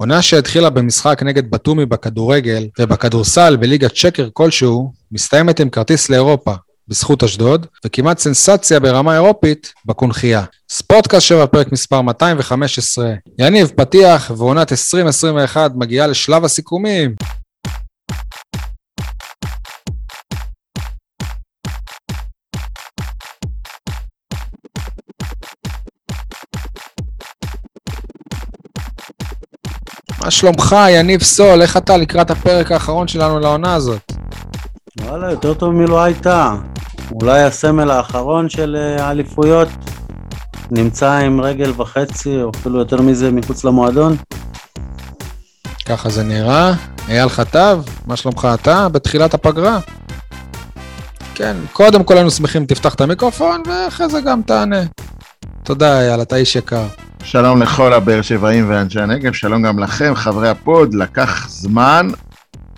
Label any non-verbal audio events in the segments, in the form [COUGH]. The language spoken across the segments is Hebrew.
עונה שהתחילה במשחק נגד בתומי בכדורגל ובכדורסל בליגת שקר כלשהו, מסתיימת עם כרטיס לאירופה, בזכות אשדוד, וכמעט סנסציה ברמה אירופית בקונכייה. ספורטקאסט 7, פרק מספר 215. יניב, פתיח, ועונת 2021 מגיעה לשלב הסיכומים. מה שלומך, יניב סול? איך אתה לקראת הפרק האחרון שלנו לעונה הזאת? וואלה, יותר טוב מלא הייתה. אולי הסמל האחרון של אה, האליפויות נמצא עם רגל וחצי, או אפילו יותר מזה, מחוץ למועדון. ככה זה נראה. אייל חטב, מה שלומך אתה? בתחילת הפגרה? כן, קודם כל היינו שמחים תפתח את המיקרופון, ואחרי זה גם תענה. תודה, אייל, אתה איש יקר. שלום לכל הבאר שבעים ואנשי הנגב, שלום גם לכם, חברי הפוד. לקח זמן,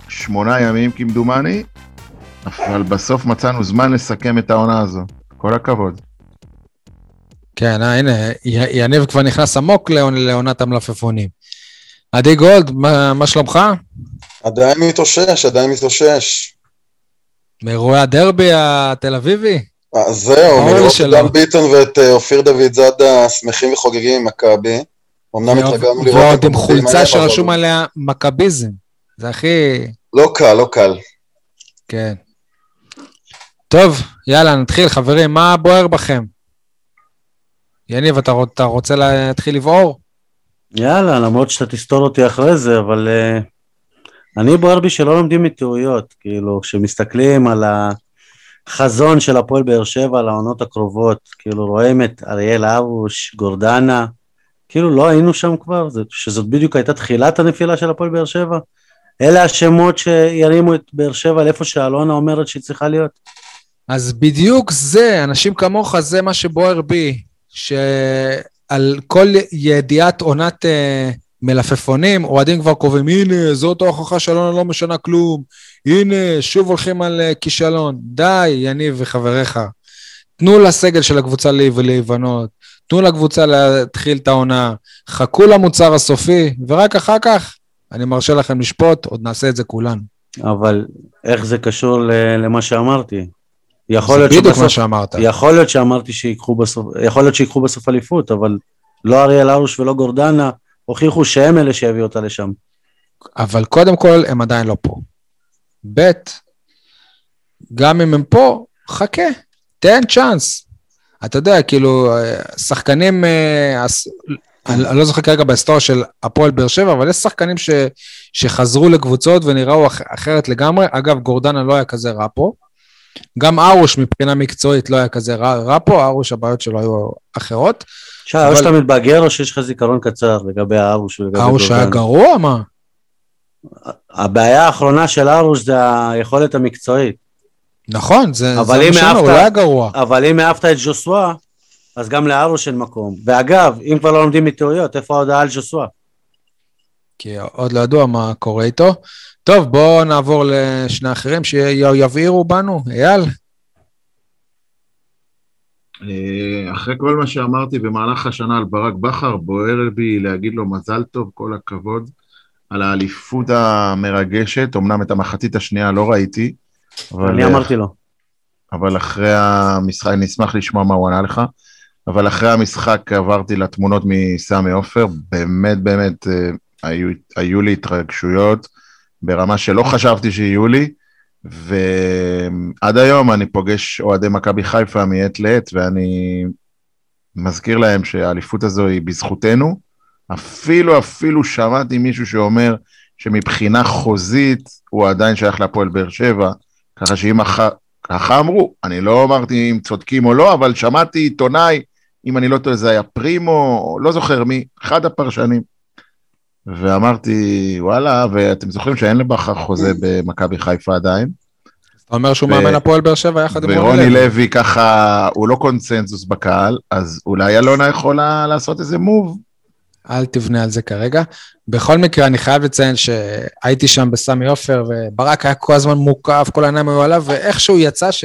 שמונה ימים כמדומני, אבל בסוף מצאנו זמן לסכם את העונה הזו. כל הכבוד. כן, אה, הנה, יניב כבר נכנס עמוק לעונ- לעונת המלפפונים. עדי גולד, מה, מה שלומך? עדיין מתאושש, עדיין מתאושש. מאירועי הדרבי התל אביבי? אה, זהו, מלראות שלא. את דן ביטון ואת אה, אופיר דוד זאדה שמחים וחוגגים עם מכבי. אמנם התרגלנו לראות ועוד עם חולצה שרשום עליה מכביזם. זה הכי... לא קל, לא קל. כן. טוב, יאללה, נתחיל, חברים, מה בוער בכם? יניב, אתה, אתה רוצה להתחיל לבעור? יאללה, למרות שאתה תסתור אותי אחרי זה, אבל uh, אני בוער בי שלא לומדים מטעויות. כאילו, כשמסתכלים על החזון של הפועל באר שבע לעונות הקרובות, כאילו רואים את אריאל הרוש, גורדנה, כאילו לא היינו שם כבר, שזאת בדיוק הייתה תחילת הנפילה של הפועל באר שבע. אלה השמות שירימו את באר שבע לאיפה שאלונה אומרת שהיא צריכה להיות. אז בדיוק זה, אנשים כמוך, זה מה שבוער בי, שעל כל ידיעת עונת אה, מלפפונים, אוהדים כבר קובעים, הנה, זאת ההוכחה שאלונה לא משנה כלום, הנה, שוב הולכים על אה, כישלון. די, יניב וחבריך. תנו לסגל של הקבוצה להיב- להיבנות, תנו לקבוצה להתחיל את העונה, חכו למוצר הסופי, ורק אחר כך אני מרשה לכם לשפוט, עוד נעשה את זה כולנו. אבל איך זה קשור למה שאמרתי? יכול להיות בדיוק שבסוף- מה שאמרת. יכול להיות שאמרתי שיקחו בסוף, יכול להיות שיקחו בסוף אליפות, אבל לא אריאל הרוש ולא גורדנה הוכיחו שהם אלה שהביאו אותה לשם. אבל קודם כל, הם עדיין לא פה. ב', גם אם הם פה, חכה, תן צ'אנס. אתה יודע, כאילו, שחקנים, אה, אני לא זוכר כרגע בהיסטוריה של הפועל באר שבע, אבל יש שחקנים ש, שחזרו לקבוצות ונראו אח, אחרת לגמרי. אגב, גורדנה לא היה כזה רע פה. גם ארוש מבחינה מקצועית לא היה כזה רע, רע פה, ארוש הבעיות שלו היו אחרות. שי, או שאתה מתבגר או שיש לך זיכרון קצר לגבי הארוש ולגבי ארוש היה. גרוע, מה? הבעיה האחרונה של ארוש זה היכולת המקצועית. נכון, זה, זה מה שאומר, הוא לא היה גרוע. אבל אם אהבת את ז'וסווה, אז גם לארוש אין מקום. ואגב, אם כבר לא לומדים מטעויות, איפה ההודעה על ז'וסווה? כי עוד לא ידוע מה קורה איתו. טוב, בואו נעבור לשני האחרים שיבעירו בנו. אייל, אחרי כל מה שאמרתי במהלך השנה על ברק בכר, בוער בי להגיד לו מזל טוב, כל הכבוד, על האליפות המרגשת. אמנם את המחצית השנייה לא ראיתי, אבל, אני אמרתי לו. אבל אחרי המשחק, אני אשמח לשמוע מה הוא ענה לך, אבל אחרי המשחק עברתי לתמונות מסמי עופר, באמת באמת אה, היו, היו לי התרגשויות ברמה שלא חשבתי שיהיו לי, ועד היום אני פוגש אוהדי מכבי חיפה מעת לעת, ואני מזכיר להם שהאליפות הזו היא בזכותנו. אפילו, אפילו שמעתי מישהו שאומר שמבחינה חוזית הוא עדיין שייך להפועל באר שבע, ככה שאם אחר... ככה אמרו, אני לא אמרתי אם צודקים או לא, אבל שמעתי עיתונאי, אם אני לא טועה זה היה פרימו, לא זוכר מי, אחד הפרשנים. ואמרתי, וואלה, ואתם זוכרים שאין לבכר חוזה [LAUGHS] במכבי חיפה עדיין? אתה אומר שהוא ו- מאמן הפועל באר שבע יחד עם ורוני לוי ככה, הוא לא קונצנזוס בקהל, אז אולי אלונה יכולה לעשות איזה מוב. אל תבנה על זה כרגע. בכל מקרה, אני חייב לציין שהייתי שם בסמי עופר, וברק היה כל הזמן מוקף, כל העיניים היו עליו, ואיכשהו יצא ש...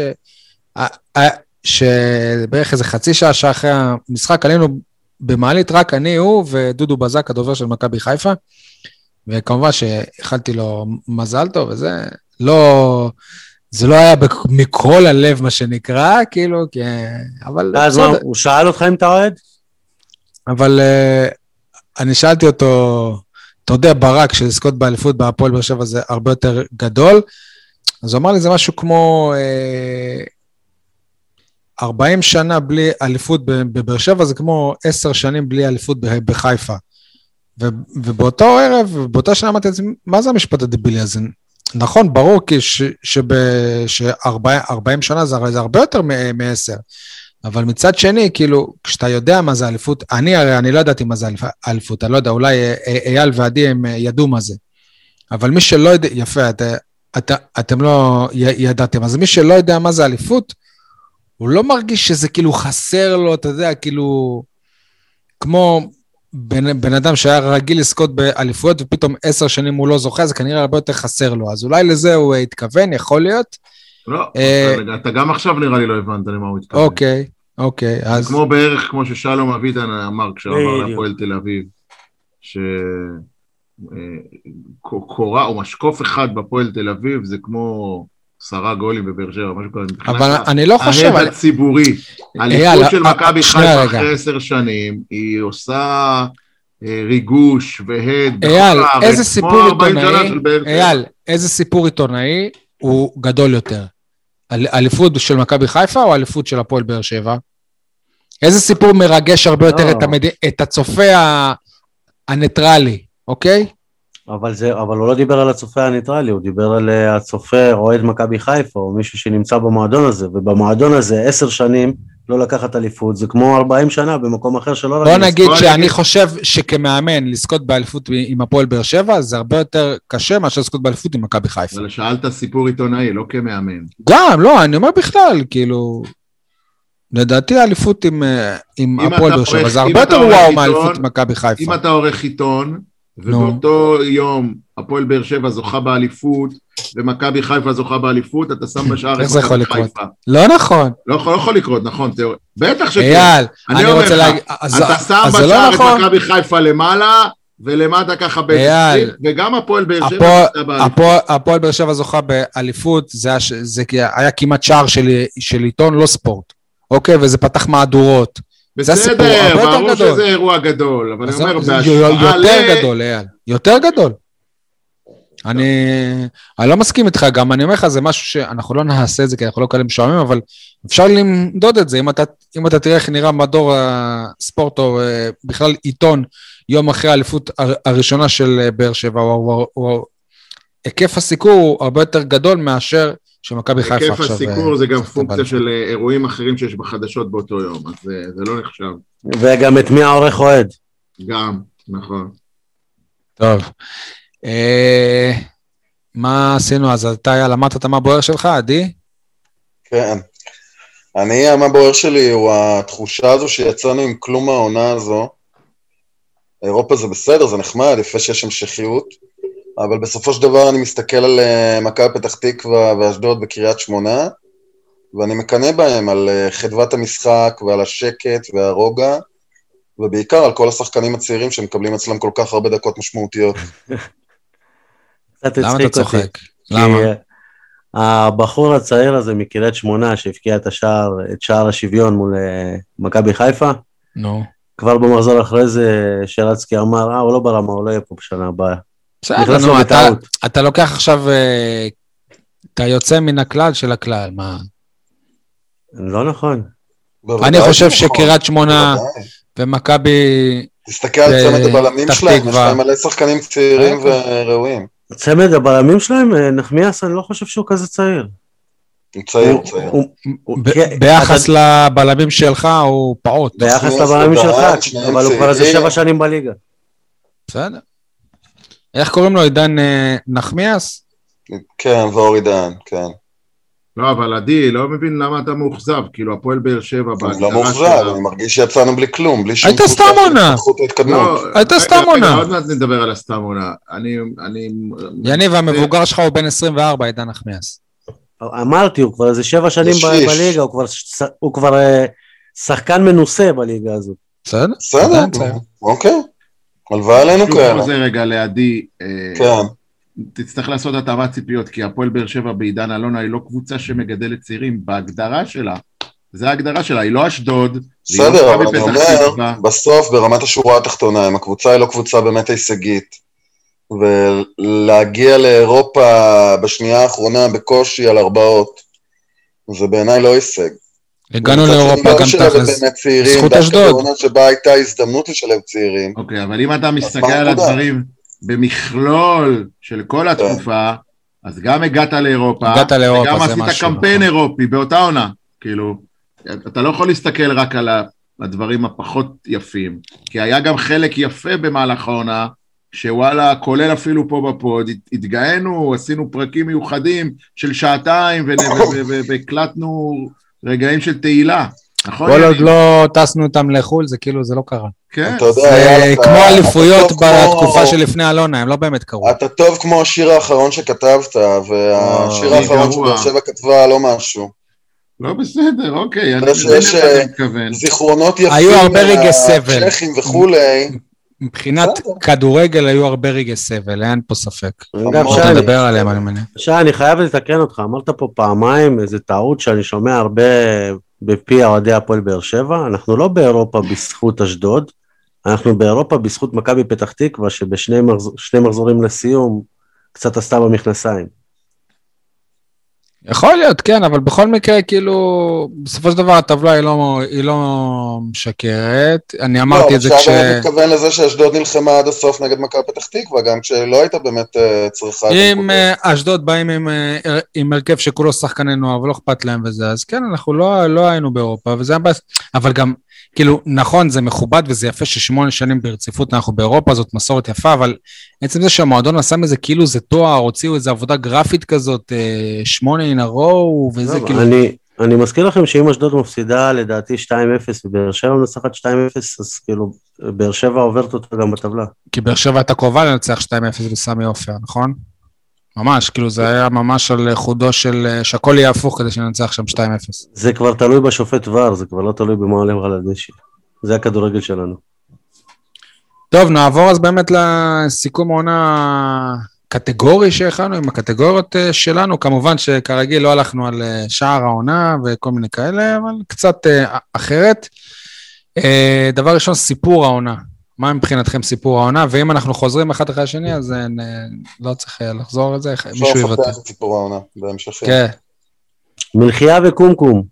שבערך איזה חצי שעה, שעה אחרי המשחק, עלינו במעלית רק אני, הוא ודודו בזק, הדובר של מכבי חיפה, וכמובן שאיחלתי לו מזל טוב וזה, לא, זה לא היה מכל הלב, מה שנקרא, כאילו, כי... אבל אז מה. הוא שאל אותך אם אתה אוהד? אבל אה, אני שאלתי אותו, אתה יודע, ברק, שלזכות באליפות בהפועל באר שבע זה הרבה יותר גדול, אז הוא אמר לי, זה משהו כמו אה, 40 שנה בלי אליפות בבאר שבע, זה כמו 10 שנים בלי אליפות בחיפה. ו- ובאותו ערב, באותה שנה אמרתי לעצמי, מה זה המשפט הדבילי הזה? נכון, ברור כי ש- שב- ש-40 שנה זה, זה הרבה יותר מ-10. אבל מצד שני, כאילו, כשאתה יודע מה זה אליפות, אני הרי, אני לא ידעתי מה זה אליפ- אליפות, אני לא יודע, אולי אה, אה, אייל ועדי הם אה, ידעו מה זה. אבל מי שלא יודע, יפה, את, את, אתם לא ידעתם, אז מי שלא יודע מה זה אליפות, הוא לא מרגיש שזה כאילו חסר לו, אתה יודע, כאילו, כמו בן, בן אדם שהיה רגיל לזכות באליפויות ופתאום עשר שנים הוא לא זוכה, זה כנראה הרבה יותר חסר לו. אז אולי לזה הוא אה, התכוון, יכול להיות. לא, אה, אתה- אתה גם עכשיו נראה לי לא הבנת למה הוא התכוון. אוקיי, אוקיי, אז... כמו בערך כמו ששלום אביטן אמר כשהוא בדיוק. להפועל תל אביב, שקורה או משקוף אחד בהפועל תל אביב זה כמו עשרה גולים בבאר שבע, משהו כזה. אבל אני לא חושב... ההד הציבורי. אייל, האליפות של אה, מכבי חיפה. אחרי עשר שנים, היא עושה אה, ריגוש והד אייל, איזה סיפור 40 שנה עיתונאי. אייל, איזה סיפור עיתונאי הוא גדול יותר? אל- אליפות של מכבי חיפה או אליפות של הפועל באר שבע? איזה סיפור מרגש הרבה יותר לא. את, המד... את הצופה. הניטרלי, אוקיי? אבל, זה, אבל הוא לא דיבר על הצופה הניטרלי, הוא דיבר על אה, הצופה אוהד מכבי חיפה, או מישהו שנמצא במועדון הזה, ובמועדון הזה עשר שנים לא לקחת אליפות, זה כמו 40 שנה במקום אחר שלא בוא. נגיד שאני נגיד- חושב שכמאמן לזכות באליפות עם הפועל באר שבע זה הרבה יותר קשה מאשר לזכות באליפות עם מכבי חיפה. אבל שאלת סיפור עיתונאי, לא כמאמן. גם, לא, אני אומר בכלל, כאילו... לדעתי האליפות עם, אה, עם הפועל באר שבע זה הרבה יותר וואו מהאליפות עם מכבי חיפה. אם אתה עורך עיתון. ובאותו יום הפועל באר שבע זוכה באליפות, ומכבי חיפה זוכה באליפות, אתה שם בשער את מכבי? חיפה. לא נכון. לא יכול לא יכול לקרות, נכון, תיאור- בטח שכן. אייל, אני אני רוצה להגיד... אתה שם זה לא בשער נכון. את מכבי חיפה למעלה, ולמטה ככה אייל, ב-20, וגם הפועל באר שבע זכתה באליפות. הפועל- באר שבע זוכה באליפות, זה היה זה היה כמעט שער של- של עיתון, לא ספורט. אוקיי? וזה פתח מהדורות. בסדר, ברור גדול. שזה אירוע גדול, אבל אני אומר, בהשוואה ל... יותר גדול, אייל. יותר גדול. אני, אני לא מסכים איתך, גם אני אומר לך, זה משהו שאנחנו לא נעשה את זה, כי אנחנו לא כאלה משועממים, אבל אפשר למדוד את זה. אם אתה, אם אתה תראה איך נראה מדור הספורט, או אה, בכלל עיתון, יום אחרי האליפות הר- הראשונה של אה, באר שבע, היקף הסיקור הוא הרבה יותר גדול מאשר שמכבי חיפה היקף עכשיו... הסיקור אה, זה גם פונקציה. של אה, אירועים אחרים שיש בחדשות באותו יום, אז אה, זה לא נחשב. וגם את מי העורך אוהד. גם, נכון. טוב. אה, מה עשינו אז? אתה, אייל, אמרת את מה בוער שלך, עדי? כן. אני, מה בוער שלי הוא התחושה הזו שיצאנו עם כלום מהעונה הזו. אירופה זה בסדר, זה נחמד, יפה שיש המשכיות, אבל בסופו של דבר אני מסתכל על אה, מכבי פתח תקווה ואשדוד וקריית שמונה, ואני מקנא בהם על אה, חדוות המשחק ועל השקט והרוגע, ובעיקר על כל השחקנים הצעירים שמקבלים אצלם כל כך הרבה דקות משמעותיות. [LAUGHS] למה אתה. צוחק? כי למה? הבחור הצעיר הזה מקריית שמונה שהבקיע את השער, את שער השוויון מול אה, מכבי חיפה, נו. כבר במחזור אחרי זה שרצקי אמר, אה, הוא לא ברמה, הוא לא יהיה פה בשנה הבאה. בסדר, נו, אתה. אתה לוקח עכשיו, אה, אתה יוצא מן הכלל של הכלל, מה? לא נכון. אני בוודאי חושב נכון, שקריית שמונה. ומכבי, תסתכל על צמד הבלמים שלהם, יש. להם מלא שחקנים צעירים אוקיי. וראויים. צמד הבלמים שלהם, אה, נחמיאס, אני לא חושב שהוא כזה צעיר. הוא צעיר, הוא- צעיר. הוא- הוא- ב- כן, ביחס אתה- לבלמים שלך הוא פעוט. ביחס לבלמים שלך, אבל הוא כבר איזה. שבע שנים בליגה. בסדר. איך קוראים לו? עידן אה, נחמיאס? כן, ואורי דהן, כן. לא, אבל עדי, לא מבין למה אתה מאוכזב, כאילו הפועל באר שבע אני לא מאוכזב, אני מרגיש שיצאנו בלי כלום, בלי שום הייתה סתם עונה. לא, הייתה סתם עונה. עוד מעט נדבר על הסתם עונה. אני... אני... יניב, המבוגר שלך הוא בן 24, עידן נחמיאס. אמרתי, הוא כבר איזה שבע שנים. בליגה, הוא כבר אה, שחקן מנוסה בליגה הזאת. בסדר? בסדר. אוקיי. הלוואי עלינו שוב כאלה. חוזר רגע לעדי, אה, כן. תצטרך לעשות התאמת ציפיות, כי הפועל באר שבע בעידן אלונה היא לא קבוצה שמגדלת צעירים, בהגדרה שלה. זה ההגדרה שלה, היא לא אשדוד, לא בסדר, אבל אני אומר. בסוף, ברמת השורה התחתונה, אם הקבוצה היא לא קבוצה באמת הישגית, ולהגיע לאירופה בשנייה האחרונה בקושי על ארבעות, זה בעיניי לא הישג. הגענו לאירופה לא גם תכלס. זכות דווקא אשדוד. בעונה שבה הייתה הזדמנות לשלב צעירים. אוקיי, אבל אם אתה מסתכל על? הדברים במכלול של כל התקופה, אז גם הגעת לאירופה, הגעת לאירופה, וגם עשית קמפיין. אירופי באותה עונה, כאילו, אתה לא יכול להסתכל רק על הדברים הפחות יפים, כי היה גם חלק יפה במהלך העונה, שוואלה, כולל אפילו פה בפוד, הת- התגאינו, עשינו פרקים מיוחדים של שעתיים, והקלטנו רגעים של תהילה, נכון? כל עוד? לא טסנו אותם לחו"ל, זה כאילו, זה לא קרה. כן, אתה יודע, זה כמו אליפויות בתקופה שלפני אלונה, הם לא באמת קרו. אתה טוב כמו השיר האחרון שכתבת, והשיר אה, האחרון. שבאר שבע כתבה לא משהו. לא בסדר, אוקיי, אני מבין למה אה, אתה מתכוון. זיכרונות יפים, היו הרבה רגעי סבל. מהצ'כים וכולי, [LAUGHS] מבחינת. כדורגל היו הרבה רגעי סבל, אין פה ספק. אגב. שי, עליהם, אני מניח. שי, אני חייב לתקן אותך, אמרת פה פעמיים איזה טעות שאני שומע הרבה בפי אוהדי הפועל באר שבע, אנחנו לא באירופה בזכות אשדוד, אנחנו באירופה בזכות מכבי פתח תקווה, שבשני מחז... מחזורים לסיום קצת עשתה במכנסיים. יכול להיות, כן, אבל בכל מקרה, כאילו, בסופו של דבר הטבלה היא לא, היא לא משקרת. אני אמרתי את זה לא, כש... עכשיו אני מתכוון לזה שאשדוד נלחמה עד הסוף נגד מכבי פתח תקווה, גם כשלא הייתה באמת אה, צריכה אם. אה, אשדוד באים עם, אה, עם הרכב שכולו שחקני נוער ולא אכפת להם וזה, אז כן, אנחנו לא, לא היינו באירופה, וזה היה בעיה. אבל גם, כאילו, נכון, זה מכובד וזה יפה ששמונה שנים ברציפות אנחנו באירופה, זאת מסורת יפה, אבל עצם זה שהמועדון עשה מזה כאילו זה תואר, הוציאו איזו עבודה גרפית כזאת, שמונה in a row, וזה כאילו... אני, אני מזכיר לכם שאם אשדוד מפסידה לדעתי 2-0 ובאר שבע מנצחת 2-0, אז כאילו באר שבע עוברת אותה גם בטבלה. כי באר שבע הייתה קרובה לנצח 2-0 בסמי עופר, נכון? ממש, כאילו זה היה ממש על חודו של... אה, שהכל יהיה הפוך כדי שננצח שם 2-0. זה כבר תלוי בשופט ור, זה כבר לא תלוי במה עולה על הדשא. זה הכדורגל שלנו. טוב, נעבור אז באמת לסיכום העונה הקטגורי שהכנו עם הקטגוריות אה, שלנו. כמובן שכרגיל לא הלכנו על אה, שער העונה וכל מיני כאלה, אבל קצת אה, אחרת. דבר ראשון, סיפור העונה. מה מבחינתכם סיפור העונה? ואם אנחנו חוזרים אחד אחרי השני, אז נ- לא צריך לחזור על זה, מישהו אפשר יוותר. לפתח את סיפור העונה בהמשכים. כן, מלחייה וקומקום.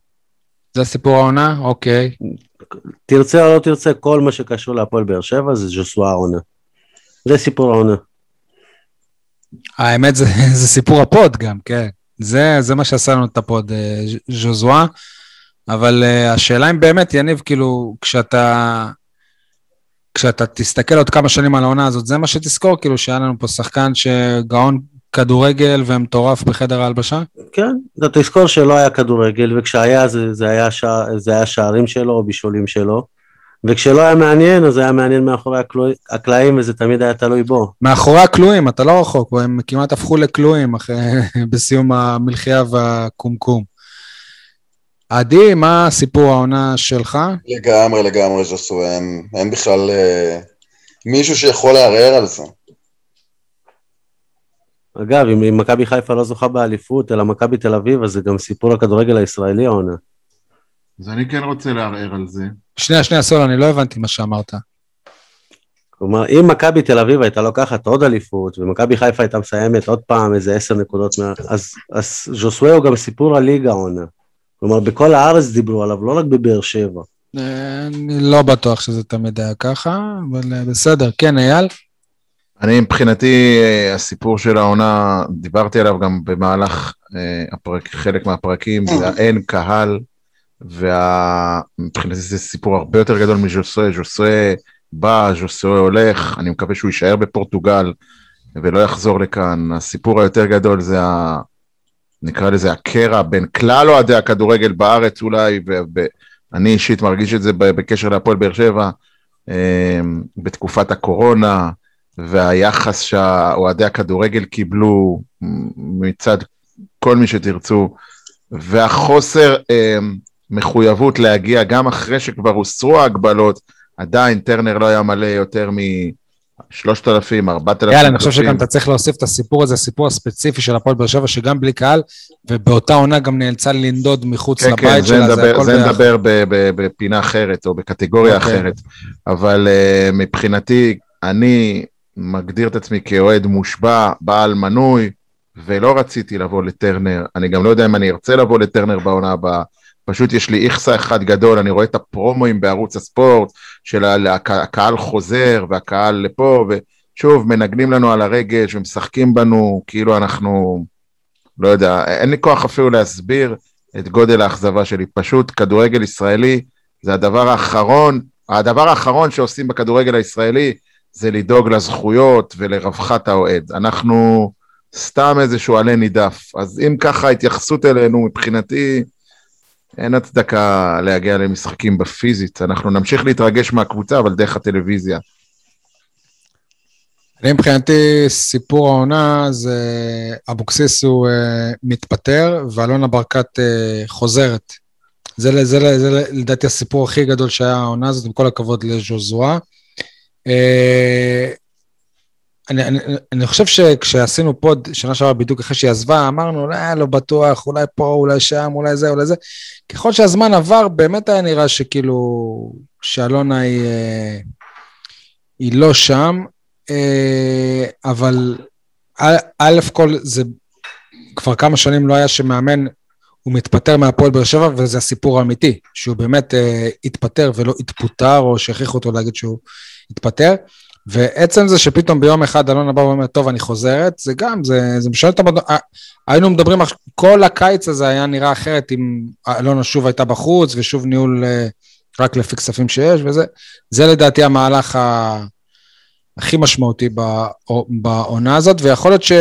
זה סיפור העונה? אוקיי. תרצה או לא תרצה, כל מה שקשור להפועל באר שבע זה ז'וזואה העונה. זה סיפור העונה. האמת זה, [LAUGHS] זה סיפור הפוד גם, כן. זה, זה מה שעשה לנו את הפוד, אה, ז'וזואה. אבל uh, השאלה אם באמת, יניב, כאילו, כשאתה... כשאתה תסתכל עוד כמה שנים על העונה הזאת, זה מה שתזכור, כאילו, שהיה לנו פה שחקן שגאון כדורגל ומטורף בחדר ההלבשה? כן, אתה תזכור שלא היה כדורגל, וכשהיה זה, זה, היה שע, זה היה שערים שלו או בישולים שלו, וכשלא היה מעניין, אז היה מעניין מאחורי הקלעים, וזה תמיד היה תלוי בו. מאחורי הכלואים, אתה לא רחוק, הם כמעט הפכו לכלואים אחרי, [LAUGHS] בסיום המלחייה והקומקום. עדי, מה סיפור העונה שלך? לגמרי, לגמרי, ז'סו, אין, אין בכלל אה, מישהו שיכול לערער על זה. אגב, אם, אם מכבי חיפה לא זוכה באליפות, אלא מכבי תל אביב, אז זה גם סיפור הכדורגל הישראלי העונה. אז אני כן רוצה לערער על זה. שנייה, שנייה, סול, אני לא הבנתי מה שאמרת. כלומר, אם מכבי תל אביב הייתה לוקחת עוד אליפות, ומכבי חיפה הייתה מסיימת עוד פעם איזה עשר נקודות, מה... אז, אז ז'וסווה הוא גם סיפור הליגה העונה. כלומר, בכל הארץ דיברו עליו, לא רק בבאר שבע. אה, אני לא בטוח שזה תמיד היה ככה, אבל אה, בסדר. כן, אייל? אני מבחינתי, אה, הסיפור של העונה, דיברתי עליו גם במהלך אה, הפרק, חלק מהפרקים, זה האין קהל, ומבחינתי זה סיפור הרבה יותר גדול מז'וסרה, ז'וסרה בא, ז'וסרה הולך, אני מקווה שהוא יישאר בפורטוגל ולא יחזור לכאן. הסיפור היותר גדול זה ה... נקרא לזה הקרע בין כלל אוהדי הכדורגל בארץ אולי, ואני אישית מרגיש את זה בקשר להפועל באר שבע, אה, בתקופת הקורונה, והיחס שאוהדי הכדורגל קיבלו מצד כל מי שתרצו, והחוסר אה, מחויבות להגיע גם אחרי שכבר הוסרו ההגבלות, עדיין טרנר לא היה מלא יותר אלפים, ארבעת אלפים. יאללה, אני חושב שגם אתה צריך להוסיף את הסיפור הזה, הסיפור הספציפי של הפועל באר שבע, שגם בלי קהל, ובאותה עונה גם נאלצה לנדוד מחוץ כן, לבית כן, זה שלה, זה נדבר, הכל זה ביחד. נדבר ב- ב- בפינה אחרת או בקטגוריה אוקיי. אחרת, אבל uh, מבחינתי, אני מגדיר את עצמי כאוהד מושבע, בעל מנוי, ולא רציתי לבוא לטרנר, אני גם לא יודע אם אני ארצה לבוא לטרנר בעונה הבאה, פשוט יש לי איכסה אחד גדול, אני רואה את הפרומואים בערוץ הספורט, של הקהל חוזר והקהל לפה, ושוב, מנגנים לנו על הרגש ומשחקים בנו, כאילו אנחנו, לא יודע, אין לי כוח אפילו להסביר את גודל האכזבה שלי. פשוט כדורגל ישראלי זה הדבר האחרון, הדבר האחרון שעושים בכדורגל הישראלי זה לדאוג לזכויות ולרווחת האוהד. אנחנו סתם איזשהו עלה נידף. אז אם ככה ההתייחסות אלינו מבחינתי, אין הצדקה להגיע למשחקים בפיזית. אנחנו נמשיך להתרגש מהקבוצה, אבל דרך הטלוויזיה. אני מבחינתי, סיפור העונה זה אבוקסיס הוא uh, מתפטר ואלונה ברקת uh, חוזרת. זה, זה, זה, זה לדעתי הסיפור הכי גדול שהיה העונה הזאת, עם כל הכבוד לז'וזואה. Uh, אני, אני, אני חושב שכשעשינו פוד שנה שעברה בדיוק אחרי שהיא עזבה, אמרנו, לא, לא בטוח, אולי פה, אולי שם, אולי זה, אולי זה. ככל שהזמן עבר, באמת היה נראה שכאילו, שאלונה היא, אה, היא לא שם, אה, אבל א', כל זה כבר כמה שנים לא היה שמאמן, הוא מתפטר מהפועל באר שבע, וזה הסיפור האמיתי, שהוא באמת התפטר ולא התפוטר, או שהכריחו אותו להגיד שהוא התפטר. ועצם זה שפתאום ביום אחד אלונה בא ואומר, טוב, אני חוזרת, זה גם, זה, זה משנה את המדע... היינו מדברים, כל הקיץ הזה היה נראה אחרת אם אלונה שוב הייתה בחוץ, ושוב ניהול אה, רק לפי כספים שיש, וזה. זה לדעתי המהלך ה... הכי משמעותי בעונה הזאת, ויכול להיות ש...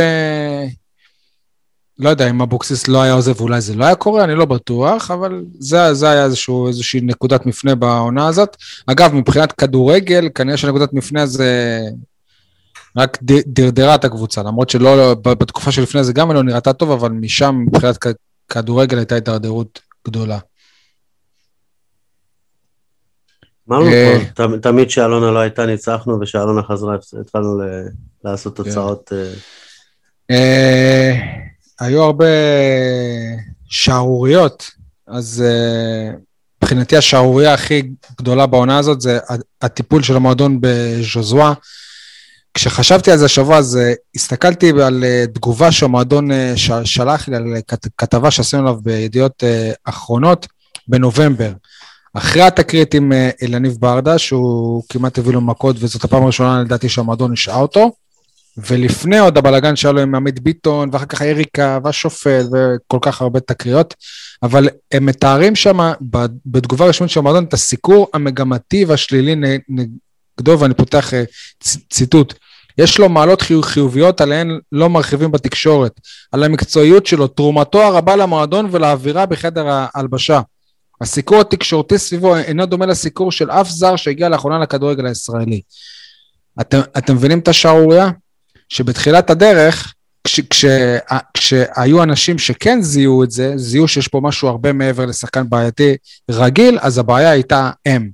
לא יודע, אם אבוקסיס לא היה עוזב, אולי זה לא היה קורה, אני לא בטוח, אבל זה, זה היה איזשהו, איזושהי נקודת מפנה בעונה הזאת. אגב, מבחינת כדורגל, כנראה שנקודת מפנה זה רק דרדרה את הקבוצה, למרות שלא, בתקופה שלפני זה גם היא לא נראתה טוב, אבל משם מבחינת כדורגל הייתה הידרדרות גדולה. אמרנו פה, תמיד שאלונה לא הייתה ניצחנו, ושאלונה חזרה, התחלנו לעשות תוצאות. היו הרבה שערוריות, אז מבחינתי השערורייה הכי גדולה בעונה הזאת זה הטיפול של המועדון בז'וזואה. כשחשבתי על זה השבוע, אז הסתכלתי על תגובה שהמועדון שלח לי, על כתבה שעשינו עליו בידיעות אחרונות בנובמבר. אחרי התקרית עם אלניב ברדה, שהוא כמעט הביא לו מכות, וזאת הפעם הראשונה לדעתי שהמועדון השעה אותו, ולפני עוד הבלגן שהיה לו עם עמית ביטון, ואחר כך היריקה, והשופט, וכל כך הרבה תקריות, אבל הם מתארים שם, בתגובה רשמית של המועדון, את הסיקור המגמתי והשלילי נגדו, ואני פותח ציטוט. יש לו מעלות חיוביות עליהן לא מרחיבים בתקשורת, על המקצועיות שלו, תרומתו הרבה למועדון ולאווירה בחדר ההלבשה. הסיקור התקשורתי סביבו אינו דומה לסיקור של אף זר שהגיע לאחרונה לכדורגל הישראלי. אתם, אתם מבינים את השערורייה? שבתחילת הדרך, כש, כש, כשהיו אנשים שכן זיהו את זה, זיהו שיש פה משהו הרבה מעבר לשחקן בעייתי רגיל, אז הבעיה הייתה הם.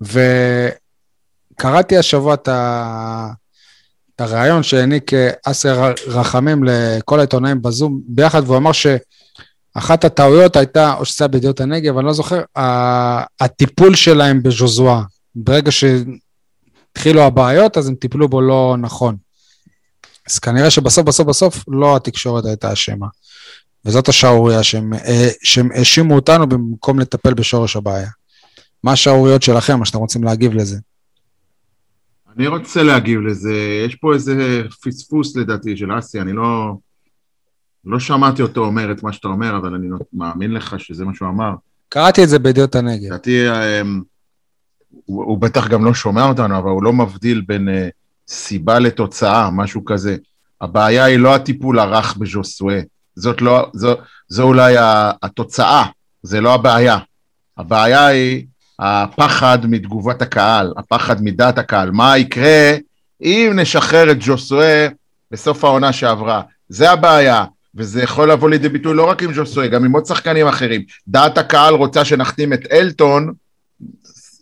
וקראתי השבוע את, ה... את הריאיון שהעניק אסר רחמים לכל העיתונאים בזום ביחד, והוא אמר ש... אחת הטעויות הייתה, או שזה היה בידיעות הנגב, אני לא זוכר, הטיפול שלהם בז'וזואה. ברגע שהתחילו הבעיות, אז הם טיפלו בו לא נכון. אז כנראה שבסוף, בסוף, בסוף, לא התקשורת הייתה אשמה. וזאת השערורייה, שהם, שהם האשימו אותנו במקום לטפל בשורש הבעיה. מה השערוריות שלכם, מה שאתם רוצים להגיב לזה? אני רוצה להגיב לזה, יש פה איזה פספוס לדעתי של אסי, אני לא... לא שמעתי אותו אומר את מה שאתה אומר, אבל אני מאמין לך שזה מה שהוא אמר. קראתי את זה בידיעות הנגב. לדעתי, הוא, הוא בטח גם לא שומע אותנו, אבל הוא לא מבדיל בין uh, סיבה לתוצאה, משהו כזה. הבעיה היא לא הטיפול הרך בז'וסואה, זאת לא, זו, זו אולי התוצאה, זה לא הבעיה. הבעיה היא הפחד מתגובת הקהל, הפחד מדעת הקהל. מה יקרה אם נשחרר את ז'וסואה בסוף העונה שעברה? זה הבעיה. וזה יכול לבוא לידי ביטוי לא רק עם ז'וסוי, גם עם עוד שחקנים אחרים. דעת הקהל רוצה שנחתים את אלטון,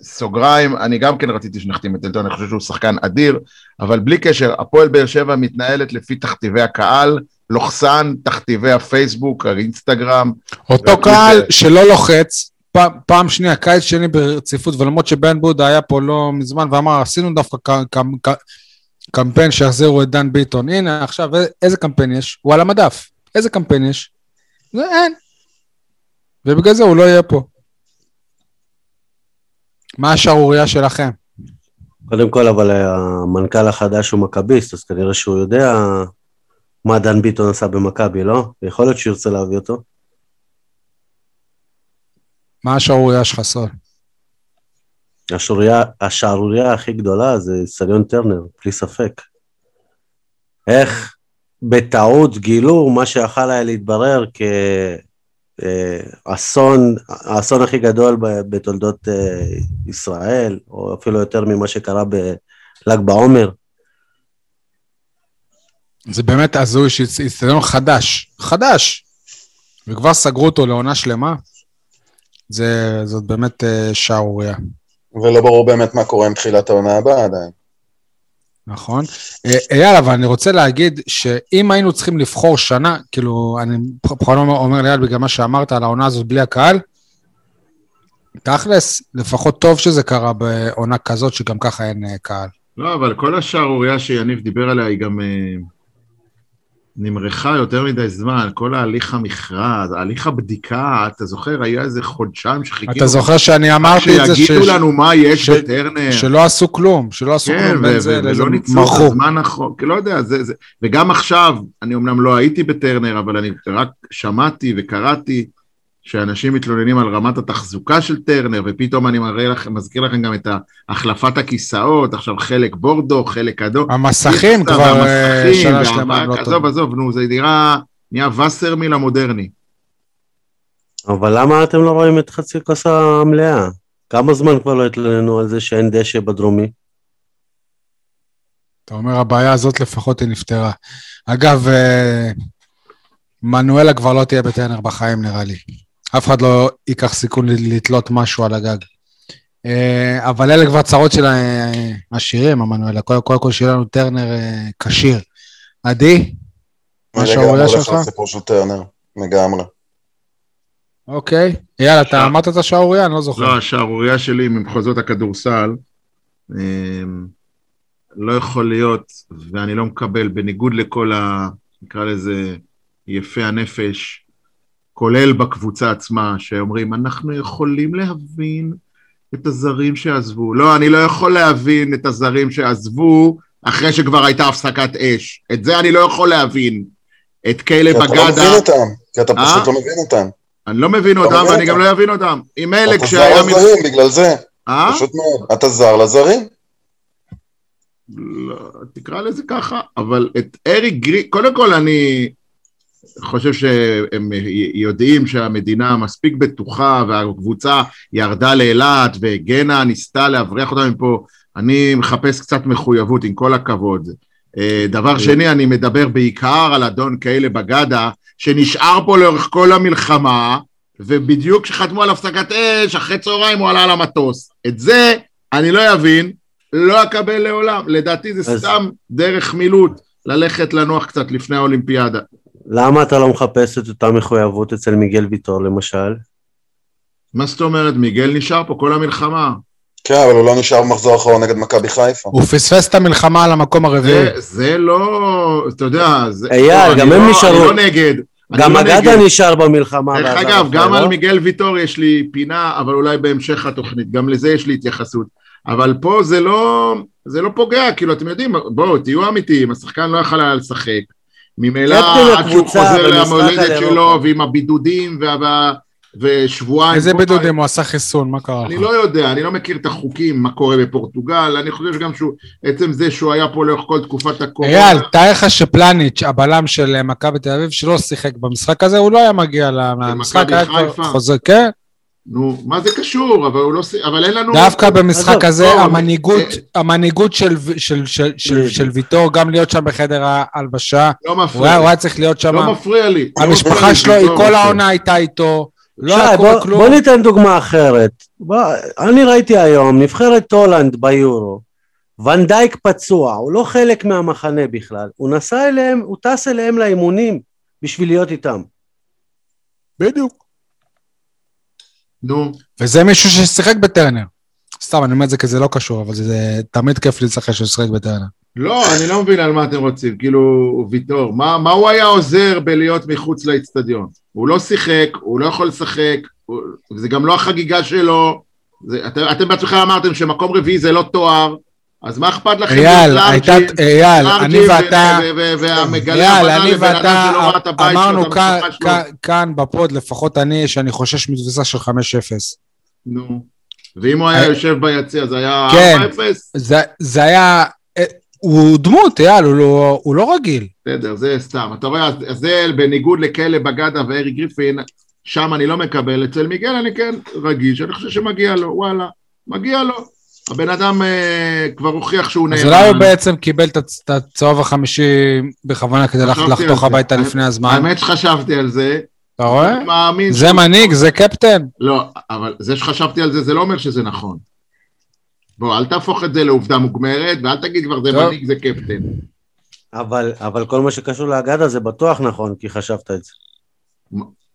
סוגריים, אני גם כן רציתי שנחתים את אלטון, אני חושב שהוא שחקן אדיר, אבל בלי קשר, הפועל באר שבע מתנהלת לפי תכתיבי הקהל, לוחסן תכתיבי הפייסבוק, האינסטגרם. אותו. קהל שלא לוחץ, פעם, פעם שנייה, קיץ שני ברציפות, ולמרות שבן בודה היה פה לא מזמן ואמר, עשינו דווקא ק- ק- ק- קמפיין שיחזירו את דן ביטון. הנה, עכשיו, איזה קמפיין יש? הוא על המדף. איזה קמפיין יש? זה אין. ובגלל זה הוא לא יהיה פה. מה השערורייה שלכם? קודם כל, אבל המנכ"ל החדש הוא מכביסט, אז כנראה שהוא יודע מה דן ביטון עשה במכבי, לא? יכול להיות שהוא ירצה להביא אותו. מה השערורייה שלך, סול? השערורייה, השערורייה הכי גדולה זה סליון טרנר, בלי ספק. איך בטעות גילו מה שיכול היה להתברר כאסון, האסון הכי גדול בתולדות אה, ישראל, או אפילו יותר ממה שקרה בל"ג בעומר. זה באמת הזוי שאיצטדיון חדש, חדש, וכבר סגרו אותו לעונה שלמה. זה, זאת באמת אה, שערורייה, ולא ברור באמת מה קורה עם תחילת העונה הבאה עדיין. נכון? אה, אייל, אבל אני רוצה להגיד שאם היינו צריכים לבחור שנה, כאילו, אני בכלל אומר, לאייל בגלל מה שאמרת על העונה הזאת בלי הקהל, תכלס, לפחות טוב שזה קרה בעונה כזאת שגם ככה אין אה, קהל. לא, אבל כל השערורייה שיניב דיבר עליה היא גם אה, נמרחה יותר מדי זמן, כל ההליך המכרז, הליך הבדיקה, אתה זוכר, היה איזה חודשיים שחיכינו. אתה זוכר שאני אמרתי את זה, שיגידו ש- לנו מה יש ש- בטרנר. שלא עשו כלום, שלא עשו כן, כלום, בין זה ו- לאיזה ולא ניצלו את. הזמן כי לא יודע, זה, זה, וגם עכשיו, אני אמנם לא הייתי בטרנר, אבל אני רק שמעתי וקראתי שאנשים מתלוננים על רמת התחזוקה של טרנר, ופתאום אני מראה לכם, מזכיר לכם גם את החלפת הכיסאות, עכשיו חלק בורדו, חלק אדום. המסכים כבר אה, שנה שלמה הם לא והאבק, עזוב. עזוב, נו, זה נראה, נהיה וסרמיל המודרני. אבל למה אתם לא רואים את חצי כוס המלאה? כמה זמן כבר לא התלוננו על זה שאין דשא בדרומי? אתה אומר, הבעיה הזאת לפחות היא נפתרה. אגב, אה, מנואלה כבר לא תהיה בטרנר בחיים, נראה לי. אף אחד לא ייקח סיכון לתלות משהו על הגג. אה, אבל אלה כבר צרות של ה- השירים, המנואלה. קודם כל, כל שיהיה לנו טרנר אה, כשיר. עדי? מה אני השערורייה לגמרי הולך שלך? לסיפור של טרנר, לגמרי. אוקיי. אייל, אתה אמרת את השערורייה? אני לא זוכר. לא, השערורייה שלי ממחוזות הכדורסל, אמ, לא יכול להיות, ואני לא מקבל, בניגוד לכל ה... נקרא לזה יפי הנפש, כולל בקבוצה עצמה, שאומרים, אנחנו יכולים להבין את הזרים שעזבו. לא, אני לא יכול להבין את הזרים שעזבו אחרי שכבר הייתה הפסקת אש. את זה אני לא יכול להבין. את כלא כי אתה לא בגדה, מבין אותם, כי אתה אה? פשוט לא מבין אותם. אני לא מבין אתה אותם, ואני גם. לא אבין אותם. עם אלה אתה כשהיה... זר מל- לזרים בגלל זה, אה? פשוט מאוד. אתה זר לזרים. לא, תקרא לזה ככה, אבל את אריק גרי, קודם כל אני חושב שהם יודעים שהמדינה מספיק בטוחה והקבוצה ירדה לאילת והגנה, ניסתה להבריח אותם מפה, אני מחפש קצת מחויבות עם כל הכבוד. אה, דבר שני, אני מדבר בעיקר על אדון כאלה בגדה, שנשאר פה לאורך כל המלחמה, ובדיוק כשחתמו על הפסקת אש, אחרי צהריים הוא עלה על המטוס. את זה אני לא אבין, לא אקבל לעולם. לדעתי זה אז- סתם דרך מילוט ללכת לנוח קצת לפני האולימפיאדה. למה אתה לא מחפש את אותה מחויבות אצל מיגל ויטור למשל? מה זאת אומרת, מיגל נשאר פה כל המלחמה. כן, אבל הוא לא נשאר במחזור האחרון נגד מכבי חיפה. הוא פספס את המלחמה על המקום הרביעי. זה, זה לא, אתה יודע, זה... אייל, לא, גם הם לא- נשארו. אני לא נגד. גם לא אגדה. נשאר במלחמה. דרך אגב, אחרי, גם לא? על מיגל ויטור יש לי פינה, אבל אולי בהמשך התוכנית, גם לזה יש לי התייחסות. אבל פה זה לא, זה לא פוגע, כאילו, אתם יודעים, בואו, תהיו אמיתיים, השחקן לא יכל היה לשחק. ממילא, עד שהוא חוזר למולדת שלו. ועם הבידודים, וה- ושבועיים... איזה בידודים הוא עשה חיסון, מה קרה אני? לא יודע, אני לא מכיר את החוקים, מה קורה בפורטוגל, אני חושב שגם שהוא, עצם זה שהוא היה פה לאורך כל תקופת הקורונה, אייל, תאר לך שפלניץ', הבלם של מכבי תל אביב, שלא שיחק במשחק הזה, הוא לא היה מגיע למשחק, היה כבר? חוזר, כן. נו, מה זה קשור, אבל הוא לא, אבל אין לנו... דווקא במשחק הזה, לא, המנהיגות, אה, המנהיגות של- של- של- של- של ויטור, גם להיות שם בחדר ההלבשה, לא הוא מפריע היה הוא לי, היה צריך להיות שם. לא מפריע לי. המשפחה שלו, היא כל העונה הייתה איתו, לא שי, בוא, כלום. בוא ניתן דוגמה אחרת. בוא, אני ראיתי היום, נבחרת הולנד ביורו, ונדייק פצוע, הוא לא חלק מהמחנה בכלל, הוא נסע אליהם, הוא טס אליהם לאימונים בשביל להיות איתם. בדיוק. נו, וזה מישהו ששיחק בטרנר. סתם, אני אומר את זה כי זה לא קשור, אבל זה, תמיד כיף לשחק שהוא שיחק בטרנר. לא, אני לא מבין על מה אתם רוצים, כאילו, ויטור, מה, מה הוא היה עוזר בלהיות מחוץ לאצטדיון? הוא לא שיחק, הוא לא יכול לשחק, הוא, זה גם לא החגיגה שלו, זה, אתם, אתם בעצמכם אמרתם שמקום רביעי זה לא תואר, אז מה אכפת לכם? אייל, הייתה, אייל, אני ואתה, אייל, אני ואתה אמרנו כאן- בפוד, לפחות אני, שאני חושש מתבוסה של 5-0. נו, ואם הוא היה אה, יושב ביציע זה היה כן. 4-0? זה, זה היה... אה, הוא דמות, אייל, הוא לא, הוא לא רגיל. בסדר, זה סתם. אתה רואה, זה בניגוד לכלא בגדה וארי גריפין, שם אני לא מקבל, אצל מיגל אני כן רגיש, אני חושב שמגיע לו, וואלה, מגיע לו. הבן אדם אה, כבר הוכיח שהוא אז נאמן. אולי הוא בעצם קיבל את הצ- את הצהוב החמישי בכוונה כדי לחתוך זה. הביתה לפני הזמן. האמת שחשבתי על זה. אתה רואה? מאמין זה שהוא- מנהיג, זה קפטן. לא, אבל זה שחשבתי על זה, זה לא אומר שזה נכון. בוא, אל תהפוך את זה לעובדה מוגמרת, ואל תגיד כבר זה טוב. מנהיג, זה קפטן. אבל, אבל כל מה שקשור לאגדה זה בטוח נכון, כי חשבת את זה.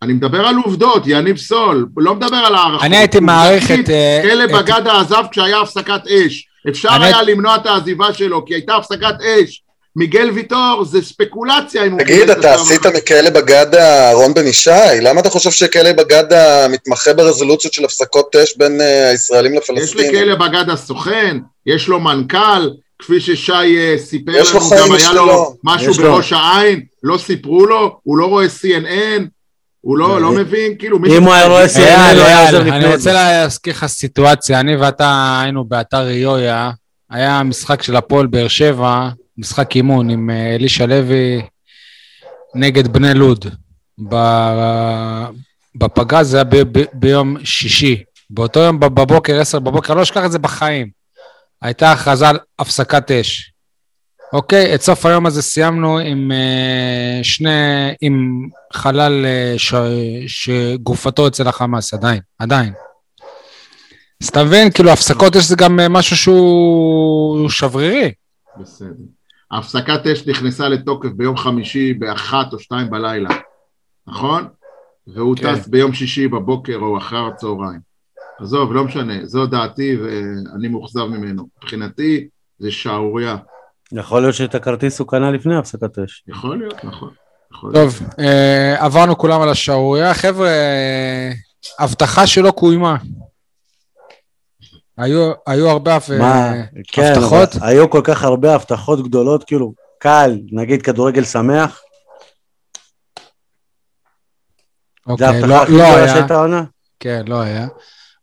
אני מדבר על עובדות, יניב סול, לא מדבר על הערכות. אני הייתי מעריך את... אה, את- בגדה עזב כשהיה הפסקת אש. אפשר אני- היה למנוע את העזיבה שלו, כי הייתה הפסקת אש. מיגל ויטור זה ספקולציה אם הוא... תגיד, אתה עשית. מכלא בגדה רון בן ישי? למה אתה חושב שכלא בגדה מתמחה ברזולוציות של הפסקות אש בין אה, הישראלים יש לפלסטינים? לכלא בגדה סוכן, יש לו מנכ"ל, כפי ששי אה, סיפר יש לו לנו, גם היה לו. משהו יש לו. בראש העין, לא סיפרו לו, הוא לא רואה CNN, הוא לא, לא מבין, כאילו... אם הוא היה רואה CNN, אייל, לא היה עוזר אני רוצה. להזכיר לך סיטואציה, אני ואתה היינו באתר ריויה, היה משחק של הפועל באר שבע, משחק אימון עם אה, אלישע לוי נגד בני לוד. ב- בפגרה זה היה ב- ב- ביום שישי. באותו יום בב- בבוקר, עשר בבוקר, אני לא אשכח את זה בחיים. הייתה הכרזה על הפסקת אש. אוקיי, את סוף היום הזה סיימנו עם אה, שני, עם חלל אה, ש, שגופתו אצל החמאס, עדיין, עדיין. אז אתה מבין, כאילו הפסקות אש זה גם אה, משהו שהוא שברירי. בסדר. הפסקת אש נכנסה לתוקף ביום חמישי באחת או שתיים בלילה, נכון? והוא כן. טס ביום שישי בבוקר או אחר הצהריים. עזוב, לא משנה, זו דעתי ואני מאוכזב ממנו. מבחינתי זה שערורייה. יכול להיות שאת הכרטיס הוא קנה לפני הפסקת אש. יכול להיות, נכון. יכול להיות. טוב, אה, עברנו כולם על השערורייה. חבר'ה, אה, הבטחה שלא קוימה. היו, היו הרבה אה, מה, כן, הבטחות. אבל היו כל כך הרבה הבטחות גדולות, כאילו, קל, נגיד כדורגל שמח, זה אוקיי, ההבטחה לא, הכי לא גדולה היה. שהייתה עונה. כן, לא היה.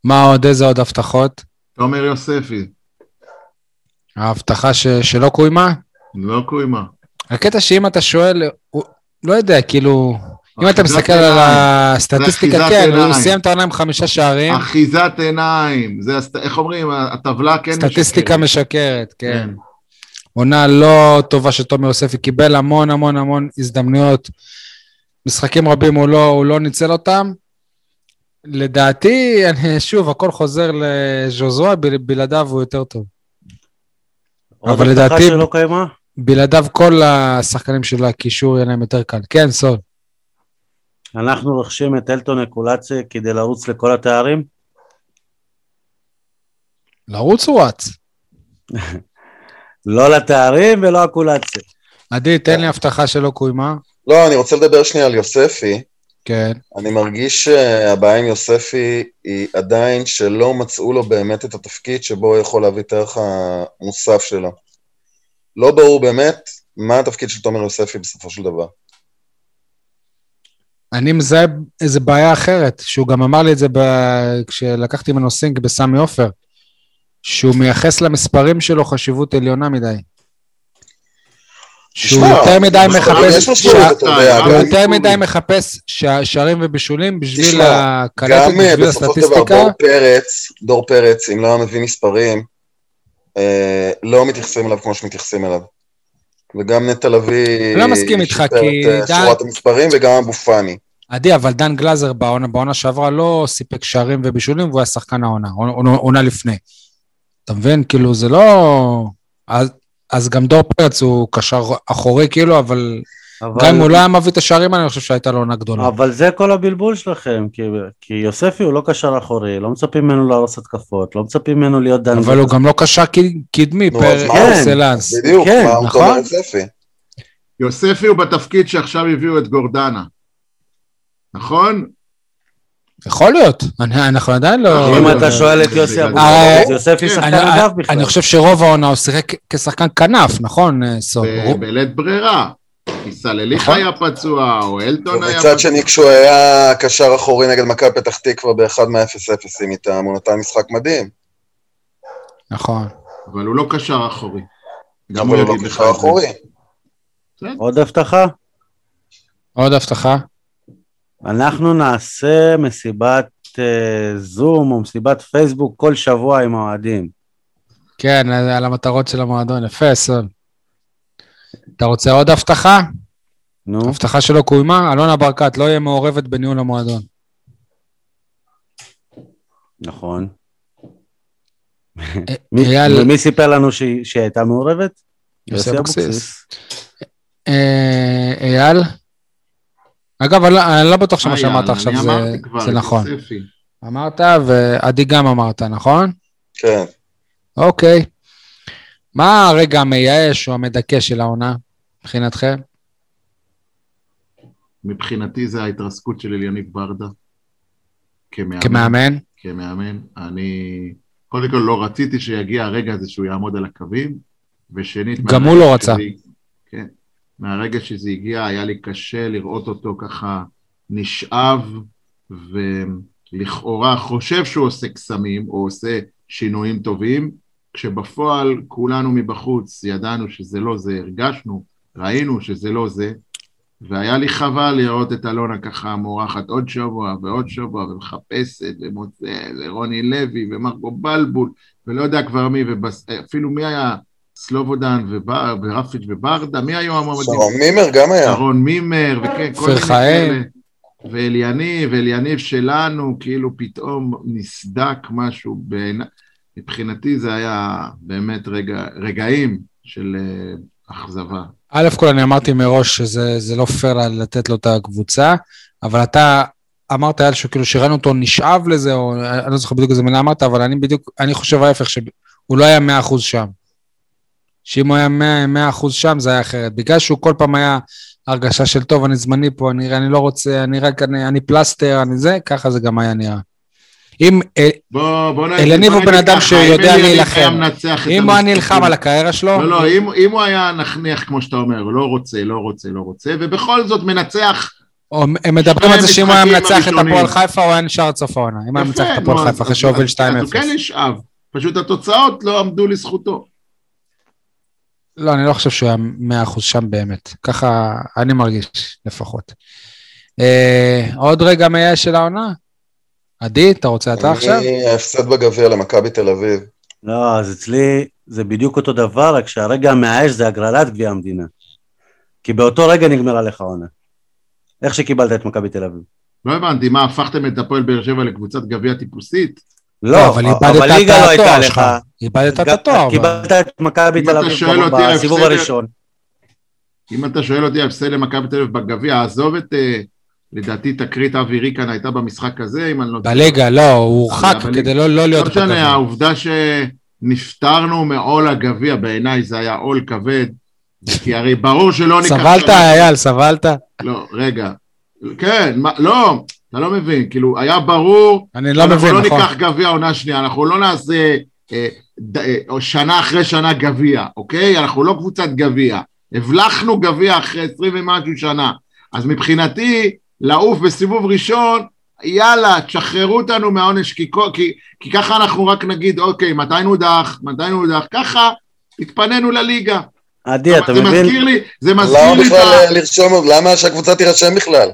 מה עוד, איזה עוד הבטחות? תומר יוספי, ההבטחה ש, שלא קוימה? לא קוימה. הקטע שאם אתה שואל, הוא, לא יודע, כאילו, אם אתה מסתכל על עיניים. הסטטיסטיקה, זה כן, אחיזת הוא עיניים. סיים את העונה עם חמישה שערים, אחיזת עיניים, זה, איך אומרים, הטבלה כן סטטיסטיקה משקרת. משקרת, כן. כן. עונה לא טובה של תומר יוספי, קיבל המון המון המון הזדמנויות. משחקים רבים הוא לא, הוא לא ניצל אותם. לדעתי, אני, שוב, הכל חוזר לז'וזואה, בל- בלעדיו הוא יותר טוב. אבל לדעתי- שלא קיימה? בלעדיו כל השחקנים של הקישור יהיה להם יותר קל. כן, סול. אנחנו רוכשים את אלטון אקולציה כדי לרוץ לכל התארים? לרוץ הוא רץ. לא לתארים ולא אקולציה. עדי, תן לי הבטחה שלא קוימה. לא, אני רוצה לדבר שנייה על יוספי. כן. אני מרגיש שהבעיה עם יוספי היא עדיין שלא מצאו לו באמת את התפקיד שבו הוא יכול להביא את הערך המוסף שלו. לא ברור באמת מה התפקיד של תומר יוספי בסופו של דבר. אני מזהה איזה בעיה אחרת, שהוא גם אמר לי את זה ב... כשלקחתי ממנו סינק בסמי עופר, שהוא מייחס למספרים שלו חשיבות עליונה מדי. שהוא יותר מדי מחפש, יש לו שה- זכות, אתה יודע, הוא הוא גם- יותר מדי מחפש שערים ובישולים בשביל הקלטת, גם אה, בשביל בסופו של דבר הסטטיסטיקה. דור פרץ, דור פרץ, אם לא היה מביא מספרים, אה, לא מתייחסים אליו כמו שמתייחסים אליו. וגם נטע לביא... לא מסכים איתך, שיפר כי את אה, שורת המספרים, וגם אבו פאני. עדי, אבל דן גלאזר בעונה, שעברה לא סיפק שערים ובישולים, והוא היה שחקן העונה, עונה- עונה לפני. אתה מבין? כאילו, זה לא... אז, גם דור פרץ הוא קשר אחורי, כאילו, אבל, אבל, גם אם הוא לא היה מביא את השערים האלה, אני חושב שהייתה לו עונה גדולה. אבל זה כל הבלבול שלכם, כי, כי יוספי הוא לא קשר אחורי, לא מצפים ממנו להרוס התקפות, לא מצפים ממנו להיות דן אבל הוא גם לא קשר קדמי, פר? אקסלנס. בדיוק, כן, מה הוא נכון. תומר יוספי? יוספי הוא בתפקיד שעכשיו הביאו את גורדנה. נכון? יכול להיות, אני- אנחנו עדיין לא... אם אתה שואל את יוסי בגלל אבוקסיס, זה. אז יוספי כן. שחקן אני- אגב בכלל. אני חושב שרוב העונה הוא שיחק כשחקן כנף, נכון, אה, בלית ברירה. כי סלליך נכון. היה פצוע, או אלטון היה ומצד שני, כשהוא היה קשר אחורי נגד מכבי פתח תקווה באחד מה-0-0 איתם, הוא נתן משחק מדהים. נכון. אבל הוא לא קשר אחורי. גם הוא לא יגיד לך קשר. אחורי. עוד הבטחה? עוד הבטחה? אנחנו נעשה מסיבת אה, זום או מסיבת פייסבוק כל שבוע עם האוהדים. כן, על על המטרות של המועדון, יפה, סוד. אתה רוצה עוד הבטחה? נו, הבטחה שלא קוימה? אלונה ברקת לא יהיה מעורבת בניהול המועדון. נכון. אה, מי- אייל- ומי סיפר לנו שהיא הייתה מעורבת? יוסי אבוקסיס. אה, אייל? אגב, אני לא- אני לא בטוח שמה אה, שאמרת יאללה, עכשיו זה- נכון. אמרת, ועדי גם אמרת, נכון? כן. אוקיי. מה הרגע המייאש או המדכא של העונה, מבחינתכם? מבחינתי זה ההתרסקות של אליניב ברדה. כמאמן. כמאמן? כמאמן. אני קודם כל לא רציתי שיגיע הרגע הזה שהוא יעמוד על הקווים, ושנית... גם הוא לא רצה. כן. מהרגע שזה הגיע היה לי קשה לראות אותו ככה נשאב, ולכאורה חושב שהוא עושה קסמים, או עושה שינויים טובים, כשבפועל כולנו מבחוץ ידענו שזה לא זה, הרגשנו, ראינו שזה לא זה, והיה לי חבל לראות את אלונה ככה מורחת עוד שבוע ועוד שבוע, ומחפשת, ומוצאת, ורוני לוי, ומרקו בלבול, ולא יודע כבר מי, ואפילו מי היה סלובודן, ובר- ורפיץ' וברדה, מי היו המועמדים? שרון מימר גם היה. שרון מימר, וכן, כל מיני פרחאל. כאלה. ואליניב, ואליניב שלנו, כאילו פתאום נסדק משהו בעיניי. מבחינתי זה היה באמת רגע, רגעים של אה, אכזבה. א' כל אני אמרתי מראש שזה זה לא פייר לתת לו את הקבוצה, אבל אתה אמרת אייל שכאילו שראינו אותו נשאב לזה, או אני לא זוכר בדיוק איזה מילה אמרת, אבל אני בדיוק, אני חושב ההפך, שהוא לא היה 100% שם. שאם הוא היה 100%, 100% שם זה היה אחרת. בגלל שהוא כל פעם היה הרגשה של טוב, אני זמני פה, אני, אני לא רוצה, אני רק, אני, אני פלסטר, אני זה, ככה זה גם היה נראה. אם, אה, בוא הוא בן אדם שיודע להילחם. אם הוא היה נלחם על הקריירה שלו, לא, לא, אם, אם הוא היה נכניח, כמו שאתה אומר, לא רוצה, לא רוצה, לא רוצה, ובכל זאת מנצח, או הם מדברים על זה שאם הוא היה מנצח את. הפועל חיפה, הוא היה נשאר עד סוף העונה. אם היה מנצח את הפועל חיפה אחרי שהוביל אז- 2-0. אז הוא כן נשאב, פשוט התוצאות לא עמדו לזכותו. לא, אני לא חושב שהוא היה 100% שם באמת. ככה אני מרגיש, לפחות. אה, עוד רגע מייאש של העונה? עדי, אתה רוצה אתה עכשיו? אני ההפסד בגביע למכבי תל אביב. לא, אז אצלי זה בדיוק אותו דבר, רק שהרגע המייאש זה הגרלת גביע המדינה. כי באותו רגע נגמרה לך העונה. איך שקיבלת את מכבי תל אביב. לא הבנתי, מה, הפכתם את הפועל באר שבע לקבוצת גביע טיפוסית? לא, אבל איבדת לא את הייתה התואר לך. שלך. איבדת את התואר. קיבלת את מכבי אם תל אתה אביב בסיבוב הראשון. אם אתה שואל אותי, הפסד למכבי תל אביב בגביע, עזוב את, אה, לדעתי תקרית אבי ריקן הייתה במשחק הזה, אם אני לא... בליגה, לא, הוא הורחק אבל- כדי לא לא לא להיות משנה, בגביע. העובדה שנפטרנו מעול הגביע, בעיניי זה היה עול כבד, כי הרי ברור שלא ניקח... סבלת, אייל, סבלת? לא, רגע. כן, מה, לא, אתה לא מבין, כאילו, היה ברור... אני לא מבין, אנחנו לא נכון. ניקח גביע עונה שנייה, אנחנו לא נעשה אה, ד, אה, או שנה אחרי שנה גביע, אוקיי? אנחנו לא קבוצת גביע. הבלחנו גביע אחרי עשרים ומשהו שנה. אז מבחינתי, לעוף בסיבוב ראשון, יאללה, תשחררו אותנו מהעונש, כי, כי, כי ככה אנחנו רק נגיד, אוקיי, מתי נודח, מתי נודח, ככה התפנינו לליגה. עדי, אתה זה מבין? מזכיר לי, זה מזכיר למה לי... את ה- בכלל לרשום, למה שהקבוצה תירשם בכלל?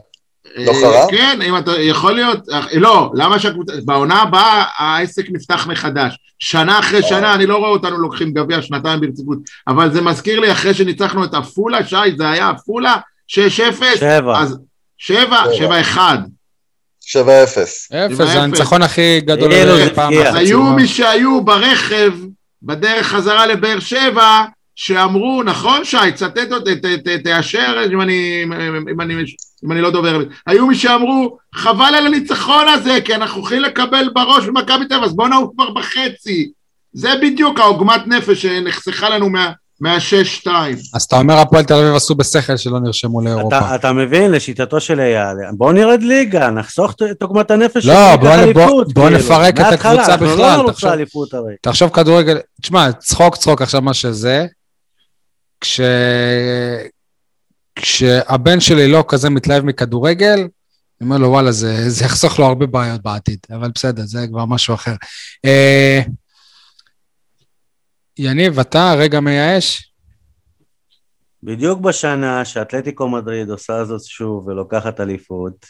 לא אה, חרב? כן, אם אתה יכול להיות, אה, לא, למה שהקבוצה, בעונה הבאה העסק נפתח מחדש. שנה אחרי שנה, אני לא רואה אותנו לוקחים גביע שנתיים ברציפות, אבל זה מזכיר לי אחרי שניצחנו את עפולה, שי, זה היה עפולה, 6-0, שבע. אז שבע, שבע אחד. שבע אפס. אפס, שבע זה. הניצחון הכי גדול. פגיעה. בחצי היו. מי שהיו ברכב בדרך חזרה לבאר שבע, שאמרו, נכון שי, צטט אותי, ת- ת- תאשר אם אני, אם, אני, אם אני לא דובר. היו מי שאמרו, חבל על הניצחון הזה, כי אנחנו הולכים לקבל בראש במכבי תל אביב, אז בואו נעוף כבר בחצי. זה בדיוק העוגמת נפש שנחסכה לנו מה- מהשש-שתיים. אז אתה אומר הפועל תל אביב עשו בשכל שלא נרשמו לאירופה. אתה, אתה מבין, לשיטתו של אייל, בואו נרד ליגה, נחסוך את- עוגמת הנפש לא, שניקח בוא נ- אליפות, בוא- בוא כאילו. נפרק את מההתחלה, הקבוצה אנחנו בכלל, לא נרוץ תחשוב. לאליפות הרי. תחשוב כדורגל, תשמע, צחוק צחוק עכשיו מה שזה, כש... כשהבן שלי לא כזה מתלהב מכדורגל, אני אומר לו, וואלה, זה, זה יחסוך לו הרבה בעיות בעתיד, אבל בסדר, זה כבר משהו אחר. אה, יניב, אתה רגע מייאש? בדיוק בשנה שאתלטיקו מדריד עושה זאת שוב ולוקחת אליפות,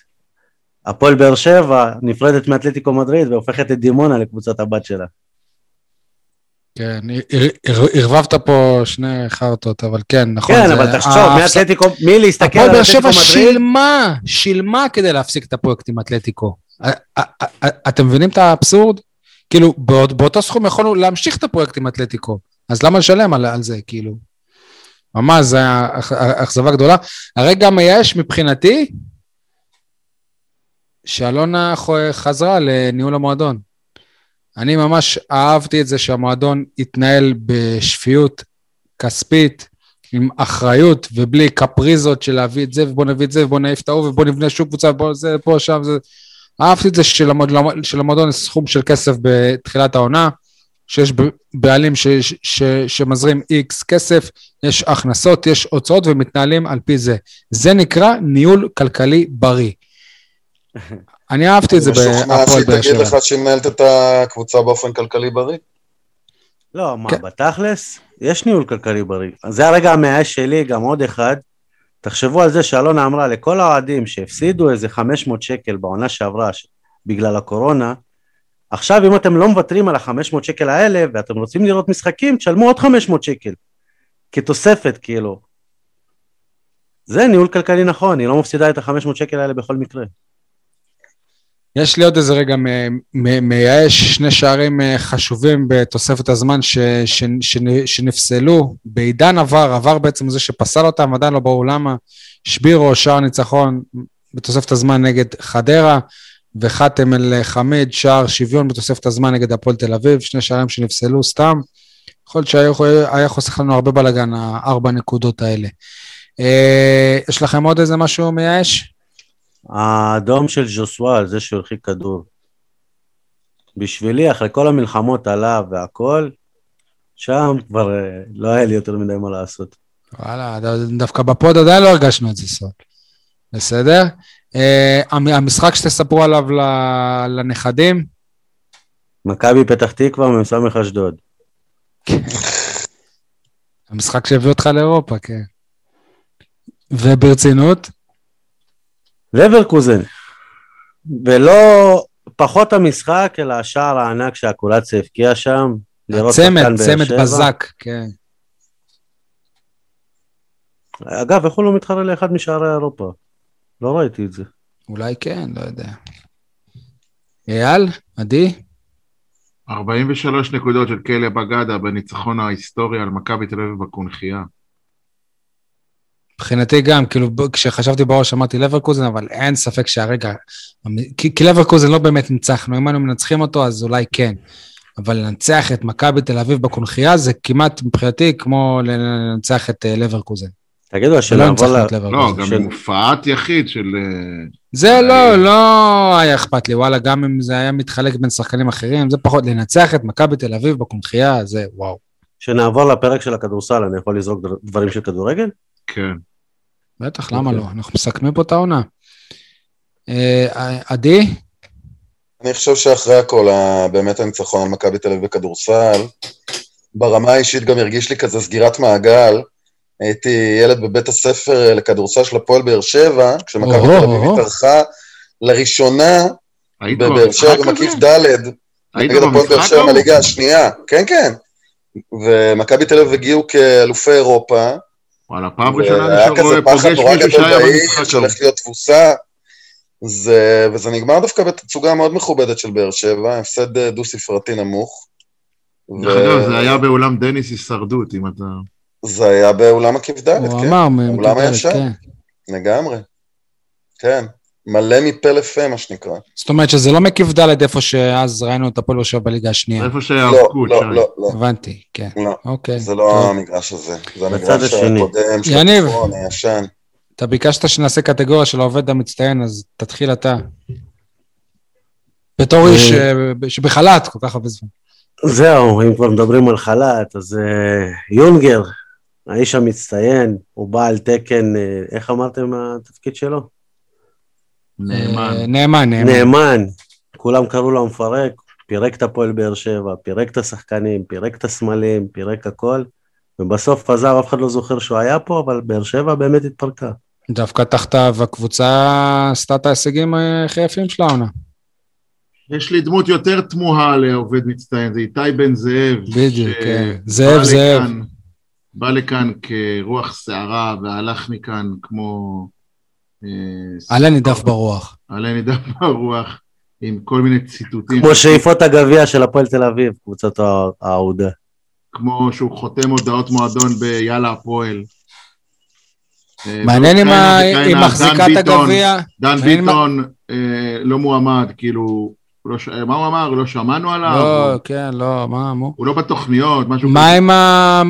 הפועל באר שבע נפרדת מאתלטיקו מדריד והופכת את דימונה לקבוצת הבת שלה. כן, ער- ער- ערבבת פה שני חרטות, אבל כן, נכון. כן, אבל תחשוב, ההפס- מאתלטיקו, מי להסתכל הפועל על באר אתלטיקו שבע מדריד? שילמה, שילמה כדי להפסיק את הפרויקט עם אתלטיקו. א- א- א- אתם מבינים את האבסורד? כאילו, באות- באותו סכום יכולנו להמשיך את הפרויקט עם אתלטיקו, אז למה לשלם על, זה, כאילו? ממש, זו אכזבה גדולה. הרגע המייאש מבחינתי, שאלונה חזרה לניהול המועדון. אני ממש אהבתי את זה שהמועדון התנהל בשפיות כספית, עם אחריות ובלי קפריזות של להביא את זה ובוא נביא את זה ובוא נעיף את ההוא ובוא נבנה שוב קבוצה ובוא זה פה שם זה. אהבתי את זה שלמועדון, יש סכום של כסף בתחילת העונה, שיש בעלים ש, ש, ש, שמזרים איקס כסף, יש הכנסות, יש הוצאות ומתנהלים על פי זה. זה נקרא ניהול כלכלי בריא. [LAUGHS] אני אהבתי את זה אני משוכנע בהפועל שהיא באר תגיד שבע. לך שהיא מנהלת את הקבוצה באופן כלכלי בריא. לא, מה, כן. בתכלס, יש ניהול כלכלי בריא. זה הרגע המייאש שלי, גם עוד אחד. תחשבו על זה שאלונה אמרה לכל האוהדים שהפסידו איזה 500 שקל בעונה שעברה ש- בגלל הקורונה, עכשיו אם אתם לא מוותרים על ה-500 שקל האלה ואתם רוצים לראות משחקים, תשלמו עוד 500 שקל. כתוספת, כאילו. זה ניהול כלכלי נכון, היא לא מפסידה את ה-500 שקל האלה בכל מקרה. יש לי עוד איזה רגע מייאש, שני שערים אה, חשובים בתוספת הזמן ש, ש, ש, שנפסלו. בעידן עבר, עבר בעצם זה שפסל אותם, עדיין לא ברור למה. שבירו, שער ניצחון בתוספת הזמן נגד חדרה, וחאתם אל חמיד, שער שוויון בתוספת הזמן נגד הפועל תל אביב, שני שערים שנפסלו סתם. יכול להיות שהיה חוסך לנו הרבה בלאגן, הארבע נקודות האלה. אה, יש לכם עוד איזה משהו מייאש? האדום של ז'וסואל, זה שהרחיק כדור. בשבילי, אחרי כל המלחמות עליו והכל, שם כבר אה, לא היה לי יותר מדי מה לעשות. וואלה, דווקא בפוד עדיין לא הרגשנו את זה סוד. בסדר? המ- המשחק שתספרו עליו לנכדים, מכבי פתח תקווה מ"ס אשדוד. [LAUGHS] המשחק שהביא אותך לאירופה, כן. וברצינות, לברקוזן. ולא פחות המשחק, אלא השער הענק שהקולציה הבקיע שם. לראות צמד. בזק, כן. אגב, איך הוא לא מתחרה לאחד משערי אירופה? לא ראיתי את זה. אולי כן, לא יודע. אייל, עדי? 43 נקודות של כלא בגדה בניצחון ההיסטורי על מכבי תל אביב בקונכייה. מבחינתי גם, כאילו, כשחשבתי בראש אמרתי לברקוזן, אבל אין ספק שהרגע... כי, כי לברקוזן לא באמת ניצחנו, אם היינו מנצחים אותו, אז אולי כן. אבל לנצח את מכבי תל אביב בקונכייה זה כמעט מבחינתי כמו לנצח את אה, לברקוזן. תגידו, ל... את לא, לברקוזן. גם של- עם הופעת יחיד של... אה, זה לא, לא היה אכפת לי, וואלה, גם אם זה היה מתחלק בין שחקנים אחרים, זה פחות, לנצח את מכבי תל אביב בקונכייה, זה וואו. שנעבור לפרק של הכדורסל, אני יכול לזרוק דברים של כדורגל? כן. בטח, למה אוקיי. לא? אנחנו מסכמים פה את העונה. אה, עדי? אני חושב שאחרי הכל, באמת הניצחון על מכבי תל אביב בכדורסל, ברמה האישית גם הרגיש לי כזה סגירת מעגל. הייתי ילד בבית הספר לכדורסל של הפועל באר שבע, כשמכבי תל אביב. התארחה לראשונה בבאר שבע במקיף? ד' נגד הפועל באר שבע? מהליגה השנייה, כן, כן. ומכבי תל אביב הגיעו כאלופי אירופה, וואלה, פעם ראשונה אני כזה רואה- פחד פוגש מישהו גדול שהיה במשחק ההוא. שהולך להיות תבוסה. זה, וזה נגמר דווקא בתצוגה מאוד מכובדת של באר שבע, הפסד אה, דו-ספרתי נמוך. דרך ו- אגב, זה היה באולם דניס הישרדות, אם אתה... זה היה באולם עקיף ד', הוא כן, אמר, אולם הישן. כן. לגמרי. כן, מלא מפה לפה, מה שנקרא. זאת אומרת שזה לא מקיף ד' איפה שאז ראינו את הפועל שבע בליגה השנייה. איפה שהיה לא, לא. לא, לא, הבנתי, כן. לא. אוקיי. זה לא טוב. המגרש הזה. זה המגרש. הקודם של. הצפון, הישן. אתה ביקשת שנעשה קטגוריה של העובד המצטיין, אז תתחיל אתה. בתור איש אה, שבחל"ת כל כך הרבה זמן. זהו, אם כבר מדברים על חל"ת, אז אה, יונגר, האיש המצטיין, הוא בעל תקן, אה, איך אמרתם התפקיד שלו? נאמן. אה, נאמן, נאמן. נאמן. כולם קראו לו המפרק, פירק את הפועל באר שבע, פירק את השחקנים, פירק את הסמלים, פירק הכל, ובסוף עזב, אף אחד לא זוכר שהוא היה פה, אבל באר שבע באמת התפרקה. דווקא תחתיו הקבוצה עשתה את ההישגים אה, הכי יפים של העונה. יש לי דמות יותר תמוהה לעובד מצטיין, זה איתי בן זאב. בדיוק, ש- כן. זאב, זאב. לכאן- בא לכאן כרוח סערה והלך מכאן כמו... אה, עלה נידף ברוח. עלה נידף [LAUGHS] ברוח, עם כל מיני ציטוטים. כמו שאיפות הגביע של הפועל תל אביב, קבוצת הא- האהודה. כמו שהוא חותם הודעות מועדון ביאללה הפועל. אה, מעניין אם מחזיקת ביטון- הגביע, דן ביטון אה, לא מועמד, כאילו, לא מה הוא אמר? לא שמענו עליו? לא, כן, לא, מה, מו? הוא לא בתוכניות, משהו מה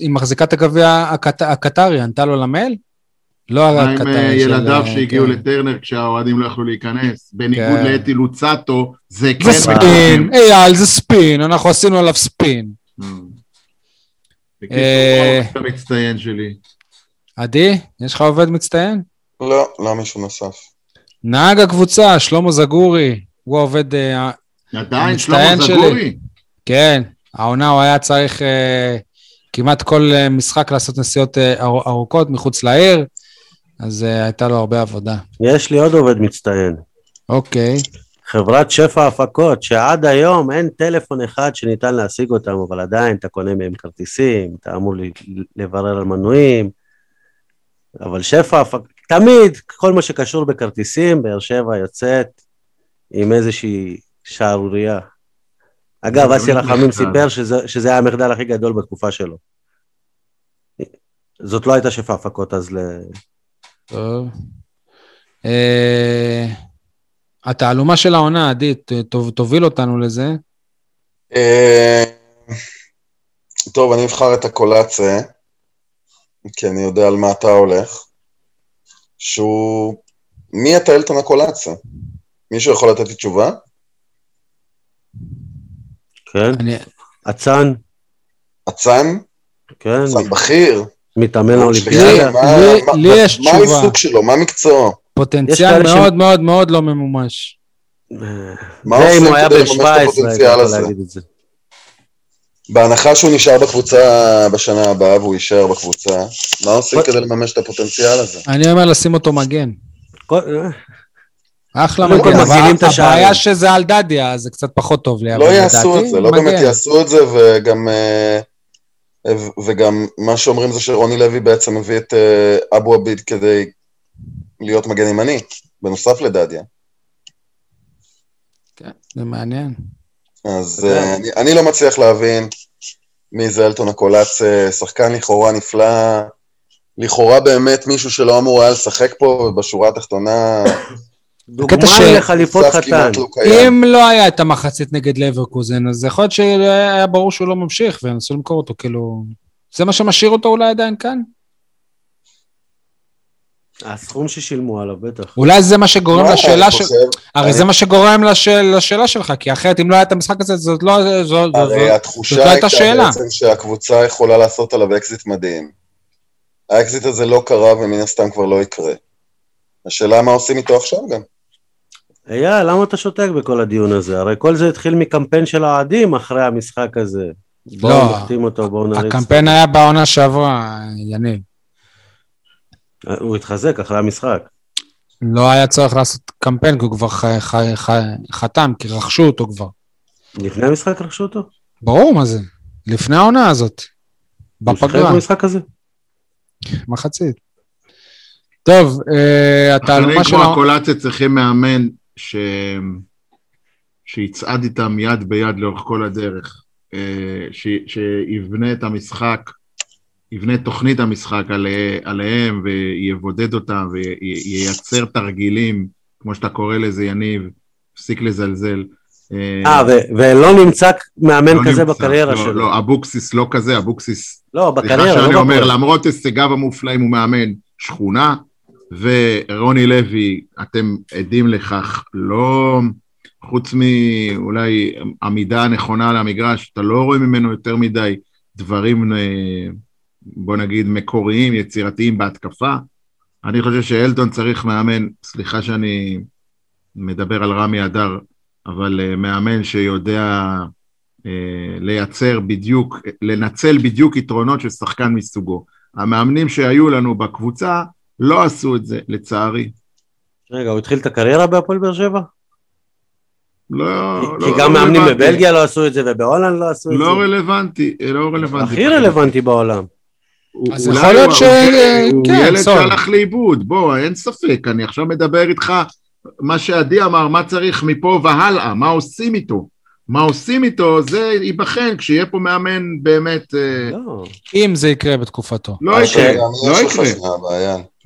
עם מחזיקת הגביע הקט- הקטרי, ענתה לו למייל? לא מה עם אה, של... ילדיו אה, שהגיעו כן. לטרנר כשהאוהדים לא יכלו להיכנס? בניגוד כן. לאתי לוצטו, זה כן... זה ספין, אייל, זה ספין, אנחנו עשינו עליו ספין. בקיצור, אה, המצטיין שלי. עדי, יש לך עובד מצטיין? לא, לא מישהו נוסף. נהג הקבוצה, שלמה זגורי, הוא העובד... אה, עדיין שלמה המצטיין שלי. זגורי? כן, העונה הוא היה צריך כמעט כל משחק לעשות נסיעות אר- ארוכות מחוץ לעיר, אז אה, הייתה לו הרבה עבודה. יש לי עוד עובד מצטיין. אוקיי, חברת שפע הפקות, שעד היום אין טלפון אחד שניתן להשיג אותם, אבל עדיין אתה קונה מהם כרטיסים, אתה אמור לברר על מנויים, אבל שפע הפקות, תמיד, כל מה שקשור בכרטיסים, באר שבע יוצאת עם איזושהי שערורייה. אגב, זה אסי רחמים. סיפר שזה, שזה היה המחדל הכי גדול בתקופה שלו. זאת לא הייתה שפע הפקות אז ל... טוב. אה, התעלומה של העונה, עדי, תוביל אותנו לזה. אה, טוב, אני אבחר את הקולאצה, כי אני יודע על מה אתה הולך. שהוא... מי אתה אלטון הקולאצה? מישהו יכול לתת לי תשובה? כן? אני, אצן, אצן? כן? אצן בכיר? מתאמן לי- לאולימפיאדה. מה- לי- מה- מה- יש מה תשובה. העיסוק שלו? מה מקצועו? פוטנציאל מאוד מאוד מאוד לא ממומש. מה עושים כדי לממש את 17, היית הפוטנציאל הזה? בהנחה שהוא נשאר בקבוצה בשנה הבאה והוא יישאר בקבוצה, מה עושים כדי לממש את הפוטנציאל הזה? אני אומר לשים אותו מגן. אחלה כל מגן. אבל. הבעיה שזה על דדיה, זה קצת פחות טוב לי. לא יעשו את זה, לא. באמת יעשו את זה, וגם, אה, וגם מה שאומרים זה שרוני לוי בעצם הביא את אה, אבו עביד כדי להיות מגן ימני, בנוסף לדדיה. כן, זה מעניין. אז אה, אני, אני לא מצליח להבין מי זה אלטון הקולץ, שחקן לכאורה נפלא, לכאורה באמת מישהו שלא אמור היה לשחק פה, ובשורה התחתונה, דוגמה ש- לחליפות חתן. לא. אם לא היה את המחצית נגד לברקוזן, אז יכול להיות שהיה ברור שהוא לא ממשיך, ונסו למכור אותו, כאילו... זה מה שמשאיר אותו אולי עדיין כאן? הסכום ששילמו עליו, בטח. אולי זה מה שגורם לא, לשאלה של... חושב- הרי אני- זה מה שגורם לשאל... לשאלה שלך, כי אחרת אם לא היה את המשחק הזה, זאת לא... זו... זו... הרי זאת התחושה לא הייתה הייתה שאלה. בעצם שהקבוצה יכולה לעשות עליו אקזיט מדהים. האקזיט הזה לא קרה ומן הסתם כבר לא יקרה. השאלה מה עושים איתו עכשיו גם. אייל, למה אתה שותק בכל הדיון הזה? הרי כל זה התחיל מקמפיין של האוהדים אחרי המשחק הזה. בואו לא, נחתים אותו, בואו נריץ. הקמפיין היה בעונה שעברה, יניב. הוא התחזק אחרי המשחק. לא היה צורך לעשות קמפיין, כי הוא כבר ח... ח... ח... חתם, כי רכשו אותו כבר. לפני המשחק רכשו אותו? ברור מה זה. לפני העונה הזאת. הוא שיחק בפגרה. במשחק הזה? מחצית. טוב, אה, התעלומה אחרי כמו שלנו... הקולציה צריכים מאמן ש... שיצעד איתם יד ביד לאורך כל הדרך, אה, ש... שיבנה את המשחק, יבנה תוכנית המשחק עלי... עליהם ויבודד אותם וייצר תרגילים, כמו שאתה קורא לזה, יניב, הפסיק לזלזל. אה, ו- ולא נמצא מאמן לא כזה נמצא, בקריירה לא, שלו. לא, אבוקסיס לא כזה, אבוקסיס לא, סליחה בקריירה, שאני לא אומר. למרות הישגיו המופלאים הוא מאמן שכונה, ורוני לוי, אתם עדים לכך, לא, חוץ מאולי עמידה הנכונה על המגרש, אתה לא רואה ממנו יותר מדי דברים, אה, בוא נגיד, מקוריים, יצירתיים בהתקפה. אני חושב שאלטון צריך מאמן, סליחה שאני מדבר על רמי אדר, אבל אה, מאמן שיודע אה, לייצר בדיוק, לנצל בדיוק יתרונות של שחקן מסוגו. המאמנים שהיו לנו בקבוצה לא עשו את זה, לצערי. רגע, הוא התחיל את הקריירה בהפועל באר שבע? לא, כי לא גם מאמנים רלוונטי. בבלגיה לא עשו את זה ובהולנד לא עשו את זה. לא רלוונטי, לא רלוונטי. הכי רלוונטי בעולם. אז יכול להיות ש- הוא כן, ילד סול. שהלך לאיבוד, בוא, אין ספק, אני עכשיו מדבר איתך, מה שעדי אמר, מה צריך מפה והלאה, מה עושים איתו. מה עושים איתו, זה ייבחן כשיהיה פה מאמן באמת, אה, לא. אם זה יקרה בתקופתו. לא יקרה, לא יקרה.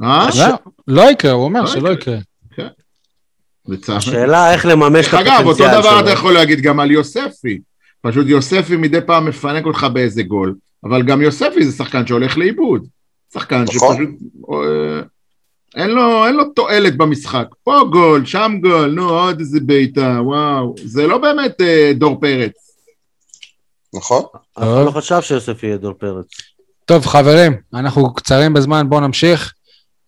אה? לא, לא יקרה, הוא אומר לא שלא יקרה. לצערי. השאלה איך לממש את דרך אגב, אותו הפוטנציאל דבר אתה שלו. יכול להגיד גם על יוספי. פשוט יוספי מדי פעם מפנק אותך באיזה גול, אבל גם יוספי זה שחקן שהולך לאיבוד. שחקן נכון. שפשוט... אה, אין לו, אין לו תועלת במשחק. פה גול, שם גול, נו, עוד איזה בעיטה, וואו. זה לא באמת אה, דור פרץ. נכון? אף אחד לא חשב שיוסף יהיה דור פרץ. טוב, חברים, אנחנו קצרים בזמן, בואו נמשיך.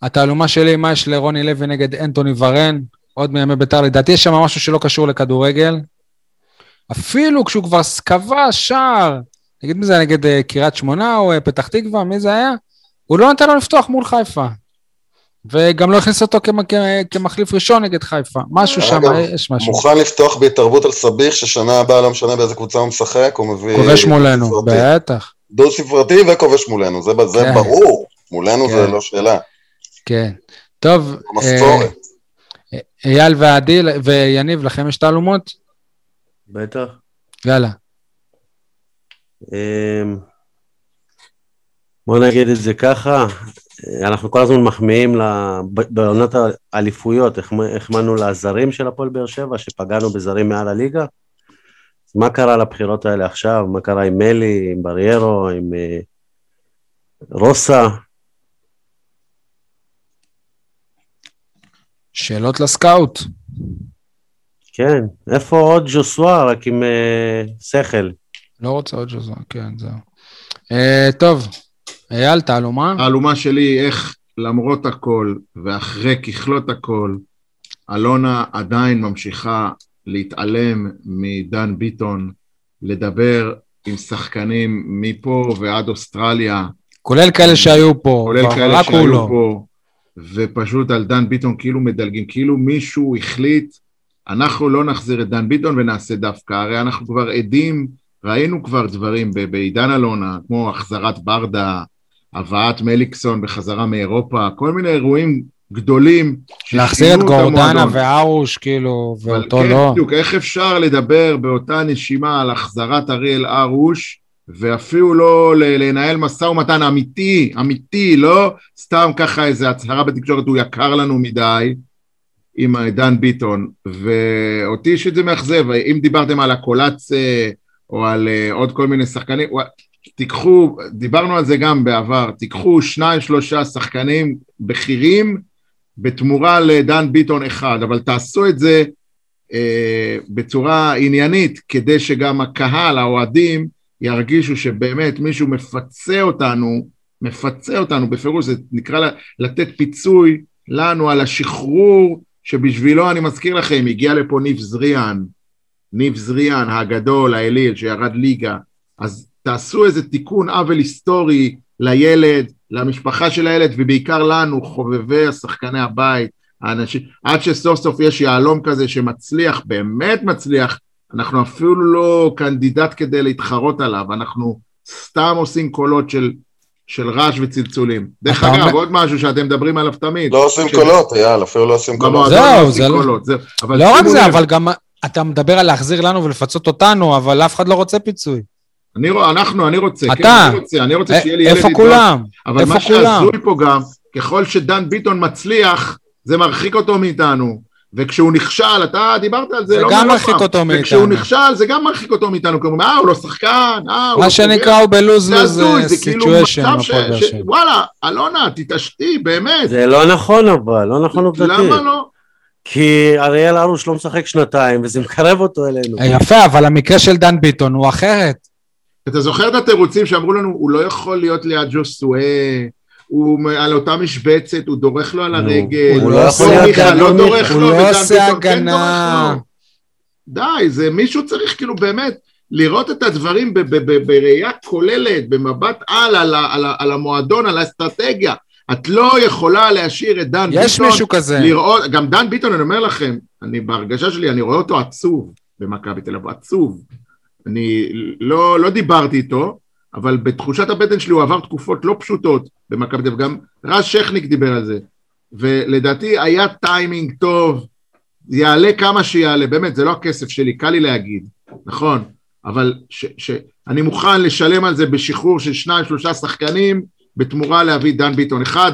התעלומה שלי, מה יש לרוני לוי נגד אנטוני ורן, עוד מימי בית"ר, לדעתי יש שם משהו שלא קשור לכדורגל. אפילו כשהוא כבר כבש שער, נגיד מי זה היה נגד אה, קריית שמונה או אה, פתח תקווה, מי זה היה? הוא לא נתן לו לפתוח מול חיפה. וגם לא הכניס אותו כמ- כ- כמחליף ראשון נגד חיפה. משהו שם, אגב, יש משהו. מוכן לפתוח בהתערבות על סביח, ששנה הבאה לא משנה באיזה קבוצה הוא משחק, הוא מביא... כובש מולנו. בטח. דו-ספרתי וכובש מולנו, זה זה כן. ברור. מולנו זה כן. לא שאלה. כן. טוב, אה. אייל ועדי ויניב, לכם יש תעלומות? בטח. יאללה. אמ, בוא נגיד את זה ככה, אנחנו כל הזמן מחמיאים בעונת האליפויות, החמ- החמאנו לזרים של הפועל באר שבע, שפגענו בזרים מעל הליגה. מה קרה לבחירות האלה עכשיו? מה קרה עם מלי, עם בריירו, עם אה, רוסה? שאלות לסקאוט. כן, איפה עוד ז'וסווה, רק עם אה, שכל? לא רוצה עוד שזו, כן, זהו. אה, טוב, אייל, תעלומה? האלומה שלי, איך למרות הכל ואחרי ככלות הכל, אלונה עדיין ממשיכה להתעלם מדן ביטון, לדבר עם שחקנים מפה ועד אוסטרליה, כולל כאלה שהיו פה, כולל כאלה שהיו לא. פה, ופשוט על דן ביטון כאילו מדלגים, כאילו מישהו החליט, אנחנו לא נחזיר את דן ביטון ונעשה דווקא, הרי אנחנו כבר עדים, ראינו כבר דברים בעידן אלונה, כמו החזרת ברדה, הבאת מליקסון בחזרה מאירופה, כל מיני אירועים גדולים. להחזיר את גורדנה. וארוש, כאילו, ואותו כן, לא. בדיוק, איך אפשר לדבר באותה נשימה על החזרת אריאל הרוש, ואפילו לא לנהל משא ומתן אמיתי, אמיתי, לא סתם ככה איזו הצהרה בתקשורת, הוא יקר לנו מדי, עם דן ביטון, ואותי אישית זה מאכזב, אם דיברתם על הקולצה, או על uh, עוד כל מיני שחקנים, תיקחו, דיברנו על זה גם בעבר, תיקחו שניים שלושה שחקנים בכירים בתמורה לדן ביטון אחד, אבל תעשו את זה אה, בצורה עניינית, כדי שגם הקהל, האוהדים, ירגישו שבאמת מישהו מפצה אותנו, מפצה אותנו בפירוש, זה נקרא לתת פיצוי לנו על השחרור, שבשבילו, אני מזכיר לכם, הגיע לפה ניב זריאן, ניב זריאן הגדול, האליל, שירד ליגה, אז תעשו איזה תיקון עוול היסטורי לילד, למשפחה של הילד, ובעיקר לנו, חובבי השחקני הבית, האנשים, עד שסוף סוף יש יהלום כזה שמצליח, באמת מצליח, אנחנו אפילו לא קנדידט כדי להתחרות עליו, אנחנו סתם עושים קולות של, של רעש וצלצולים. דרך אגב, אומר- עוד משהו שאתם מדברים עליו תמיד. לא עושים ש- קולות, אייל, אפילו לא עושים קולות. במועדון זהו, לא זה עושים לא- קולות, זהו. אבל לא רק זה, לב, אבל גם אתה מדבר על להחזיר לנו ולפצות אותנו, אבל אף אחד לא רוצה פיצוי. אני, אנחנו, אני רוצה, כן, אתה. אני רוצה, אני רוצה א- שיהיה לי ילד איפה. כולם? אבל איפה מה? שהזוי פה גם, ככל שדן ביטון מצליח, זה מרחיק אותו מאיתנו. וכשהוא נכשל, אתה דיברת על זה, זה לא גם מרחיק. אותו וכשהוא מאיתנו. נכשל, זה גם מרחיק אותו מאיתנו. כלומר, אה, הוא לא שחקן, אה, הוא לא מה שנקרא הוא בלוז זה לוז הזוי, זה כאילו סיטואשן. מצב ש... ש... וואלה, אלונה, תתעשתי, באמת. זה לא נכון אבל, לא נכון עובדתית. למה לא? כי אריאל הרוש לא משחק שנתיים, וזה מקרב אותו אלינו. יפה, אבל המקרה של דן ביטון הוא אחרת. אתה זוכר את התירוצים שאמרו לנו, הוא לא יכול להיות ליד ג'וסואה, הוא על אותה משבצת, הוא דורך לו על הרגל, הוא לא מיכה דן לא דורך הוא לו, לא ודן עושה כן הגנה. די, זה מישהו צריך כאילו באמת לראות את הדברים בראייה כוללת, במבט על, על המועדון, על האסטרטגיה. את לא יכולה להשאיר את דן ביטון. יש מישהו כזה. לראות, גם דן ביטון, אני אומר לכם, אני בהרגשה שלי, אני רואה אותו עצוב במכבי תל אביב, עצוב. אני לא, לא דיברתי איתו, אבל בתחושת הבטן שלי הוא עבר תקופות לא פשוטות במכבי תל אביב, גם רז שכניק דיבר על זה. ולדעתי היה טיימינג טוב, יעלה כמה שיעלה, באמת, זה לא הכסף שלי, קל לי להגיד, נכון, אבל ש, ש, אני מוכן לשלם על זה בשחרור של שניים, שלושה שחקנים, בתמורה להביא דן ביטון אחד,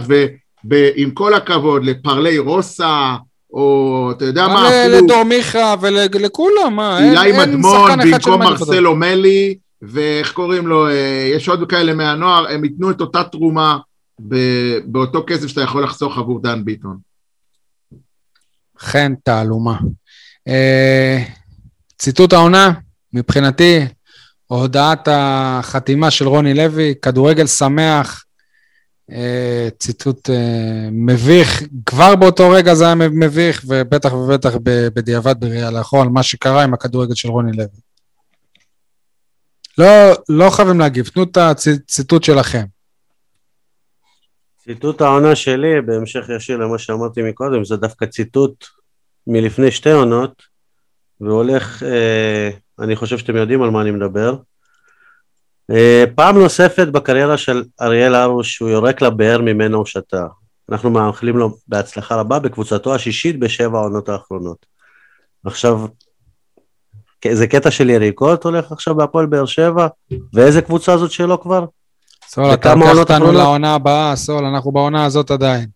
ועם כל הכבוד לפרלי רוסה, או אתה יודע מה, אפילו לדור מיכה ולכולם, מה? אין- אילי אין מדמון שחקן אחד במקום שמעדיף אותו. מרסלו מלי, ואיך קוראים לו, אה, יש עוד כאלה מהנוער, הם ייתנו את אותה תרומה באותו כסף שאתה יכול לחסוך עבור דן ביטון. חן תעלומה. אה, ציטוט העונה, מבחינתי, הודעת החתימה של רוני לוי, כדורגל שמח, אה, ציטוט מביך, כבר באותו רגע זה היה מביך, ובטח ובטח בדיעבד בראייה לאחור, על מה שקרה עם הכדורגל של רוני לוי. לא, לא חייבים להגיב, תנו את הציטוט שלכם. ציטוט העונה שלי, בהמשך ישיר למה שאמרתי מקודם, זה דווקא ציטוט מלפני שתי עונות, והולך, אה, אני חושב שאתם יודעים על מה אני מדבר. אה, פעם נוספת בקריירה של אריאל הרוש, הוא יורק לבאר ממנה הוא שתה. אנחנו מאחלים לו בהצלחה רבה בקבוצתו השישית בשבע העונות האחרונות. עכשיו, זה קטע של יריקות הולך עכשיו בהפועל באר שבע, ואיזה קבוצה זאת שלו כבר? סול, אתה לוקח אותנו? לעונה הבאה, סול, אנחנו בעונה הזאת עדיין.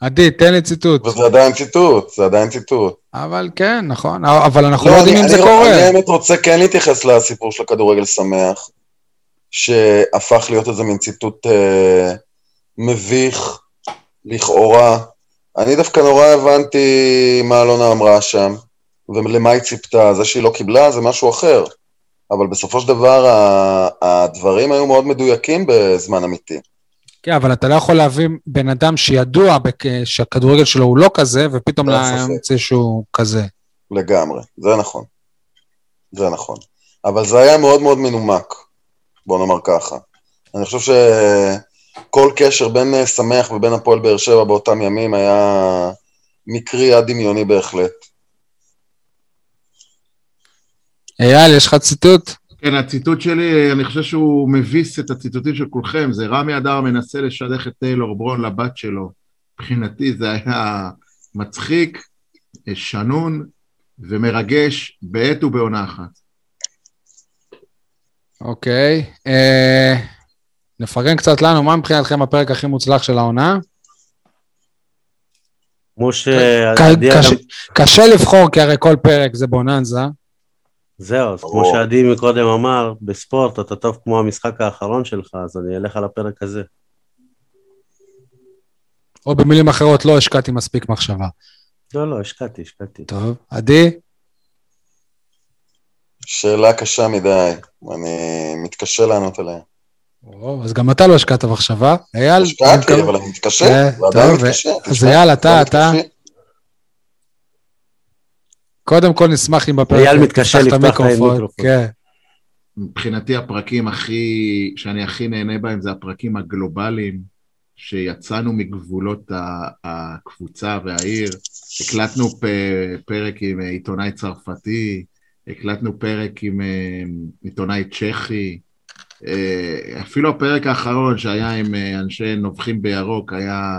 עדי, תן לי ציטוט. וזה עדיין ציטוט, זה עדיין ציטוט. אבל כן, נכון, אבל אנחנו לא לא, יודעים אני- אם זה אני- קורה. אני האמת רוצה כן להתייחס לסיפור של הכדורגל שמח, שהפך להיות איזה מין ציטוט אה, מביך, לכאורה. אני דווקא נורא הבנתי מה אלונה אמרה שם, ולמה היא ציפתה. זה שהיא לא קיבלה זה משהו אחר. אבל בסופו של דבר הדברים היו מאוד מדויקים בזמן אמיתי. כן, אבל אתה לא יכול להביא בן אדם שידוע בכ- שהכדורגל שלו הוא לא כזה, ופתאום. להמציא שהוא כזה. לגמרי, זה נכון. זה נכון. אבל זה היה מאוד מאוד מנומק, בוא נאמר ככה. אני חושב שכל קשר בין אה, שמח ובין הפועל באר שבע באותם ימים היה מקרי עד דמיוני בהחלט. אייל, יש לך ציטוט? כן, הציטוט שלי, אני חושב שהוא מביס את הציטוטים של כולכם, זה רמי אדר מנסה לשדך את טיילור ברון לבת שלו. מבחינתי זה היה מצחיק, שנון ומרגש בעת ובעונה אחת. אוקיי. אה, נפרגן קצת לנו, מה מבחינתכם הפרק הכי מוצלח של העונה? גם... קשה לבחור, כי הרי כל פרק זה בוננזה. זהו, אז כמו. שעדי מקודם אמר, בספורט אתה טוב כמו המשחק האחרון שלך, אז אני אלך על הפרק הזה. או במילים אחרות, לא השקעתי מספיק מחשבה. לא, לא, השקעתי, השקעתי. טוב, עדי? שאלה קשה מדי, אני מתקשה לענות עליה. או, אז גם אתה לא השקעת מחשבה. אייל? השקעתי, אבל אני מתקשה, אה, ועדיין טוב, מתקשה. אז אייל, אתה- אתה-. קודם כל נשמח אם בפרק... אייל מתקשה את לפתוח להם המיקרופון. מיקרופון. כן. מבחינתי הפרקים הכי, שאני הכי נהנה בהם זה הפרקים הגלובליים, שיצאנו מגבולות הקבוצה והעיר, הקלטנו פרק עם אה, עיתונאי צרפתי, הקלטנו פרק עם אה, עיתונאי צ'כי, אה, אפילו הפרק האחרון שהיה עם אנשי נובחים בירוק היה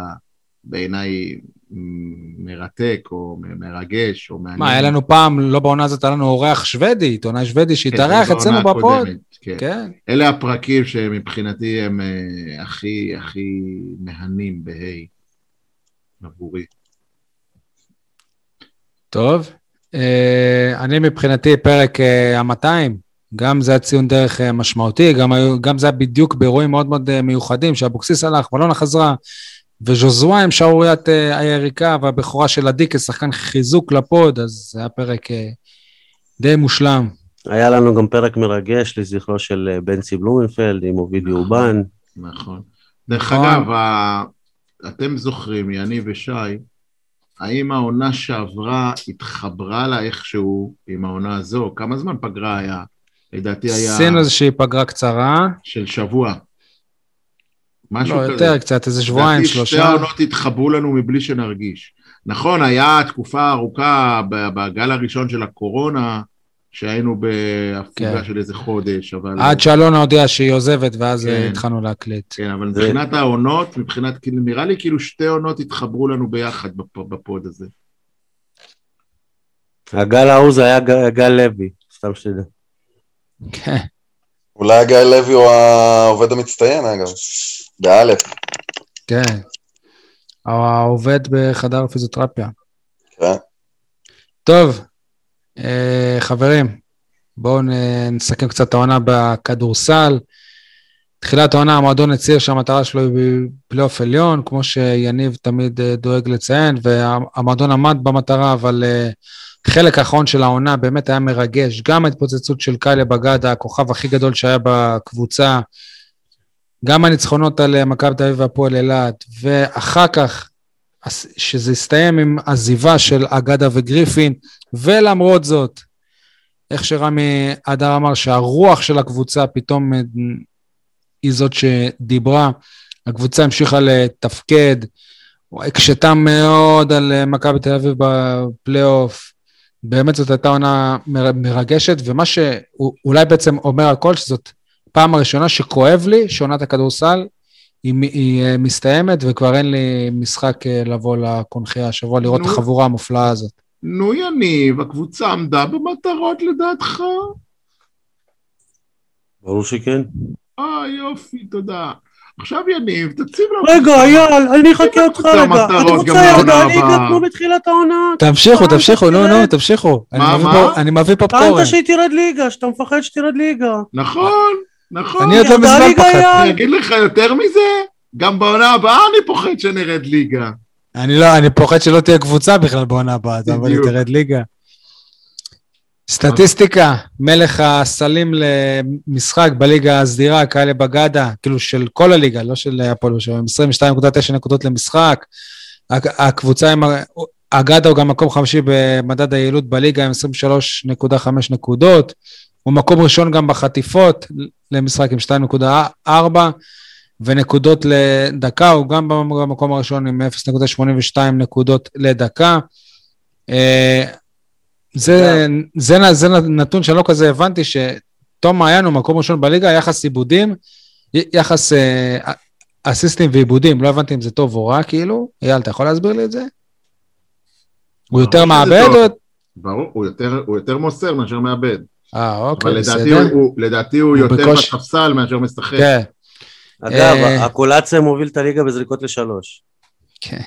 בעיניי מרתק או מרגש או מעניין. מה, היה לנו פעם, לא בעונה הזאת, היה לנו אורח שוודי, עיתונאי שוודי כן, שהתארח זו אצלנו בפוד. כן. כן. אלה הפרקים שמבחינתי הם אה, הכי הכי מהנים בהיי עבורי. טוב. אה, אני מבחינתי פרק ה-200, גם זה היה ציון דרך אה, משמעותי, גם, היו, גם זה היה בדיוק באירועים מאוד מאוד אה, מיוחדים, שאבוקסיס הלך, ולונה חזרה, וז'וזווה עם שערוריית אה, היריקה, והבכורה של עדי כשחקן חיזוק לפוד, אז זה היה פרק אה, די מושלם. היה לנו גם פרק מרגש לזכרו של אה, בנצי בלומנפלד עם אובידי נכון. אובן. נכון. דרך נכון. אגב, ה- אתם זוכרים, יניב ושי, האם העונה שעברה התחברה לה איכשהו עם העונה הזו? כמה זמן פגרה היה? לדעתי היה עשינו איזושהי פגרה קצרה, של שבוע. משהו לא, כזה. יותר קצת, איזה שבועיים, לדעתי שתי שלושה. העונות התחברו לנו מבלי שנרגיש. נכון, היה תקופה ארוכה ב- בגל הראשון של הקורונה, שהיינו בהפוגה כן. של איזה חודש, אבל... עד שאלונה הודיעה שהיא עוזבת, ואז כן. התחלנו להקליט. כן, אבל זה- מבחינת העונות, מבחינת, כאילו, נראה לי כאילו שתי עונות התחברו לנו ביחד בפ- בפוד הזה. הגל ההוא זה היה ג- גל לוי, סתם שתדע. כן. אולי גיא לוי הוא העובד המצטיין, אגב. באלף. כן. העובד בחדר הפיזיותרפיה. כן. טוב, אה, חברים, בואו נסכם קצת את העונה בכדורסל. תחילת העונה המועדון הצהיר שהמטרה שלו היא פלייאוף עליון, כמו שיניב תמיד אה, דואג לציין, והמועדון עמד במטרה, אבל אה, חלק האחרון של העונה באמת היה מרגש. גם ההתפוצצות של קיילה בגדה, הכוכב הכי גדול שהיה בקבוצה, גם הניצחונות על אה, מכבי תל אביב והפועל אילת, ואחר כך, שזה הסתיים עם עזיבה של אגדה וגריפין, ולמרות זאת, איך שרמי אדר אמר, שהרוח של הקבוצה פתאום אה, היא זאת שדיברה, הקבוצה המשיכה לתפקד, הקשתה מאוד על אה, מכבי תל אביב בפלייאוף. באמת זאת הייתה עונה מר- מרגשת, ומה שאולי בעצם אומר הכל, שזאת פעם הראשונה שכואב לי שעונת הכדורסל היא, היא אה, מסתיימת, וכבר אין לי משחק אה, לבוא לקונחייה השבוע לראות את נו. החבורה המופלאה הזאת. נו יניב, הקבוצה עמדה במטרות לדעתך? ברור שכן. אה, יופי, תודה. עכשיו יניב, תציב לנו... רגע, אייל, אני אחכה אותך רגע. ירדה ליגה הבאה. כמו בתחילת העונה. תמשיכו, טענת תמשיכו, נו. נו, תמשיכו. אני מה, מביא מה? פה- אני מביא פופקורן. טענת שהיא תרד ליגה, שאתה מפחד שתרד ליגה. נכון, נכון. אני יותר ירדה מזמן פחדתי. אני אגיד לך יותר מזה, גם בעונה הבאה אני פוחד שנרד ליגה. אני לא, אני פוחד שלא תהיה קבוצה בכלל בעונה הבאה, אבל היא. תרד ליגה. סטטיסטיקה, מלך הסלים למשחק בליגה הסדירה, כאלה בגדה, כאילו של כל הליגה, לא של הפועל עם 22.9 נקודות למשחק. הק- הקבוצה עם, אגדה הוא גם מקום חמישי במדד היעילות בליגה עם 23.5 נקודות. הוא מקום ראשון גם בחטיפות למשחק עם 2.4 ונקודות לדקה, הוא גם במקום הראשון עם 0.82 נקודות לדקה. אה, זה, זה, נ- זה נתון שאני לא כזה הבנתי, שתום מעיין הוא מקום ראשון בליגה, יחס עיבודים, יחס אה, אסיסטים ועיבודים, לא הבנתי אם זה טוב או רע, כאילו. אייל, אתה יכול להסביר לי את זה? הוא יותר מעבד. או... ברור, הוא יותר, הוא יותר מוסר מאשר מאבד. אה, אוקיי, אבל בסדר. הוא, לדעתי הוא הוא יותר בקושי- בספסל מאשר משחק. כן, אגב, אה. הקולציה מוביל את הליגה בזריקות לשלוש. כן.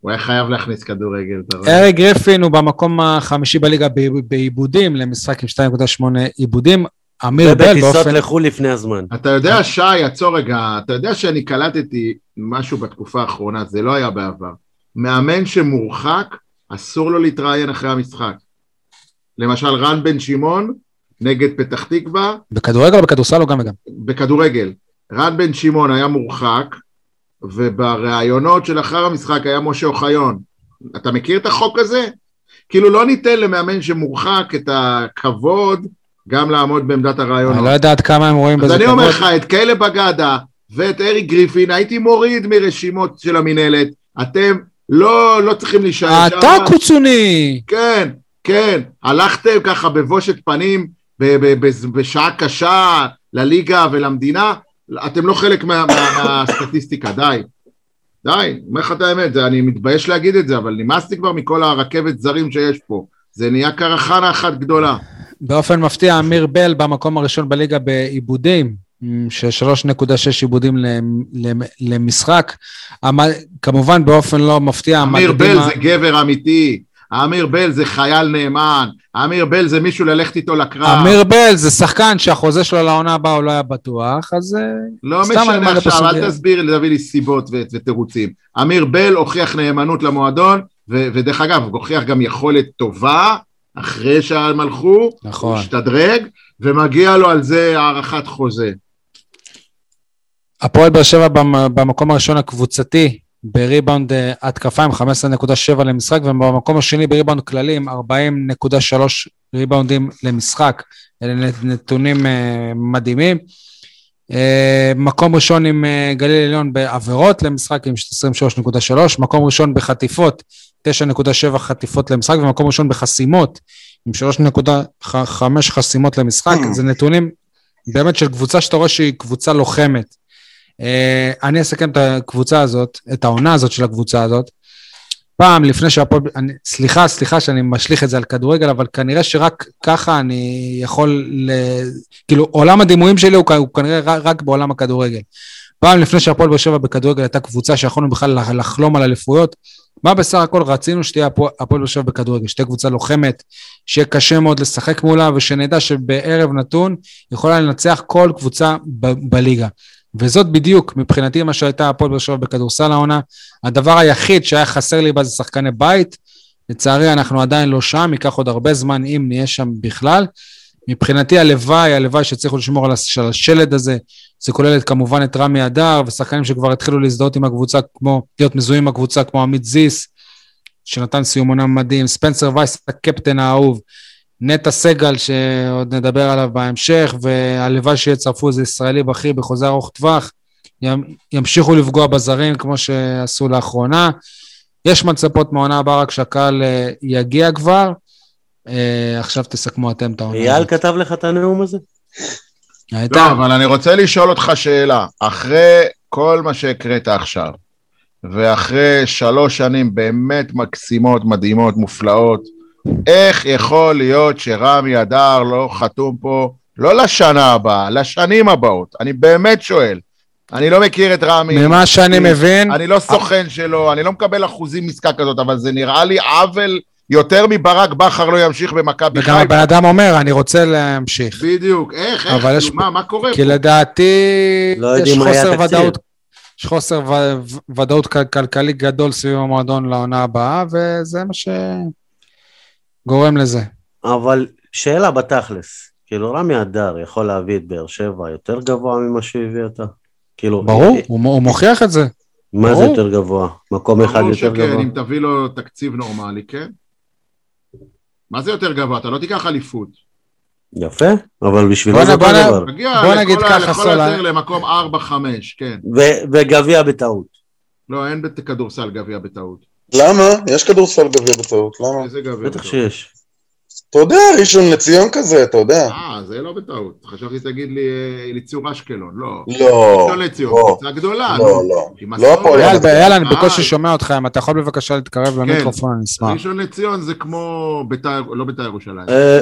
הוא היה חייב להכניס כדורגל. אריק גריפין הוא במקום החמישי בליגה בעיבודים, למשחק עם 2.8 עיבודים. אמיר בל ובטיסות באופן... לחו"ל לפני הזמן. אתה יודע, שי, עצור רגע, אתה יודע שאני קלטתי משהו בתקופה האחרונה, זה לא היה בעבר. מאמן שמורחק, אסור לו להתראיין אחרי המשחק. למשל, רן בן שמעון נגד פתח תקווה, בכדורגל או בכדורסל או גם וגם? בכדורגל. רן בן שמעון היה מורחק, ובראיונות של אחר המשחק היה משה אוחיון. אתה מכיר את החוק הזה? כאילו לא ניתן למאמן שמורחק את הכבוד גם לעמוד בעמדת הראיונות. אני לא יודע עד כמה הם רואים אז בזה אני כבוד. אומר לך, את כאלה בגדה ואת אריק גריפין הייתי מוריד מרשימות של המינהלת. אתם לא, לא צריכים להישאר שם. אתה קוצוני! כן, כן. הלכתם ככה בבושת פנים, בשעה קשה, לליגה ולמדינה, אתם לא חלק מה- מה- מהסטטיסטיקה, די. די, אומר לך את האמת, זה, אני מתבייש להגיד את זה, אבל נמאסתי כבר מכל הרכבת זרים שיש פה. זה נהיה קרחנה אחת גדולה. באופן מפתיע, אמיר בל במקום הראשון בליגה בעיבודים, של 3.6 עיבודים למ- למ- למשחק. כמובן, באופן לא מפתיע, אמיר המדדים בל ה- זה גבר אמיתי, אמיר בל זה חייל נאמן, אמיר בל זה מישהו ללכת איתו לקרב. אמיר בל זה שחקן שהחוזה שלו לעונה הבאה הוא לא היה בטוח, אז אה, לא משנה עכשיו. אל תסביר לי, תביא לי סיבות ותירוצים. אמיר בל הוכיח נאמנות למועדון, ו- ודרך אגב, הוא הוכיח גם יכולת טובה, אחרי שהם הלכו, הוא נכון. השתדרג, ומגיע לו על זה הארכת חוזה. הפועל באר שבע במ- במקום הראשון הקבוצתי בריבאונד אה, התקפה עם 15.7 למשחק, ובמקום השני בריבאונד כללי עם 40.3 ריבאונדים למשחק. אלה נתונים אה, מדהימים. אה, מקום ראשון עם גליל עליון בעבירות למשחק עם 23.3, מקום ראשון בחטיפות, 9.7 חטיפות למשחק, ומקום ראשון בחסימות עם 3.5 חסימות למשחק. זה נתונים באמת של קבוצה שאתה רואה שהיא קבוצה לוחמת. אה, אני אסכם את הקבוצה הזאת, את העונה הזאת של הקבוצה הזאת. פעם לפני שהפועל, סליחה, סליחה שאני משליך את זה על כדורגל, אבל כנראה שרק ככה אני יכול, ל... כאילו עולם הדימויים שלי הוא, הוא כנראה רק, בעולם הכדורגל. פעם לפני שהפועל באר שבע בכדורגל הייתה קבוצה שיכולנו בכלל לח- לחלום על אליפויות, מה בסך הכל רצינו שתהיה הפועל באר שבע בכדורגל, שתהיה קבוצה לוחמת, שיהיה קשה מאוד לשחק מולה, ושנדע שבערב נתון יכולה לנצח כל קבוצה ב- בליגה. וזאת בדיוק מבחינתי מה שהייתה הפועל באר שבע בכדורסל העונה. הדבר היחיד שהיה חסר לי בה זה שחקני בית. לצערי אנחנו עדיין לא שם, ייקח עוד הרבה זמן אם נהיה שם בכלל. מבחינתי הלוואי, הלוואי שהצליחו לשמור על הש- על השלד הזה. זה כולל כמובן את רמי אדר ושחקנים שכבר התחילו להזדהות עם הקבוצה, כמו, להיות מזוהים עם הקבוצה, כמו עמית זיס, שנתן סיום עונה מדהים, ספנסר וייס, הקפטן האהוב, נטע סגל, שעוד נדבר עליו בהמשך, והלוואי שיצרפו איזה ישראלי בכיר בחוזה ארוך טווח, ימ- ימשיכו לפגוע בזרים כמו שעשו לאחרונה. יש מה לצפות מהעונה הבאה, רק שהקהל אה, יגיע כבר. אה, עכשיו תסכמו אתם את העונה. אייל. כתב לך את הנאום הזה? הייתה. לא, אבל אני רוצה לשאול אותך שאלה. אחרי כל מה שהקראת עכשיו, ואחרי שלוש שנים באמת מקסימות, מדהימות, מופלאות, איך יכול להיות שרמי אדר לא חתום פה, לא לשנה הבאה, לשנים הבאות? אני באמת שואל. אני לא מכיר את רמי. ממה שאני מבין, אני לא סוכן שלו, אני לא מקבל אחוזים עסקה כזאת, אבל זה נראה לי עוול יותר מברק בכר לא ימשיך במכבי וגם הבן אדם אומר, אני רוצה להמשיך. בדיוק, איך, איך, אבל יש מה, מה קורה כי פה? לדעתי, לא יש יודעים מה היה חוסר. ודאות. יש חוסר ו- ודאות כל- כלכלי גדול סביב המועדון לעונה הבאה, וזה מה שגורם לזה. אבל שאלה בתכלס, כאילו רמי אדר יכול להביא את באר שבע יותר גבוה ממה שהוא הביא אותה? כאילו, ברור, אה, הוא הוא מוכיח את זה. מה זה ברור. יותר גבוה? מקום אחד ברור יותר שכן, גבוה? אם תביא לו תקציב נורמלי, כן. מה זה יותר גבוה? אתה לא תיקח אליפות. יפה, אבל בשבילו בוא זה אותו דבר. תגיע בוא נגיד ככה, לכל סולה. היותר למקום 4-5, כן. ו- וגביע בטעות. לא, אין בכדורסל גביע בטעות. למה? יש כדורסל גביע בטעות, למה? איזה גביע בטח בטעות? שיש. אתה יודע, ראשון לציון כזה, אתה יודע. אה, זה לא בטעות. חשבתי שתגיד לי אה, אליצור אשקלון, לא. לא, ראשון לציון, לא, קבוצה גדולה. לא. לא. עם לא הפועל אייל, אני בקושי שומע אותך, אם אתה יכול בבקשה להתקרב כן. למיקרופון, אני אשמח. ראשון לציון זה כמו ביתר, לא ביתר ירושלים. אה,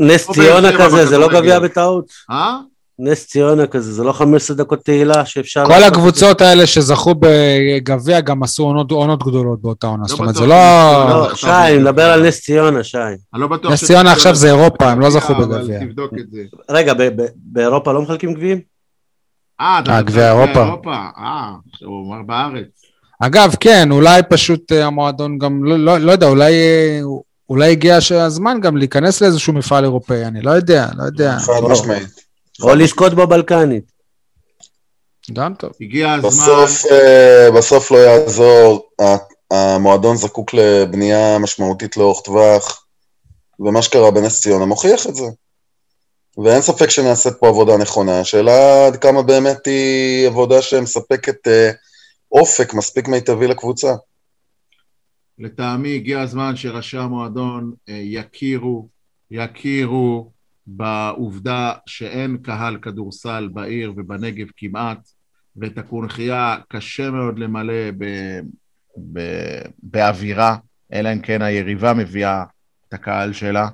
נס ציונה כזה, זה לא. גביע בטעות? אה? נס ציונה כזה, זה לא 15 דקות תהילה שאפשר... כל הקבוצות האלה שזכו בגביע גם עשו עונות- עונות גדולות באותה עונה. לא זאת אומרת, זה לא... לא, זה שי, אני. מדבר על נס ציונה, שי. אני לא בטוח... נס ציונה עכשיו זה אירופה, הם לא בגביע, זכו אבל בגביע. תבדוק את זה. רגע, ב- ב- באירופה לא מחלקים גביעים? אה, אה, גביע אירופה. אה, הוא אומר בארץ. אגב, כן, אולי פשוט אה, המועדון גם, לא, לא, לא יודע, אולי, אולי הגיע הזמן גם להיכנס לאיזשהו מפעל אירופאי, אני לא יודע, לא יודע. חד משמעית. או לזכות בבלקנית. גם טוב. הגיע הזמן... בסוף, אה, בסוף לא יעזור, המועדון זקוק לבנייה משמעותית לאורך טווח, ומה שקרה בנס ציונה מוכיח את זה. ואין ספק שנעשית פה עבודה נכונה. השאלה עד כמה באמת היא עבודה שמספקת אה, אופק מספיק מיטבי לקבוצה. לטעמי הגיע הזמן שראשי המועדון אה, יכירו, יכירו בעובדה שאין קהל כדורסל בעיר ובנגב כמעט, ואת הקונכייה קשה מאוד למלא ב, ב, באווירה, אלא אם כן היריבה מביאה את הקהל שלה,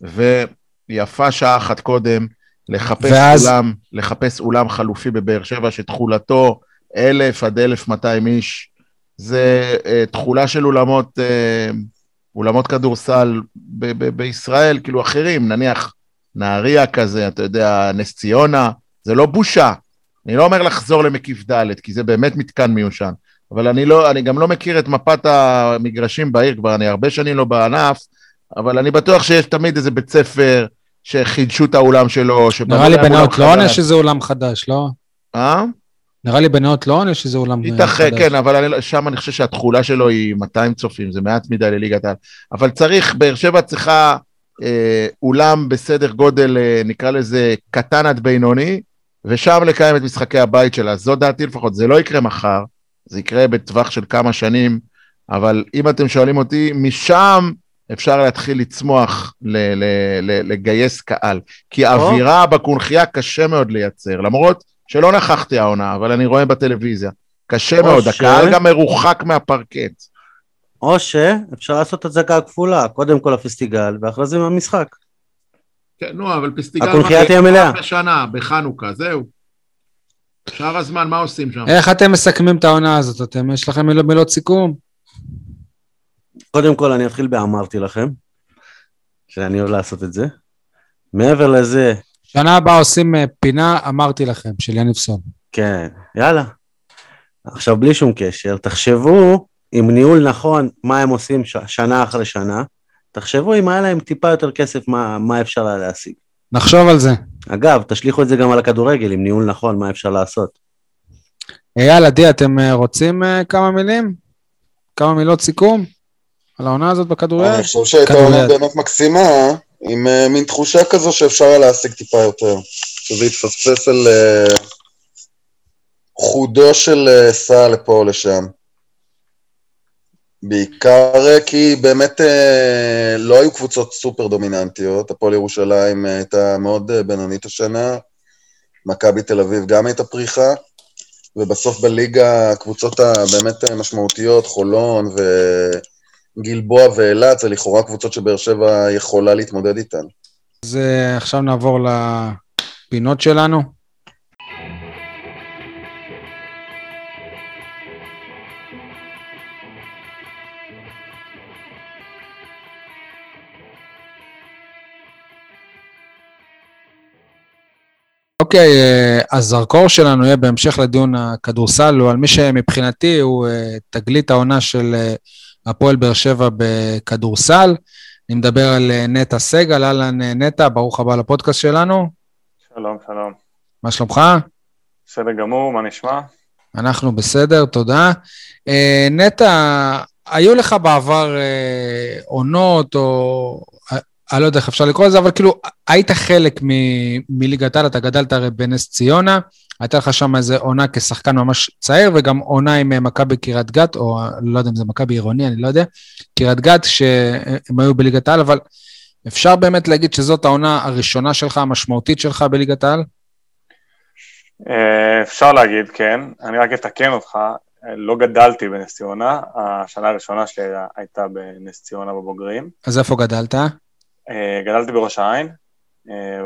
ויפה שעה אחת קודם לחפש, ואז... אולם, לחפש אולם חלופי בבאר שבע שתכולתו אלף עד אלף מאתיים איש, זה uh, תכולה של אולמות, uh, אולמות כדורסל ב- ב- בישראל, כאילו אחרים, נניח נהריה כזה, אתה יודע, נס ציונה, זה לא בושה. אני לא אומר לחזור למקיף ד', כי זה באמת מתקן מיושן, אבל אני, לא, אני גם לא מכיר את מפת המגרשים בעיר, כבר אני הרבה שנים לא בענף, אבל אני בטוח שיש תמיד איזה בית ספר שחידשו את האולם שלו. נראה לי בנאות לא עונה שזה אולם חדש, לא? אה? נראה לי בנאות לא עונה שזה אולם חדש. ייתכן, כן, אבל אני, לא- שם אני חושב שהתכולה שלו היא 200 צופים, זה מעט מדי לליגת העל. אבל צריך, באר שבע צריכה אה, אולם בסדר גודל, אה, נקרא לזה קטן עד בינוני, ושם לקיים את משחקי הבית שלה. זו דעתי לפחות, זה לא יקרה מחר, זה יקרה בטווח של כמה שנים, אבל אם אתם שואלים אותי, משם אפשר להתחיל לצמוח, ל- ל- ל- לגייס קהל. כי האווירה בקונכייה קשה מאוד לייצר, למרות שלא נכחתי העונה, אבל אני רואה בטלוויזיה. קשה מאוד, ש... הקהל גם מרוחק מהפרקט. או שאפשר לעשות הצגה כפולה, קודם כל הפסטיגל, ואחרי זה המשחק. כן, נו, אבל פסטיגל... הקונכייה תהיה מלאה. בשנה, בחנוכה, זהו. שאר הזמן, מה עושים שם? איך אתם מסכמים את העונה הזאת? אתם, יש לכם מילות, מילות סיכום? קודם כל, אני אתחיל באמרתי לכם, שאני אוהב לעשות את זה. מעבר לזה... שנה הבאה עושים אה, פינה, אמרתי לכם, של יניב סון. כן, יאללה. עכשיו, בלי שום קשר, תחשבו עם ניהול נכון, מה הם עושים ש- שנה אחרי שנה, תחשבו אם היה להם טיפה יותר כסף, מה, מה אפשר היה להשיג. נחשוב על זה. אגב, תשליכו את זה גם על הכדורגל, עם ניהול נכון, מה אפשר לעשות. אייל, עדי, אתם אה, רוצים אה, כמה מילים? כמה מילות סיכום? על העונה הזאת בכדורגל? אני חושב שהייתה עונה באמת מקסימה, עם uh, מין תחושה כזו שאפשר היה להשיג טיפה יותר. שזה יתפספס על uh, חודו של uh, סע לפה או לשם. בעיקר כי באמת uh, לא היו קבוצות סופר דומיננטיות, הפועל ירושלים הייתה מאוד בינונית השנה, מכבי תל אביב גם הייתה פריחה, ובסוף בליגה הקבוצות הבאמת משמעותיות, חולון ו... גלבוע ואילת זה לכאורה קבוצות שבאר שבע יכולה להתמודד איתן. אז עכשיו נעבור לפינות שלנו. אוקיי, אה, הזרקור שלנו יהיה בהמשך לדיון הכדורסל, הוא על מי שמבחינתי הוא uh, תגלית העונה של uh, הפועל באר שבע בכדורסל. אני מדבר על אה, נטע סגל, אהלן אה, נטע, ברוך הבא לפודקאסט שלנו. שלום, שלום. מה שלומך? בסדר גמור, מה נשמע? אנחנו בסדר, תודה. אה, נטע, היו לך בעבר עונות, או אני לא יודע איך אפשר לקרוא לזה, אבל כאילו, היית חלק מליגת העל, אתה גדלת הרי בנס ציונה, הייתה לך שם איזה עונה כשחקן ממש צעיר, וגם עונה עם אה, מכבי קריית גת, או לא יודע אם זה מכבי עירוני, אני לא יודע, קריית גת, שהם היו בליגת העל, אבל אפשר באמת להגיד שזאת העונה הראשונה שלך, המשמעותית שלך בליגת העל? אה, אפשר להגיד, כן. אני רק אתקן אותך, לא גדלתי בנס ציונה, השנה הראשונה שלי הייתה בנס ציונה בבוגרים. אז איפה גדלת? אה, גדלתי בראש העין,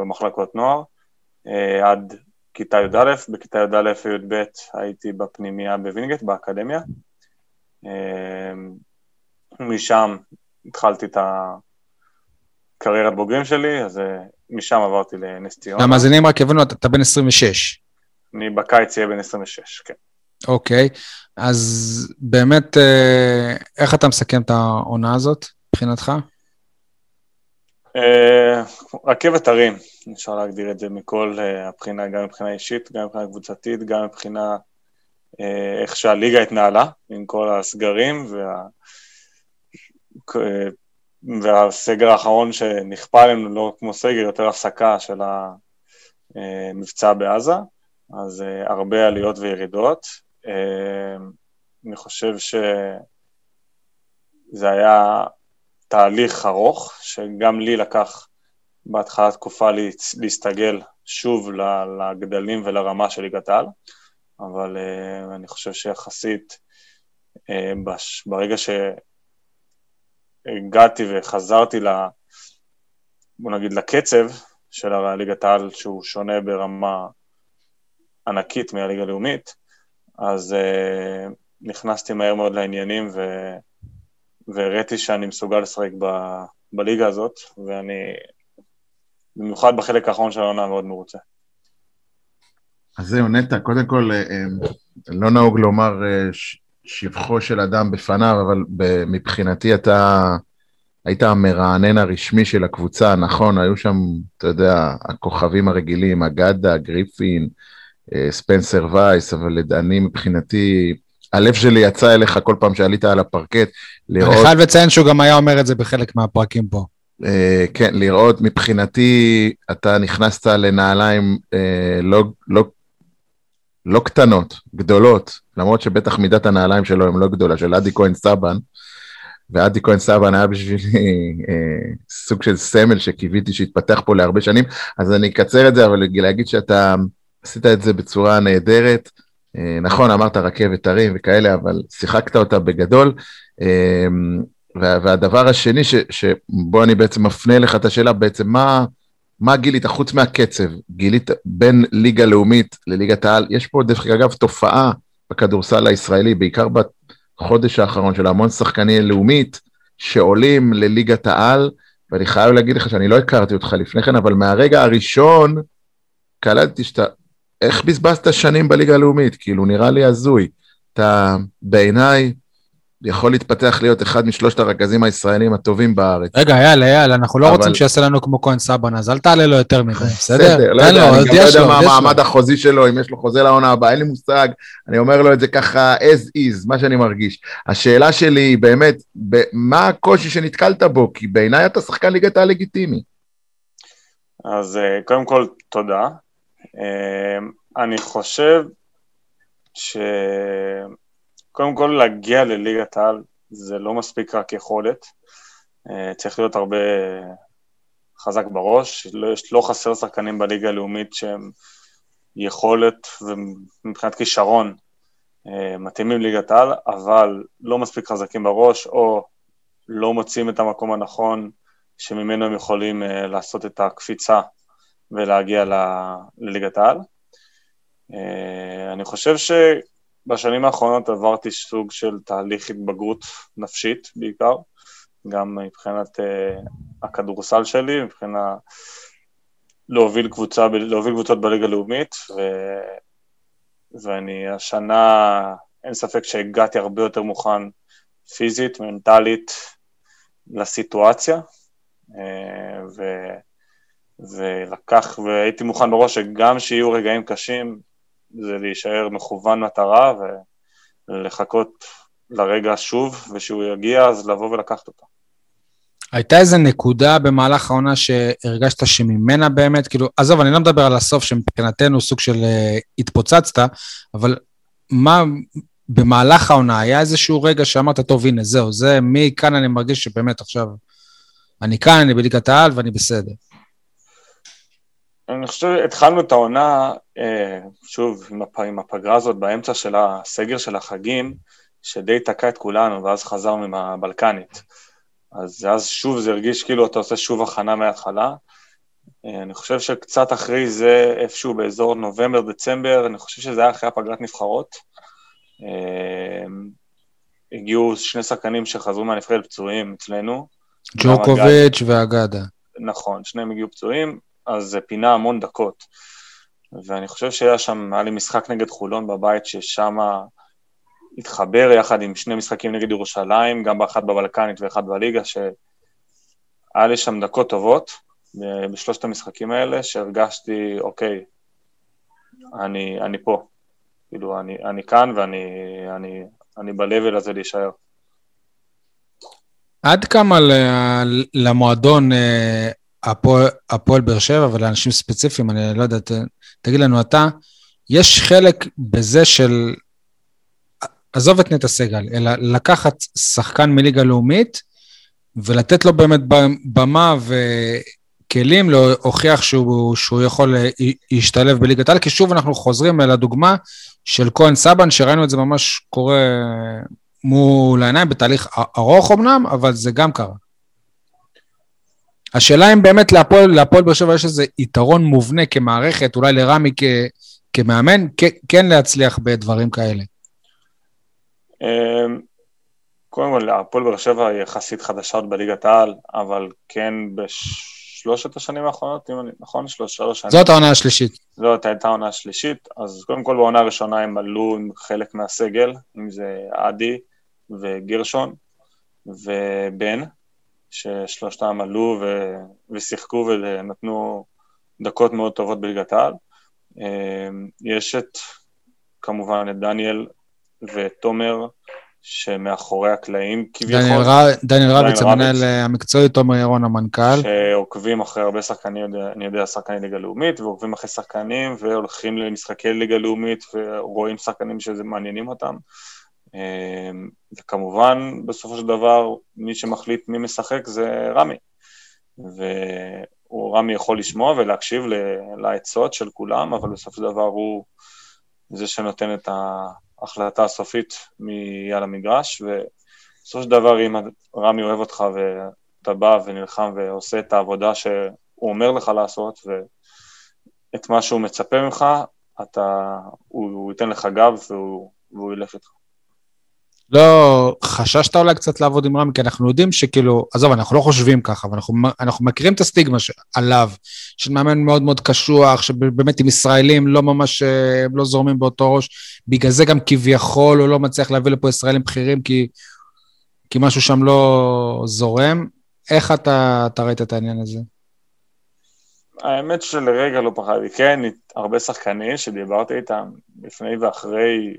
במחלקות נוער, עד כיתה י"א, בכיתה י"א וי"ב הייתי בפנימייה בווינגייט, באקדמיה. משם התחלתי את הקריירת בוגרים שלי, אז אה, משם עברתי לנס ציונה. המאזינים רק יבינו, אתה בן 26. אני בקיץ אהיה בן 26, כן. אוקיי, אז באמת, אה, איך אתה מסכם את העונה הזאת, מבחינתך? אה, רכבת הרים, אפשר להגדיר את זה מכל uh, הבחינה, גם מבחינה אישית, גם מבחינה קבוצתית, גם מבחינה uh, איך שהליגה התנהלה, עם כל הסגרים וה... והסגר האחרון שנכפה עלינו, לא כמו סגר, יותר הפסקה של המבצע בעזה, אז הרבה עליות וירידות. אני חושב שזה היה תהליך ארוך, שגם לי לקח בהתחלה תקופה להסתגל שוב לגדלים ולרמה של ליגת העל, אבל uh, אני חושב שיחסית uh, בש, ברגע שהגעתי וחזרתי ל... בוא נגיד לקצב של ליגת העל, שהוא שונה ברמה ענקית מהליגה הלאומית, אז uh, נכנסתי מהר מאוד לעניינים ו... והראיתי שאני מסוגל לשחק ב... בליגה הזאת, ואני במיוחד בחלק האחרון של העונה מאוד מרוצה. אז זהו, נטע, קודם כל, אה, אה, לא נהוג לומר אה, שבחו של אדם בפניו, אבל מבחינתי אתה היית המרענן הרשמי של הקבוצה, נכון, היו שם, אתה יודע, הכוכבים הרגילים, אגדה, גריפין, ספנסר וייס, אבל אני מבחינתי, הלב שלי יצא אליך כל פעם שעלית על הפרקט, לראות... אני חייב לציין שהוא גם היה אומר את זה בחלק מהפרקים פה. אה, כן, לראות, מבחינתי, אתה נכנסת לנעליים אה, לא, לא, לא קטנות, גדולות, למרות שבטח מידת הנעליים שלו הם לא גדולה, של אדי כהן סבן, ואדי כהן סבן היה בשבילי אה, סוג של סמל שקיוויתי שיתפתח פה להרבה שנים, אז אני אקצר את זה, אבל להגיד שאתה עשית את זה בצורה נהדרת. אה, נכון, אמרת רכבת הרים וכאלה, אבל שיחקת אותה בגדול. אה, והדבר השני, ש, שבו אני בעצם מפנה לך את השאלה, בעצם מה, מה גילית, חוץ מהקצב, גילית בין ליגה לאומית לליגת העל, יש פה דרך אגב תופעה בכדורסל הישראלי, בעיקר בחודש האחרון של המון שחקני לאומית שעולים לליגת העל, ואני חייב להגיד לך שאני לא הכרתי אותך לפני כן, אבל מהרגע הראשון קלטתי שאתה, איך בזבזת שנים בליגה הלאומית? כאילו, נראה לי הזוי. אתה בעיניי יכול להתפתח להיות אחד משלושת הרכזים הישראלים הטובים בארץ. רגע, אייל, אייל, אנחנו לא אבל... רוצים שיעשה לנו כמו כהן סבן, אז אל תעלה לו יותר מדי, בסדר? בסדר, לא יודע, אני גם לא יודע מה המעמד החוזי שלו, אם יש לו חוזה לעונה הבאה, אין לי מושג, אני אומר לו את זה ככה as is, מה שאני מרגיש. השאלה שלי היא באמת, מה הקושי שנתקלת בו? כי בעיניי אתה שחקן ליגת העל לגיטימי. אז אה, קודם כל, תודה. אה, אני חושב ש... קודם כל להגיע לליגת העל זה לא מספיק רק יכולת, אה, צריך להיות הרבה חזק בראש, לא, יש לא חסר שחקנים בליגה הלאומית שהם יכולת ומבחינת כישרון אה, מתאימים לליגת העל, אבל לא מספיק חזקים בראש, או לא מוצאים את המקום הנכון שממנו הם יכולים אה, לעשות את הקפיצה ולהגיע לליגת העל. אני חושב ש... בשנים האחרונות עברתי סוג של תהליך התבגרות נפשית בעיקר, גם מבחינת uh, הכדורסל שלי, מבחינת להוביל, קבוצה, להוביל קבוצות בליגה הלאומית, ו... ואני השנה, אין ספק שהגעתי הרבה יותר מוכן פיזית, מנטלית, לסיטואציה, uh, ו... ולקח, והייתי מוכן בראש שגם שיהיו רגעים קשים, זה להישאר מכוון מטרה ולחכות לרגע שוב, ושהוא יגיע, אז לבוא ולקחת אותו. הייתה איזה נקודה במהלך העונה שהרגשת שממנה באמת, כאילו, עזוב, אני לא מדבר על הסוף שמבחינתנו סוג של uh, התפוצצת, אבל מה במהלך העונה, היה איזשהו רגע שאמרת, טוב, הנה, זהו, זה, מכאן אני מרגיש שבאמת עכשיו, אני כאן, אני בליגת העל ואני בסדר. אני חושב, התחלנו את העונה, אה, שוב, עם, הפ, עם הפגרה הזאת באמצע של הסגר של החגים, שדי תקע את כולנו, ואז חזרנו עם הבלקנית. אז אז שוב זה הרגיש כאילו אתה עושה שוב הכנה מההתחלה. אה, אני חושב שקצת אחרי זה, איפשהו באזור נובמבר-דצמבר, אני חושב שזה היה אחרי הפגרת נבחרות. אה, הגיעו שני שחקנים שחזרו מהנבחרת פצועים אצלנו. ג'וקוביץ' ואגדה. נכון, שניהם הגיעו פצועים, אז זה פינה המון דקות. ואני חושב שהיה שם, היה לי משחק נגד חולון בבית, ששם התחבר יחד עם שני משחקים נגד ירושלים, גם באחת בבלקנית ואחד בליגה, שהיה לי שם דקות טובות בשלושת המשחקים האלה, שהרגשתי, אוקיי, אני, אני פה. כאילו, אני, אני כאן ואני אני, אני ב-level הזה להישאר. עד כמה למועדון אה, הפועל באר שבע ולאנשים ספציפיים, אני לא יודע, תגיד לנו אתה, יש חלק בזה של, עזוב את נטע סגל, אלא לקחת שחקן מליגה לאומית ולתת לו באמת במה כלים להוכיח שהוא, שהוא יכול להשתלב בליגת העל, כי שוב אנחנו חוזרים לדוגמה של כהן סבן, שראינו את זה ממש קורה מול העיניים, בתהליך ארוך אמנם, אבל זה גם קרה. השאלה אם באמת להפועל באר שבע יש איזה יתרון מובנה כמערכת, אולי לרמי כ, כמאמן, כן להצליח בדברים כאלה. אמ, קודם כל, הפועל באר שבע היא יחסית חדשה עוד בליגת העל, אבל כן בשלושת השנים האחרונות, אם אני, נכון? שלוש, שלוש שנים. זאת העונה השלישית. זאת הייתה העונה השלישית, אז קודם כל בעונה הראשונה הם עלו עם חלק מהסגל, אם זה עדי וגרשון ובן, ששלושתם עלו ו... ושיחקו ונתנו דקות מאוד טובות בליגת העל. אמ, יש את, כמובן, את דניאל ותומר, שמאחורי הקלעים כביכול. דניאל, ר... דניאל רביץ, המנהל המקצועי, תומר ירון המנכ"ל. שעוקבים אחרי הרבה שחקנים, אני יודע, שחקני ליגה לאומית, ועוקבים אחרי שחקנים, והולכים למשחקי ליגה לאומית, ורואים שחקנים שזה מעניינים אותם. אמ, וכמובן, בסופו של דבר, מי שמחליט מי משחק זה רמי. ורמי יכול לשמוע ולהקשיב לעצות של כולם, אבל בסופו של דבר הוא זה שנותן את ההחלטה הסופית מי על המגרש, ובסופו של דבר, אם רמי אוהב אותך ואתה בא ונלחם ועושה את העבודה שהוא אומר לך לעשות, ואת מה שהוא מצפה ממך, אתה, הוא, הוא ייתן לך גב והוא, והוא ילך איתך. לא, חששת אולי קצת לעבוד עם רמי, כי אנחנו יודעים שכאילו, עזוב, אנחנו לא חושבים ככה, אבל אנחנו, אנחנו מכירים את הסטיגמה עליו, של מאמן מאוד מאוד קשוח, שבאמת עם ישראלים לא ממש, אה, הם לא זורמים באותו ראש, בגלל זה גם כביכול הוא לא מצליח להביא לפה ישראלים בכירים, כי, כי משהו שם לא זורם. איך אתה, אתה ראית את העניין הזה? האמת שלרגע לא פחדתי, כן, הרבה שחקנים שדיברתי איתם לפני ואחרי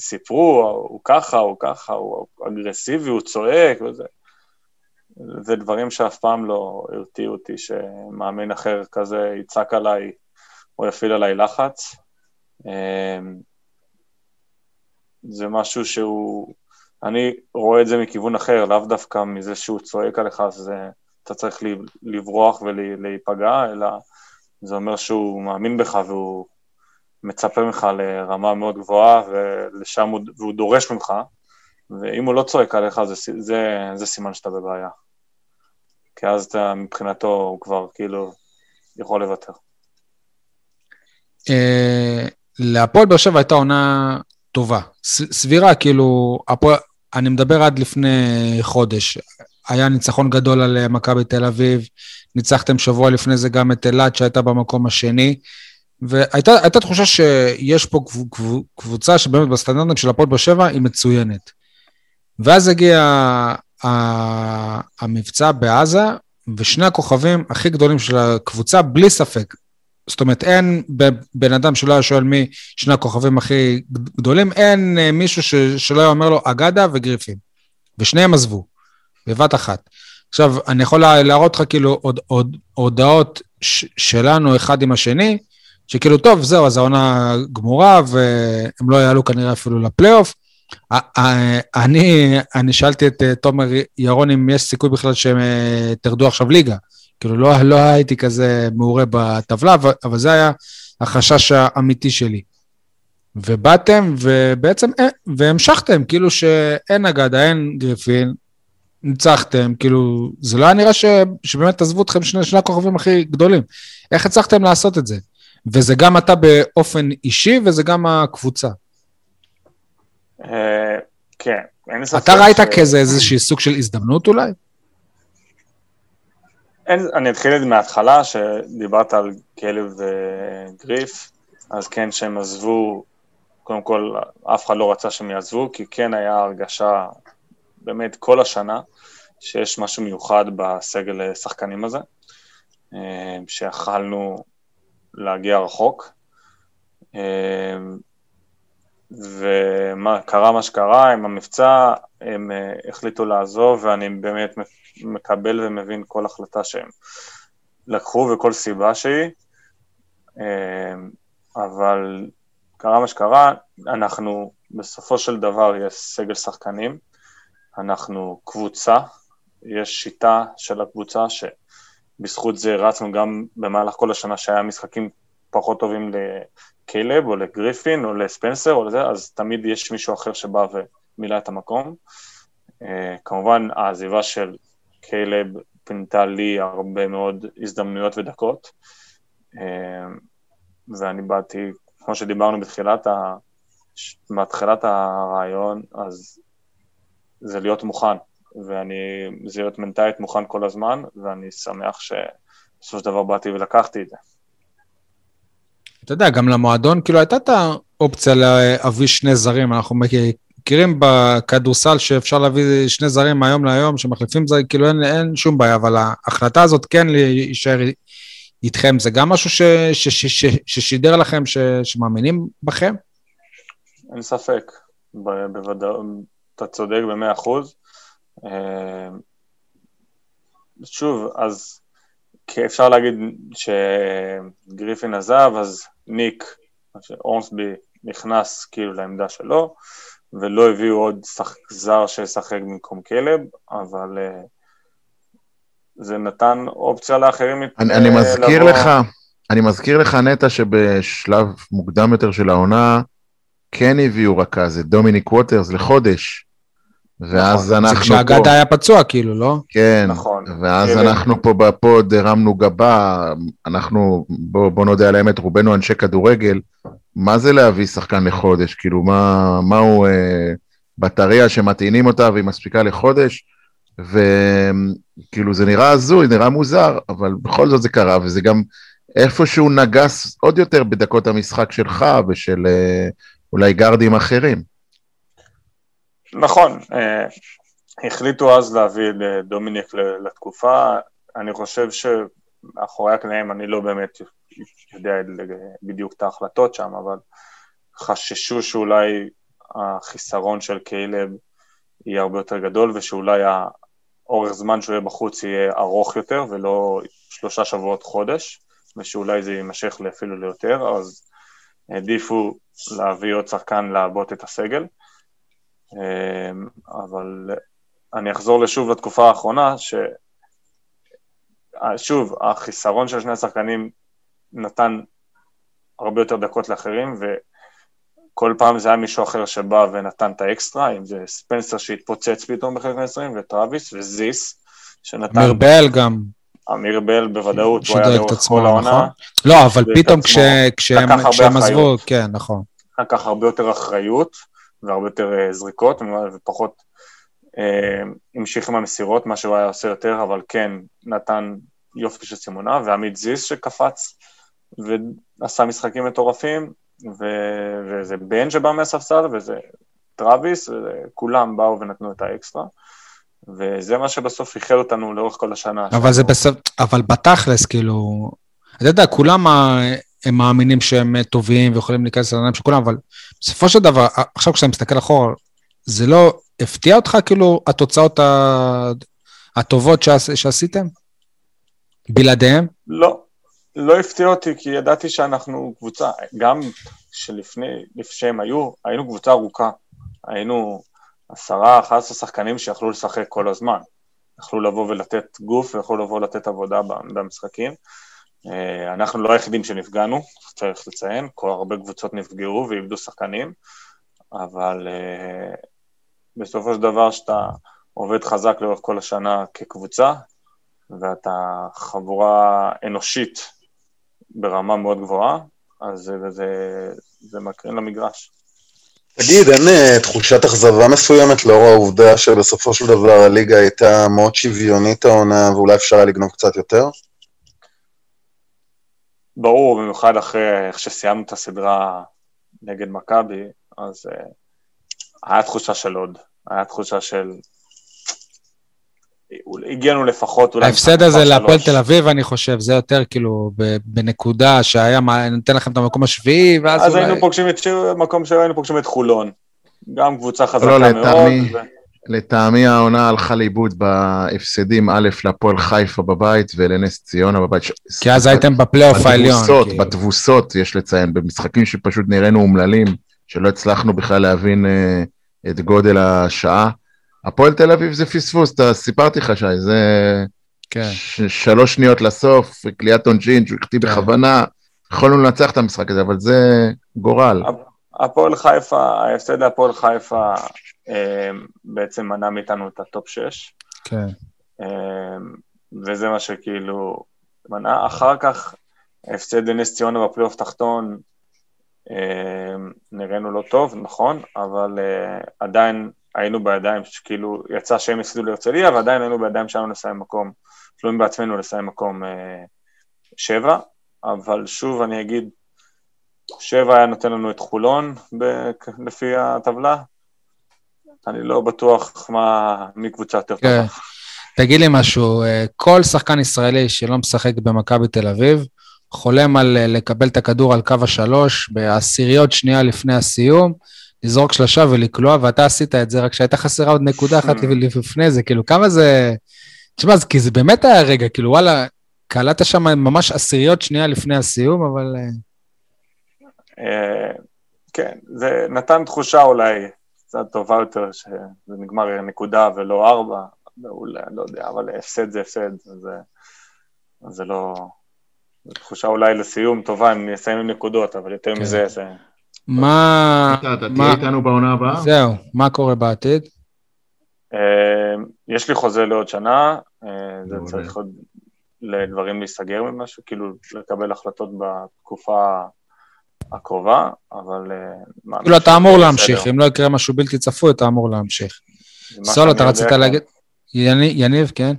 סיפרו, הוא ככה, הוא ככה, הוא אגרסיבי, הוא צועק וזה. זה דברים שאף פעם לא הרתיעו אותי, שמאמין אחר כזה יצעק עליי או יפעיל עליי לחץ. אמ, זה משהו שהוא, אני רואה את זה מכיוון אחר, לאו דווקא מזה שהוא צועק עליך, אז אתה צריך לברוח ולהיפגע, אלא זה אומר שהוא מאמין בך והוא מצפה ממך לרמה מאוד גבוהה, ולשם הוא, והוא דורש ממך, ואם הוא לא צועק עליך, זה, זה, זה סימן שאתה בבעיה. כי אז אתה, מבחינתו, הוא כבר כאילו יכול לוותר. אה, להפועל באר שבע הייתה עונה טובה, סבירה, כאילו, הפועל, אני מדבר עד לפני חודש. היה ניצחון גדול על מכבי תל אביב, ניצחתם שבוע לפני זה גם את אילת שהייתה במקום השני. והייתה תחושה שיש פה קבוצה שבאמת בסטנדרטים של הפועל באר שבע היא מצוינת. ואז הגיע המבצע בעזה, ושני הכוכבים הכי גדולים של הקבוצה, בלי ספק. זאת אומרת, אין בן אדם שלא היה שואל מי שני הכוכבים הכי גדולים, אין אה, מישהו ש, שלא היה אומר לו אגדה וגריפין. ושניהם עזבו, בבת אחת. עכשיו, אני יכול להראות לך כאילו עוד, עוד הודעות שלנו אחד עם השני, שכאילו, טוב, זהו, אז העונה גמורה, והם לא יעלו כנראה אפילו לפלייאוף. אני, אני שאלתי את אה, תומר ירון אם יש סיכוי בכלל שהם אה, תרדו עכשיו ליגה. כאילו, לא, לא הייתי כזה מעורה בטבלה, אבל זה היה החשש האמיתי שלי. ובאתם, ובעצם, אה, והמשכתם, כאילו שאין אגדה, אין גריפין, ניצחתם, כאילו, זה לא היה נראה ש, שבאמת עזבו אתכם שני, שני הכוכבים הכי גדולים. איך הצלחתם לעשות את זה? וזה גם אתה באופן אישי וזה גם הקבוצה. אה, כן, אין ספק. אתה ראית כזה איזשהו סוג של הזדמנות אולי? אין, אני אתחיל את מההתחלה, שדיברת על כלב וגריף, אז כן, שהם עזבו, קודם כל, אף אחד לא רצה שהם יעזבו, כי כן היה הרגשה, באמת כל השנה, שיש משהו מיוחד בסגל שחקנים הזה, אה, שיכלנו להגיע רחוק. אמ, וקרה מה שקרה עם המבצע, הם אה, החליטו לעזוב, ואני באמת מקבל ומבין כל החלטה שהם לקחו וכל סיבה שהיא, אמ, אבל קרה מה שקרה, אנחנו בסופו של דבר יש סגל שחקנים, אנחנו קבוצה, יש שיטה של הקבוצה ש... בזכות זה רצנו גם במהלך כל השנה שהיה משחקים פחות טובים לקיילב או לגריפין או לספנסר או לזה, אז תמיד יש מישהו אחר שבא ומילא את המקום. אה, כמובן, העזיבה של קיילב פינתה לי הרבה מאוד הזדמנויות ודקות, אה, ואני באתי, כמו שדיברנו בתחילת, ה... מתחילת הרעיון, אז זה להיות מוכן, ואני, זה להיות מנטלית מוכן כל הזמן, ואני שמח שבסופו של דבר באתי ולקחתי את זה. אתה יודע, גם למועדון, כאילו, הייתה את האופציה להביא שני זרים, אנחנו מכירים בכדורסל שאפשר להביא שני זרים מהיום להיום, שמחליפים זרים, כאילו אין, אין שום בעיה, אבל ההחלטה הזאת כן להישאר איתכם, זה גם משהו ש, ש, ש, ש, ששידר לכם ש, שמאמינים בכם? אין ספק, בוודאות, אתה צודק במאה אחוז. אה, שוב, אז אפשר להגיד שגריפין עזב, אז ניק, אורנסבי נכנס כאילו לעמדה שלו, ולא הביאו עוד שח... זר שישחק במקום כלב, אבל uh, זה נתן אופציה לאחרים. אני, אני מזכיר לבוא... לך, אני מזכיר לך נטע שבשלב מוקדם יותר של העונה, כן הביאו רכז, את דומיניק ווטרס לחודש. ואז נכון, אנחנו פה... זה כשהגדה היה פצוע כאילו, לא? כן, נכון. ואז כן. אנחנו פה בפוד הרמנו גבה, אנחנו, בוא, בוא נודה על האמת, רובנו אנשי כדורגל, מה זה להביא שחקן לחודש? כאילו, מה, מה הוא אה, בטריה שמטעינים אותה והיא מספיקה לחודש? וכאילו זה נראה הזוי, נראה מוזר, אבל בכל זאת זה קרה, וזה גם איפשהו נגס עוד יותר בדקות המשחק שלך ושל אה, אולי גרדים אחרים. נכון, אה, החליטו אז להביא את דומיניק לתקופה, אני חושב שמאחורי הקלעים אני לא באמת יודע בדיוק את ההחלטות שם, אבל חששו שאולי החיסרון של קיילב יהיה הרבה יותר גדול ושאולי האורך זמן שהוא יהיה בחוץ יהיה ארוך יותר ולא שלושה שבועות חודש, ושאולי זה יימשך אפילו ליותר, אז העדיפו להביא עוד שחקן לעבות את הסגל. אמ, אבל אני אחזור לשוב לתקופה האחרונה, ששוב, החיסרון של שני השחקנים נתן הרבה יותר דקות לאחרים, וכל פעם זה היה מישהו אחר שבא ונתן את האקסטרה, אם זה ספנסר שהתפוצץ פתאום בחלק מה-20, וטראביס, וזיס, שנתן... אמיר בל גם. אמיר בל בוודאות, הוא היה לאורך כל העונה. נכון? לא, אבל פתאום כשהם עזבו, כן, נכון. לקח הרבה יותר אחריות, והרבה יותר אה, זריקות, ופחות אה, המשיך עם המסירות, מה שהוא היה עושה יותר, אבל כן נתן יופי של סימונה, ועמית זיס שקפץ ועשה משחקים מטורפים, ו... וזה בן שבא מהספסל, וזה טראביס, וכולם באו ונתנו את האקסטרה. וזה מה שבסוף איחד אותנו לאורך כל השנה. אבל זה בסוף, אבל בתכלס, כאילו, אתה יודע, כולם הם מאמינים שהם טובים ויכולים להיכנס לעיניים של כולם, אבל בסופו של דבר, עכשיו כשאתה מסתכל אחורה, זה לא הפתיע אותך כאילו התוצאות הטובות שעשיתם? בלעדיהם? לא, לא הפתיע אותי, כי ידעתי שאנחנו קבוצה, גם שלפני, שהם היו, היינו קבוצה ארוכה. היינו עשרה, אחת עשרה שחקנים שיכלו לשחק כל הזמן. יכלו לבוא ולתת גוף ויכלו לבוא לתת עבודה במשחקים. אה, אנחנו לא היחידים שנפגענו, צריך לציין, כל הרבה קבוצות נפגעו ואיבדו שחקנים, אבל uh, בסופו של דבר שאתה עובד חזק לאורך כל השנה כקבוצה, ואתה חבורה אנושית ברמה מאוד גבוהה, אז זה, זה, זה מקרין למגרש. תגיד, אין uh, תחושת אכזבה מסוימת לאור העובדה שבסופו של דבר הליגה הייתה מאוד שוויונית העונה ואולי אפשר היה לגנוב קצת יותר? ברור, במיוחד אחרי איך שסיימנו את הסדרה נגד מכבי, אז uh, היה תחושה של עוד, היה תחושה של... הגיענו לפחות אולי... ההפסד הזה להפועל תל אביב, אני חושב, זה יותר כאילו בנקודה שהיה נותן לכם את המקום השביעי, ואז אז אולי... אז היינו פוגשים את שיר, מקום שהיינו פוגשים את חולון. גם קבוצה חזקה לא, מאוד. לטעמי, ו... לטעמי העונה הלכה לאיבוד בהפסדים א' להפועל חיפה בבית ולנס ציונה בבית. כי אז הייתם בפלייאוף העליון. בתבוסות, כי... בתבוסות יש לציין, במשחקים שפשוט נראינו אומללים, שלא הצלחנו בכלל להבין uh, את גודל השעה. הפועל תל אביב זה פספוס, אתה סיפרתי לך שי, זה... כן. ש- שלוש שניות לסוף, קליעת עונשין, שהוא החטיא כן. בכוונה, יכולנו לנצח את המשחק הזה, אבל זה גורל. הפועל חיפה, ההפסד להפועל חיפה אה, בעצם מנע מאיתנו את ה top 6, כן. אה, וזה מה שכאילו מנע. אחר כך, ההפסד לנס ציונה בפלייאוף תחתון, אה, נראינו לא טוב, נכון, אבל אה, עדיין היינו בידיים, שכאילו יצא שהם הפסידו להרצליה, ועדיין היינו בידיים שלנו לסיים מקום, תלויים בעצמנו לסיים מקום אה, שבע, אבל שוב אני אגיד, שבע היה נותן לנו את חולון לפי הטבלה, אני לא בטוח מה, מי קבוצה יותר כן. טובה. תגיד לי משהו, אה, כל שחקן ישראלי שלא משחק במכבי תל אביב, חולם על אה, לקבל את הכדור על קו השלוש, בעשיריות שנייה לפני הסיום, לזרוק שלושה ולקלוע, ואתה עשית את זה, רק שהייתה חסרה עוד נקודה אחת Hmm. לפני זה, כאילו, כמה זה... תשמע, כי זה באמת היה רגע, כאילו, וואלה, קלעת שם ממש עשיריות שנייה לפני הסיום, אבל... אה, כן, זה נתן תחושה אולי קצת טובה יותר, שזה נגמר נקודה ולא ארבע, אולי, לא יודע, אבל הפסד זה הפסד, זה, זה לא... זו תחושה אולי לסיום טובה, אם נסיים עם נקודות, אבל יותר כן. מזה זה... מה... אתה תהיה איתנו בעונה הבאה? זהו, מה קורה בעתיד? אה, יש לי חוזה לעוד שנה, אה, זה. צריך עוד לדברים להיסגר ממשהו, כאילו לקבל החלטות בתקופה הקרובה, אבל... אה, כאילו, אתה אמור להמשיך. אם לא יקרה משהו בלתי צפוי, אתה אמור להמשיך. סולו, שאני אתה רצית כבר. להגיד... יני- יניב, כן?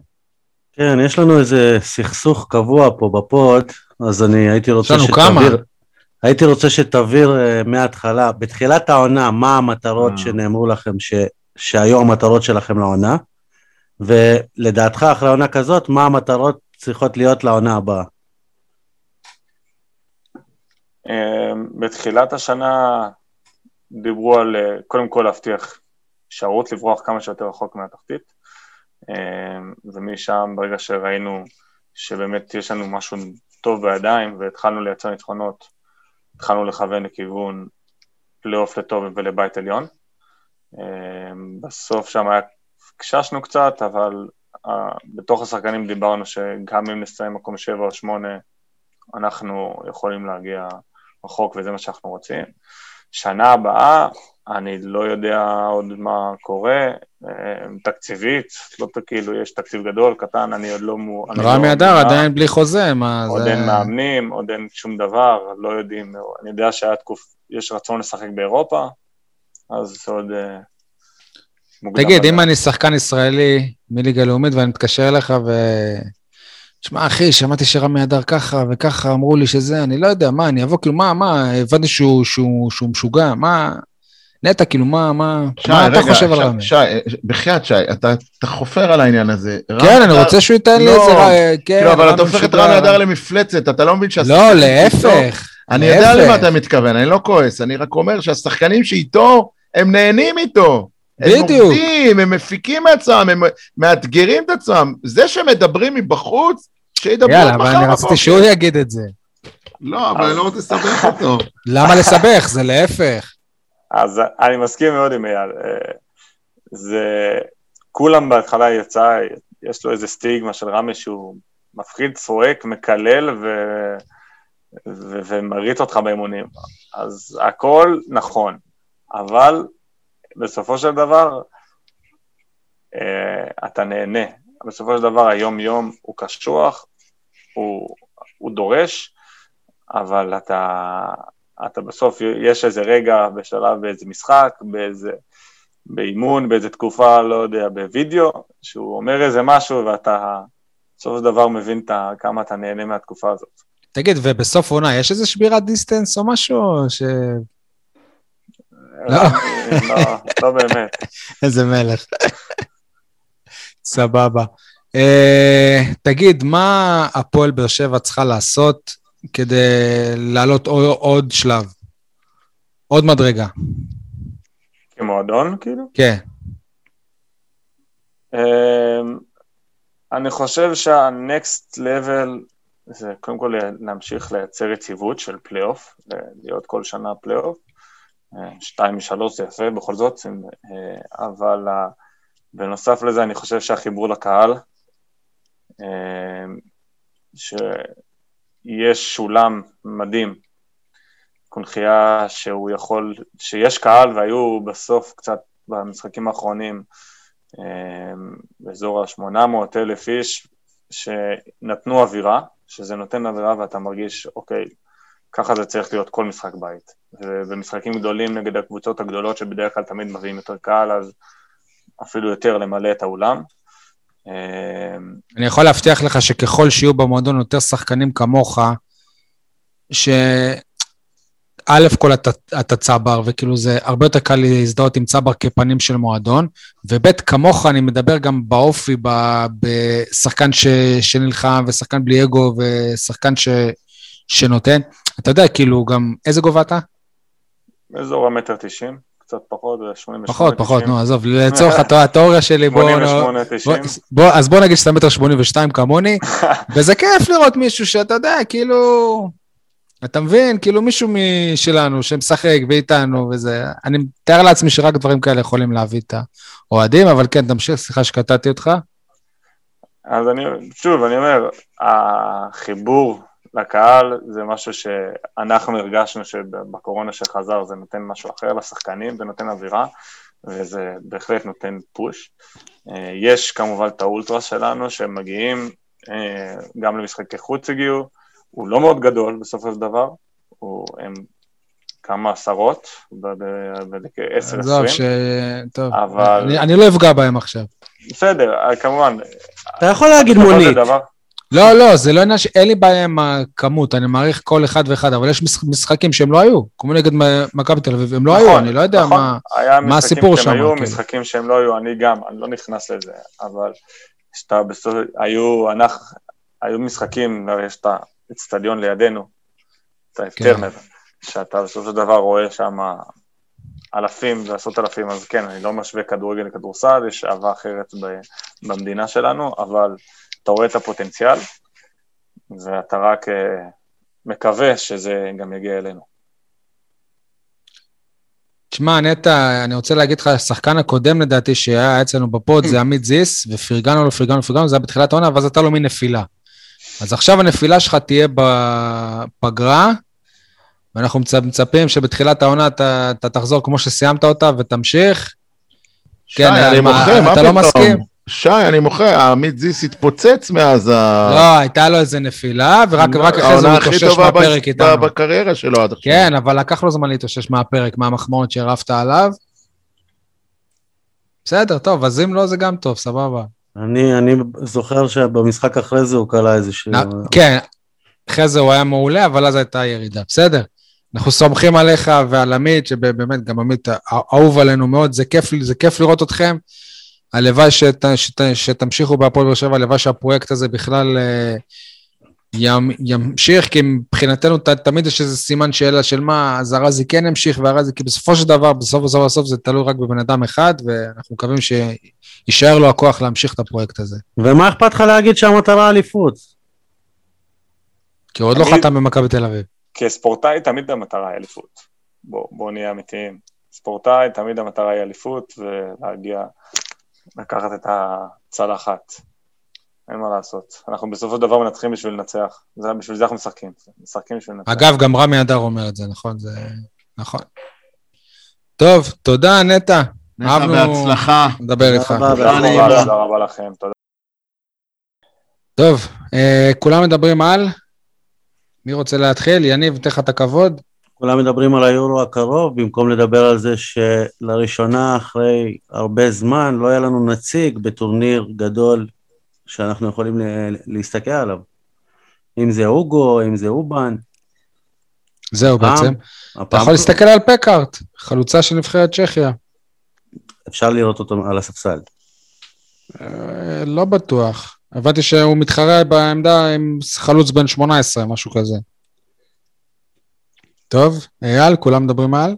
כן, יש לנו איזה סכסוך קבוע פה בפוד, אז אני הייתי רוצה לנו כמה. הייתי רוצה שתבהיר אה, מההתחלה, בתחילת העונה, מה המטרות אה. שנאמרו לכם ש, שהיו המטרות שלכם לעונה, ולדעתך אחרי עונה כזאת, מה המטרות צריכות להיות לעונה הבאה? אה, בתחילת השנה דיברו על אה, קודם כל להבטיח אפשרות לברוח כמה שיותר רחוק מהתחתית, אה, ומשם ברגע שראינו שבאמת יש לנו משהו טוב בידיים והתחלנו לייצר ניצחונות, התחלנו לכוון לכיוון פלייאוף לטוב ולבית עליון. אה, בסוף שם היה, קששנו קצת, אבל אה, בתוך השחקנים דיברנו שגם אם נסיים מקום שבע או שמונה, אנחנו יכולים להגיע רחוק וזה מה שאנחנו רוצים. שנה הבאה, אני לא יודע עוד מה קורה, אה, תקציבית, לא כאילו, יש תקציב גדול, קטן, אני עוד לא... אני רמי לא אדר. עדיין בלי חוזה, מה עוד זה... אין מאמנים, עוד אין שום דבר, לא יודעים, אני יודע שהיה תקוף, יש רצון לשחק באירופה, אז זה עוד אה. תגיד, אם. אני שחקן ישראלי מליגה לאומית ואני מתקשר אליך ו... תשמע, אחי, שמעתי שרמי אדר ככה וככה, אמרו לי שזה, אני לא יודע, מה, אני אבוא, כאילו, מה, מה, הבנתי שהוא, שהוא, שהוא משוגע, מה... נטע, כאילו, מה, מה, שי, מה אתה רגע, חושב על רמי? שי, בחייאת שי, אתה אתה חופר על העניין הזה. כן, אני רוצה שהוא ייתן לי לא, איזה... ר- כן, כאילו, אבל אתה הופך את רמי אדר למפלצת, אתה לא מבין לא, שהשחקנים שאיתו- להפך. אני יודע. למה אתה מתכוון, אני לא כועס, אני רק אומר שהשחקנים שאיתו, הם נהנים איתו. הם בדיוק. עובדים, הם מפיקים מעצמם, הם מאתגרים את עצמם. זה שמדברים מבחוץ, שידברו עד יאללה, אבל אני. רציתי שהוא יגיד את זה. לא, אבל אני לא רוצה לסבך אותו. [LAUGHS] למה לסבך? זה להפך. אז אני מסכים מאוד עם אייל. אה, זה, כולם בהתחלה יצא, יש לו איזה סטיגמה של רמי שהוא מפחיד, צועק, מקלל ו... ו... ומריץ אותך באימונים. אז הכל נכון, אבל בסופו של דבר אה, אתה נהנה. בסופו של דבר היום-יום הוא קשוח, הוא, הוא דורש, אבל אתה, אתה בסוף, יש איזה רגע בשלב באיזה משחק, באיזה, באימון, באיזה תקופה, לא יודע, בווידאו, שהוא אומר איזה משהו ואתה בסופו של דבר מבין את כמה אתה נהנה מהתקופה הזאת. תגיד, ובסוף עונה, יש איזה שבירת דיסטנס או משהו? ש... לא. לא, לא באמת. [LAUGHS] איזה מלך. [LAUGHS] סבבה. Uh, תגיד, מה הפועל באר שבע צריכה לעשות כדי לעלות עוד, עוד שלב? עוד מדרגה. כמועדון, כאילו? כן. אמ, אני חושב שה-next level זה קודם כל להמשיך לייצר יציבות של פלייאוף, להיות כל שנה פלייאוף. אה, שתיים משלוש זה יפה בכל זאת, אה, אבל בנוסף לזה אני חושב שהחיבור לקהל, שיש אולם מדהים, קונכייה שהוא יכול, שיש קהל והיו בסוף קצת במשחקים האחרונים אה, באזור ה-800 אלף איש שנתנו אווירה, שזה נותן אווירה ואתה מרגיש, אוקיי, ככה זה צריך להיות כל משחק בית. ובמשחקים גדולים נגד הקבוצות הגדולות שבדרך כלל תמיד מביאים יותר קהל, אז אפילו יותר למלא את האולם. אמ, אני יכול להבטיח לך שככל שיהיו במועדון יותר שחקנים כמוך, שא' כל אתה, אתה צבר, וכאילו זה הרבה יותר קל להזדהות עם צבר כפנים של מועדון, וב' כמוך אני מדבר גם באופי, ב, בשחקן ש, שנלחם, ושחקן בלי אגו, ושחקן ש, שנותן. אתה יודע, כאילו, גם איזה גובה אתה? באזור המטר תשעים. קצת פחות, 88, 90. פחות, פחות, נו, עזוב, לצורך [LAUGHS] התיאוריה שלי, בוא... 88, 90. בוא, אז בוא נגיד שאתה מטר 82 כמוני, [LAUGHS] וזה כיף לראות מישהו שאתה יודע, כאילו... אתה מבין? כאילו מישהו משלנו שמשחק ואיתנו וזה. אני מתאר לעצמי שרק דברים כאלה יכולים להביא את האוהדים, אבל כן, תמשיך, סליחה שקטעתי אותך. אז אני, שוב, אני אומר, החיבור לקהל זה משהו שאנחנו הרגשנו שבקורונה שחזר זה נותן משהו אחר לשחקנים, זה נותן אווירה, וזה בהחלט נותן פוש. אה, יש כמובן את האולטרה שלנו שהם מגיעים, אה, גם למשחקי חוץ הגיעו, הוא לא מאוד גדול בסופו של דבר, הוא, הם כמה עשרות, בכ-10-20. עזוב, ש... טוב, אבל... אני, אני לא אפגע בהם עכשיו. בסדר, כמובן. אתה יכול להגיד מונית. דבר, לא, לא, זה לא עניין שאין לי בעיה עם הכמות, אני מעריך כל אחד ואחד, אבל יש משחקים שהם לא היו, כמו נגד מכבי תל אביב, הם לא נכון, היו, אני לא יודע נכון, מה, מה הסיפור שם. היו כן. משחקים שהם לא היו, אני גם, אני לא נכנס לזה, אבל שאתה בסוף, היו, אנחנו, היו משחקים, יש את האצטדיון לידינו, את ההפטרנר, כן. שאתה בסופו של דבר רואה שם אלפים ועשרות אלפים, אז כן, אני לא משווה כדורגל לכדורסל, יש אהבה אחרת במדינה שלנו, אבל... אתה רואה את הפוטנציאל, ואתה רק uh, מקווה שזה גם יגיע אלינו. תשמע, נטע, אני רוצה להגיד לך, השחקן הקודם לדעתי שהיה אצלנו בפוד זה עמית זיס, ופרגנו לו, פרגנו לו, פרגנו לו, זה היה בתחילת העונה, ואז אתה לו מין נפילה. אז עכשיו הנפילה שלך תהיה בפגרה, ואנחנו מצפים שבתחילת העונה אתה, אתה תחזור כמו שסיימת אותה ותמשיך. שי, כן, אני מוכר, מה פתאום? אתה לא מסכים? שי, אני מוכר, עמית זיס התפוצץ מאז ה... לא, הייתה לו איזה נפילה, ורק אחרי זה הוא התאושש מהפרק איתנו. העונה הכי טובה בקריירה שלו עד עכשיו. כן, אבל לקח לו זמן להתאושש מהפרק, מהמחמאות שהרפת עליו. בסדר, טוב, אז אם לא, זה גם טוב, סבבה. אני, אני זוכר שבמשחק אחרי זה הוא קלע איזשהו... כן, אחרי זה הוא היה מעולה, אבל אז הייתה ירידה. בסדר. אנחנו סומכים עליך ועל עמית, שבאמת גם עמית אהוב עלינו מאוד, זה כיף, זה כיף לראות אתכם. הלוואי שת, שת, שתמשיכו בהפועל באר שבע, הלוואי שהפרויקט הזה בכלל אה, ימ, ימשיך, כי מבחינתנו ת, תמיד יש איזה סימן שאלה של מה, אז ארזי כן ימשיך וארזי, כי בסופו של דבר, בסוף בסוף בסוף זה תלוי רק בבן אדם אחד, ואנחנו מקווים שיישאר לו הכוח להמשיך את הפרויקט הזה. ומה אכפת לך להגיד שהמטרה אליפות? כי הוא עוד לא חתם במכבי תל אביב. כספורטאי תמיד המטרה היא אליפות. בואו בוא נהיה אמיתיים. ספורטאי תמיד המטרה היא אליפות ולהגיע לקחת את הצלחת. אין מה לעשות. אנחנו בסופו של דבר מנצחים בשביל לנצח. זה, בשביל זה אנחנו משחקים. משחקים בשביל לנצח. אגב, גם רמי אדר אומר את זה, נכון? זה... נכון. טוב, תודה, נטע. נטע, בהצלחה. נדבר איתך. תודה רבה לכם, תודה. טוב, אה, כולם מדברים על? מי רוצה להתחיל? יניב, אתן לך את הכבוד. כולם מדברים על היורו הקרוב, במקום לדבר על זה שלראשונה אחרי הרבה זמן לא היה לנו נציג בטורניר גדול שאנחנו יכולים להסתכל עליו. אם זה אוגו, אם זה אובן. זהו הפעם, בעצם. הפעם אתה יכול להסתכל על פקארט, חלוצה של נבחרת צ'כיה. אפשר לראות אותו על הספסל. אה, לא בטוח. הבנתי שהוא מתחרה בעמדה עם חלוץ בן 18, משהו כזה. טוב, אייל, כולם מדברים על?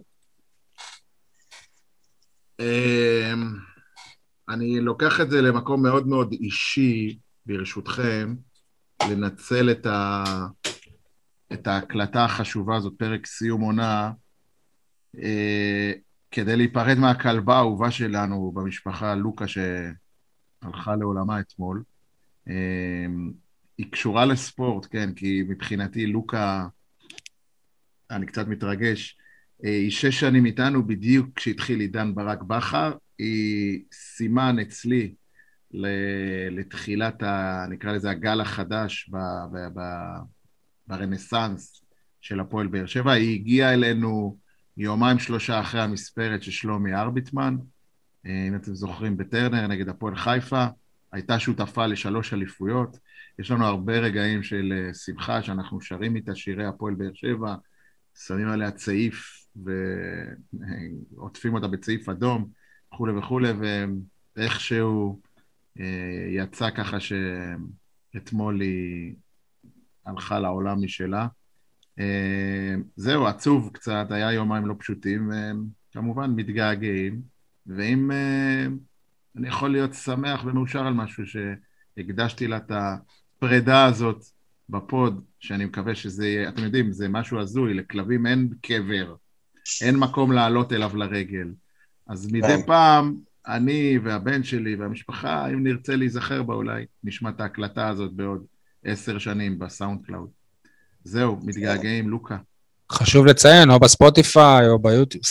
אמ, אני לוקח את זה למקום מאוד מאוד אישי, ברשותכם, לנצל את, ה... את ההקלטה החשובה הזאת, פרק סיום עונה, אה, כדי להיפרד מהכלבה האהובה שלנו במשפחה, לוקה, שהלכה לעולמה אתמול. היא קשורה לספורט, כן, כי מבחינתי לוקה, אני קצת מתרגש, היא שש שנים איתנו בדיוק כשהתחיל עידן ברק בכר, היא סימן אצלי לתחילת, ה, נקרא לזה הגל החדש ב, ב, ב, ברנסאנס של הפועל באר שבע. היא הגיעה אלינו יומיים שלושה אחרי המספרת של שלומי ארביטמן, אה, אם אתם זוכרים, בטרנר נגד הפועל חיפה, הייתה שותפה לשלוש אליפויות. יש לנו הרבה רגעים של אה, שמחה שאנחנו שרים איתה שירי הפועל באר שבע, שמים עליה צעיף ועוטפים אותה בצעיף אדום וכולי וכולי, ואיכשהו אה, יצא ככה שאתמול היא הלכה לעולם משלה. אה, זהו, עצוב קצת, היה יומיים לא פשוטים, וכמובן מתגעגעים, ואם אה, אני יכול להיות שמח ומאושר על משהו שהקדשתי לה את הפרידה הזאת בפוד, שאני מקווה שזה יהיה, אתם יודעים, זה משהו הזוי, לכלבים אין קבר, אין מקום לעלות אליו לרגל. אז מדי כן. פעם אני והבן שלי והמשפחה, אם נרצה להיזכר בה אולי, נשמע את ההקלטה הזאת בעוד עשר שנים ב SoundCloud. זהו, מתגעגעים, לוקה. חשוב לציין, או ב Spotify או ב YouTube.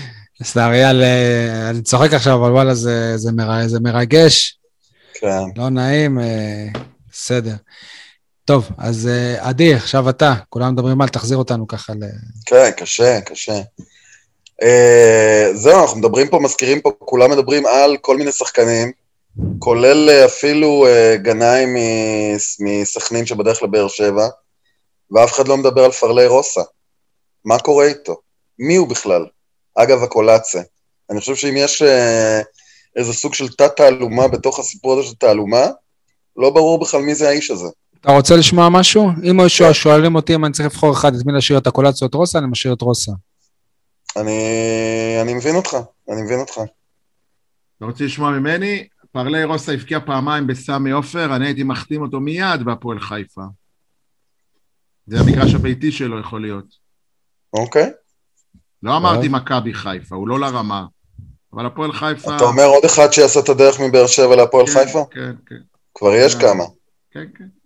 [LAUGHS] סתם, אייל, אה, אני צוחק עכשיו, אבל וואלה, זה, זה, מר, זה מרגש. כן. לא נעים, אה, בסדר. טוב, אז אה, עדי, עכשיו אתה. כולם מדברים על תחזיר אותנו ככה ל... כן, קשה, קשה. Uh, זהו, אנחנו מדברים פה, מזכירים פה, כולם מדברים על כל מיני שחקנים, כולל uh, אפילו גנאי מסכנין שבדרך לבאר שבע, ואף אחד לא מדבר על פרלי רוסה. מה קורה איתו? מי הוא בכלל? אגב, הקולאצה. אני חושב שאם יש איזה סוג של תת-תעלומה בתוך הסיפור הזה של תעלומה, לא ברור בכלל מי זה האיש הזה. אתה רוצה לשמוע משהו? אם כן. שואלים אותי אם אני צריך לבחור אחד את מי להשאיר את הקולאצה או את רוסה, אני משאיר את רוסה. אני, אני מבין אותך, אני מבין אותך. אתה רוצה לשמוע ממני? פרלי רוסה הבקיע פעמיים בסמי עופר, אני הייתי מחתים אותו מיד בהפועל חיפה. זה המגרש הביתי שלו יכול להיות. אוקיי. לא אמרתי מכבי חיפה, הוא לא לרמה. אבל הפועל חיפה... אתה אומר עוד אחד שיעשה את הדרך מבאר שבע להפועל כן, חיפה? כן, כן. כבר יש כן. כמה. כן, כן.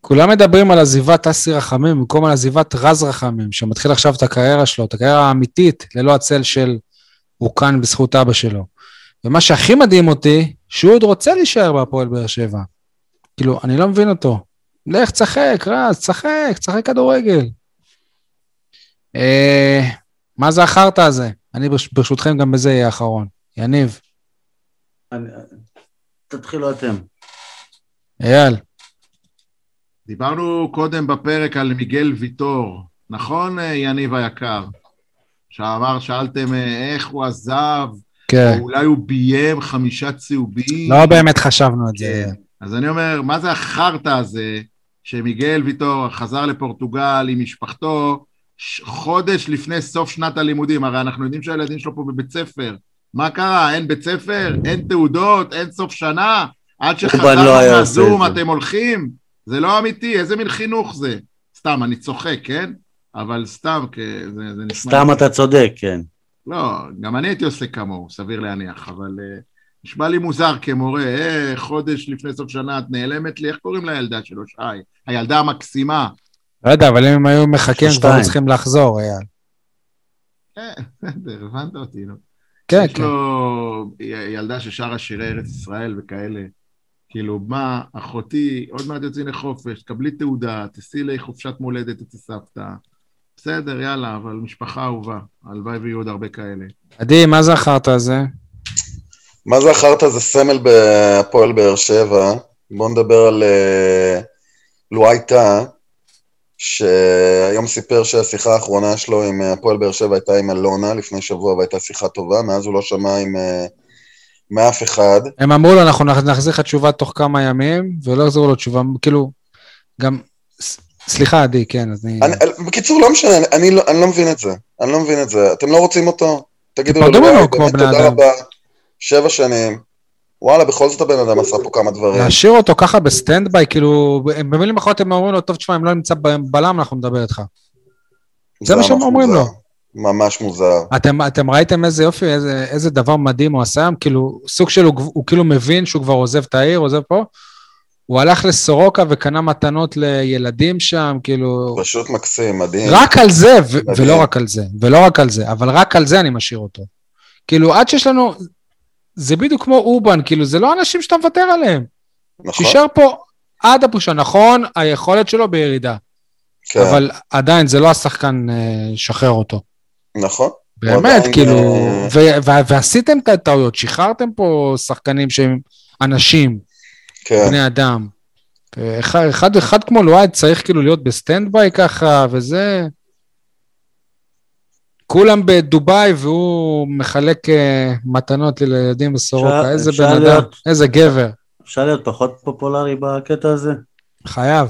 כולם מדברים על עזיבת אסי רחמים במקום על עזיבת רז רחמים, שמתחיל עכשיו את הקריירה שלו, את הקריירה האמיתית, ללא הצל של הוא כאן בזכות אבא שלו. ומה שהכי מדהים אותי, שהוא עוד רוצה להישאר בהפועל באר שבע. כאילו, אני לא מבין אותו. לך, תשחק, רז, תשחק, תשחק כדורגל. אה, מה זה החרטא הזה? אני ברשותכם גם בזה אהיה האחרון. יניב. תתחילו אתם. אייל. דיברנו קודם בפרק על מיגל ויטור, נכון, יניב היקר? שאמר, שאלתם אה, איך הוא עזב, כן. או אולי הוא ביים חמישה צהובים. לא באמת חשבנו את זה. כן. אז אני אומר, מה זה החרטא הזה שמיגל ויטור חזר לפורטוגל עם משפחתו חודש לפני סוף שנת הלימודים? הרי אנחנו יודעים שהילדים שלו פה בבית ספר. מה קרה? אין בית ספר? אין תעודות? אין סוף שנה? עד שחזרנו לא מהזום אתם הולכים? זה לא אמיתי, איזה מין חינוך זה? סתם, אני צוחק, כן? אבל סתם, זה, זה נשמע... סתם אתה צודק, כן. לא, גם אני הייתי עושה כמוהו, סביר להניח, אבל uh, נשמע לי מוזר כמורה, אה, חודש לפני סוף שנה את נעלמת לי, איך קוראים לילדה שלו, שי? הילדה המקסימה. לא יודע, אבל אם הם היו מחכים, כבר צריכים לחזור, אייל. כן, בסדר, הבנת אותי, נו. כן, כן. יש לו ילדה ששרה שירי ארץ ישראל וכאלה. כאילו, מה, אחותי, עוד מעט יוצאים לחופש, קבלי תעודה, תסעי לחופשת מולדת אצל סבתא. בסדר, יאללה, אבל משפחה אהובה. הלוואי ויהיו עוד הרבה כאלה. עדי, מה זה החרטא הזה? מה זה החרטא? זה סמל בהפועל באר שבע. בואו נדבר על uh, לואי טאה, שהיום סיפר שהשיחה האחרונה שלו עם הפועל באר שבע הייתה עם אלונה לפני שבוע והייתה שיחה טובה, מאז הוא לא שמע עם... מאף אחד. הם אמרו לו, אנחנו נחזיר לך תשובה תוך כמה ימים, ולא יחזרו לו תשובה, כאילו, גם, סליחה, עדי, כן, אז אני... אני... בקיצור, לא משנה, אני לא, אני לא מבין את זה. אני לא מבין את זה. אתם לא רוצים אותו? תגידו לו, באמת, תודה רבה, שבע שנים. וואלה, בכל זאת הבן אדם עשה פה כמה דברים. להשאיר אותו ככה ב standby, כאילו, במילים אחרות הם אומרים לו, טוב, תשמע, אם לא נמצא בלם, אנחנו נדבר איתך. זה מה שהם אומרים לו. ממש מוזר. אתם, אתם ראיתם איזה יופי, איזה, איזה דבר מדהים הוא עשה היום? כאילו, סוג של, הוא, הוא כאילו מבין שהוא כבר עוזב את העיר, עוזב פה? הוא הלך לסורוקה וקנה מתנות לילדים שם, כאילו... פשוט מקסים, מדהים. רק על זה, ו- מדהים. ולא רק על זה, ולא רק על זה, אבל רק על זה אני משאיר אותו. כאילו, עד שיש לנו... זה בדיוק כמו אובן, כאילו, זה לא אנשים שאתה מוותר עליהם. נכון? שישאר פה עד הפרישה. נכון, היכולת שלו בירידה, כן, אבל עדיין זה לא השחקן אה, שחרר אותו. נכון. באמת, כאילו, אה, ו- ו- ועשיתם את הטעויות, שחררתם פה שחקנים שהם אנשים, כן, בני אדם. אחד, אחד, אחד כמו לואייד צריך כאילו להיות ב standby ככה, וזה... כולם בדובאי והוא מחלק אה, מתנות לילדים בסורוקה. איזה בן אדם, איזה גבר. אפשר להיות פחות פופולרי בקטע הזה? חייב.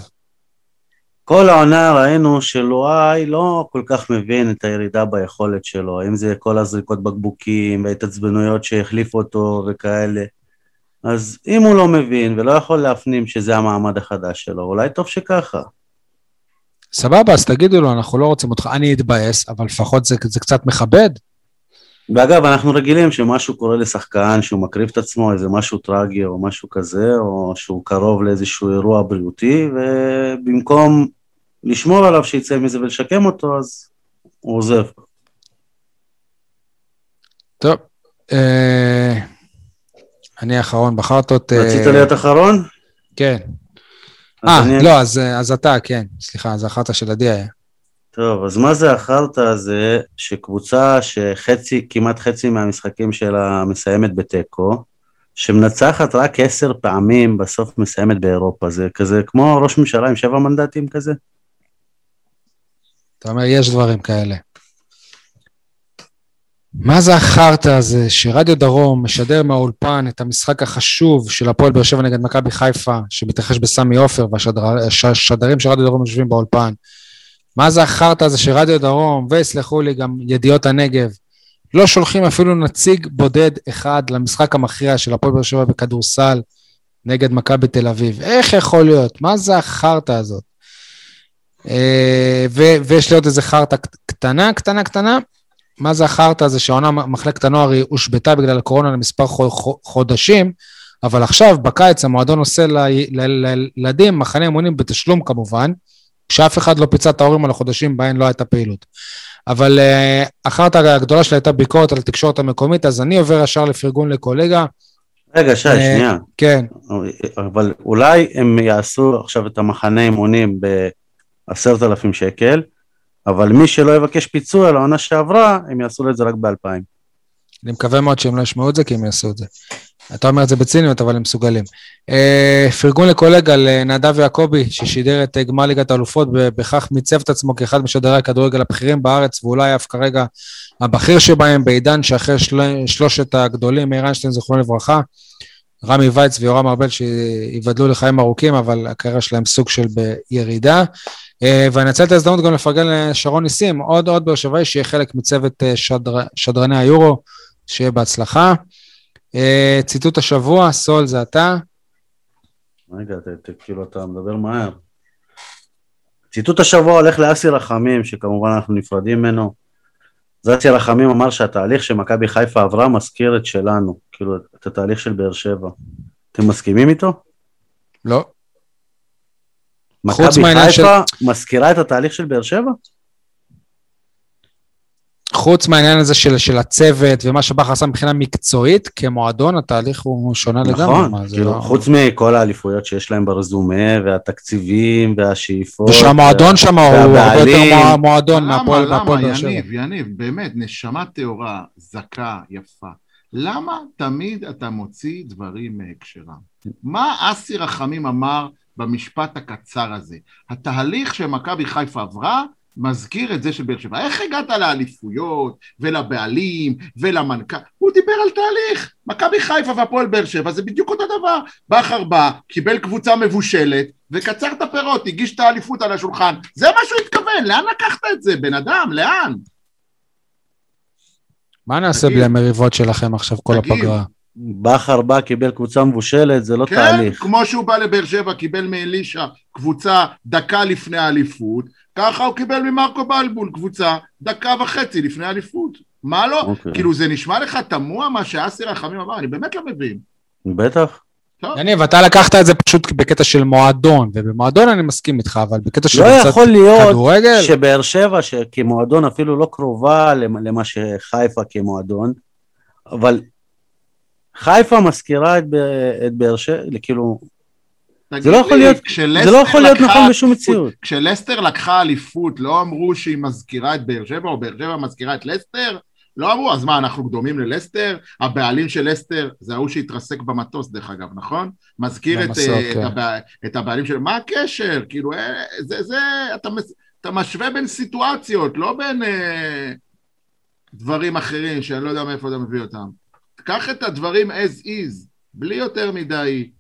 כל העונה ראינו שלואי לא כל כך מבין את הירידה ביכולת שלו, אם זה כל הזריקות בקבוקים וההתעצבנויות שהחליפו אותו וכאלה. אז אם הוא לא מבין ולא יכול להפנים שזה המעמד החדש שלו, אולי טוב שככה. סבבה, אז תגידו לו, אנחנו לא רוצים אותך. אני אתבאס, אבל לפחות זה, זה קצת מכבד. ואגב, אנחנו רגילים שמשהו קורה לשחקן, שהוא מקריב את עצמו, איזה משהו טרגי או משהו כזה, או שהוא קרוב לאיזשהו אירוע בריאותי, ובמקום לשמור עליו שיצא מזה ולשקם אותו, אז הוא עוזב. טוב, אה, אני האחרון, בחרת את... אה, רצית להיות אחרון? כן. אה, אני- לא, אז, אז אתה, כן. סליחה, אז החרטא של עדי היה. טוב, אז מה זה החרטא הזה שקבוצה שחצי, כמעט חצי מהמשחקים שלה מסיימת בתיקו, שמנצחת רק עשר פעמים בסוף מסיימת באירופה, זה כזה כמו ראש ממשלה עם שבע מנדטים כזה? אתה אומר, יש דברים כאלה. מה זה החרטא הזה שרדיו דרום משדר מהאולפן את המשחק החשוב של הפועל באר שבע נגד מכבי חיפה, שמתרחש בסמי עופר, והשדרים של רדיו דרום יושבים באולפן? מה זה החרטא הזה שרדיו דרום, ויסלחו לי גם ידיעות הנגב, לא שולחים אפילו נציג בודד אחד למשחק המכריע של הפועל באר שבע בכדורסל נגד מכבי תל אביב? איך יכול להיות? מה זה החרטא הזאת? אה, ויש לי עוד איזה חרטא קטנה, קטנה, קטנה. מה זה החרטא הזה שהעונה מחלקת הנוער היא הושבתה בגלל הקורונה למספר חודשים, אבל עכשיו, בקיץ, המועדון עושה לילדים מחנה אמונים בתשלום כמובן, כשאף אחד לא פיצה את ההורים על החודשים בהם לא הייתה פעילות. אבל אה, uh, אחת הגדולה שלה הייתה ביקורת על התקשורת המקומית, אז אני עובר ישר לפרגון לקולגה. רגע, שי, uh, שנייה. כן. אבל אולי הם יעשו עכשיו את המחנה אימונים ב- עשרת אלפים שקל, אבל מי שלא יבקש פיצוי על העונה שעברה, הם יעשו לו את זה רק באלפיים. אני מקווה מאוד שהם לא ישמעו את זה, כי הם יעשו את זה. אתה אומר את זה בציניות, אבל הם מסוגלים. אה, פרגון לקולגה, אה, לנדב יעקבי, ששידר את אה, גמר ליגת האלופות, ובכך מיצב את עצמו כאחד משדרי הכדורגל הבכירים בארץ, ואולי אף כרגע הבכיר שבהם, בעידן שאחרי של... שלושת הגדולים, מאיר איינשטיין, זכרו לברכה, רמי וייץ ויורם ארבל, שייבדלו לחיים ארוכים, אבל הקריירה שלהם סוג של בירידה. אה, ואני אנצל את ההזדמנות גם לפרגן לשרון ניסים, עוד עוד באר שבעי, שיהיה חלק מצוות אה, שדר... שדרני היורו, שיהיה בהצלחה. אה, ציטוט השבוע, סול זה אתה. רגע, כאילו אתה מדבר מהר. ציטוט השבוע הולך לאסי רחמים, שכמובן אנחנו נפרדים ממנו. אז אסי רחמים אמר שהתהליך שמכבי חיפה עברה מזכיר את שלנו, כאילו את התהליך של באר שבע. אתם מסכימים איתו? לא. חוץ מכבי חיפה מזכירה את התהליך של באר שבע? חוץ מהעניין הזה של, של הצוות ומה שבכר עשה מבחינה מקצועית, כמועדון התהליך הוא שונה לגמרי. נכון, מה, זה כאילו, לא- חוץ מכל האליפויות שיש להם ברזומה, והתקציבים, והשאיפות. ושהמועדון שם הוא הרבה יותר מועדון למה, מהפועל למה, באר שבע. יניב, יניב, באמת, נשמה טהורה, זכה, יפה. למה תמיד אתה מוציא דברים מהקשרם? מה אסי רחמים אמר במשפט הקצר הזה? התהליך שמכבי חיפה עברה מזכיר את זה של באר שבע. איך הגעת לאליפויות ולבעלים ולמנכ"ל? הוא דיבר על תהליך. מכבי חיפה והפועל באר שבע זה בדיוק אותו דבר. בכר בא, קיבל קבוצה מבושלת וקצר את הפירות, הגיש את האליפות על השולחן. זה מה שהוא התכוון, לאן לקחת את זה, בן אדם? לאן? מה נעשה תגיד. בלי המריבות שלכם עכשיו כל תגיד. הפגרה? בכר בא, קיבל קבוצה מבושלת, זה לא כן, תהליך. כמו שהוא בא לבאר שבע, קיבל מאלישע קבוצה דקה לפני האליפות, ככה הוא קיבל ממרקו בלבול קבוצה דקה וחצי לפני האליפות. מה לא? אוקיי. כאילו זה נשמע לך תמוה מה שאסי רחמים אמר, אני באמת לא מבין. בטח. יניב, אתה לקחת את זה פשוט בקטע של מועדון, ובמועדון אני מסכים איתך, אבל בקטע של לא קצת יכול להיות כדורגל, שבאר שבע, שכמועדון אפילו לא קרובה למ- למה שחיפה כמועדון, אבל חיפה מזכירה את, ב- את באר שבע, כאילו, תגיד זה לא יכול להיות- זה לא יכול להיות נכון בשום מציאות. כשלסטר לקחה אליפות, לא אמרו שהיא מזכירה את באר שבע, או באר שבע מזכירה את לסטר? לא אמרו, אז מה, אנחנו דומים ללסטר? הבעלים של לסטר זה ההוא שהתרסק במטוס, דרך אגב, נכון? מזכיר את, במסוק, אה, את, כן. הבע... את הבעלים של... מה הקשר? כאילו, אה, זה, זה, אתה, מס- אתה משווה בין סיטואציות, לא בין אה, דברים אחרים שאני לא יודע מאיפה אתה מביא אותם. קח את הדברים as is, בלי יותר מדי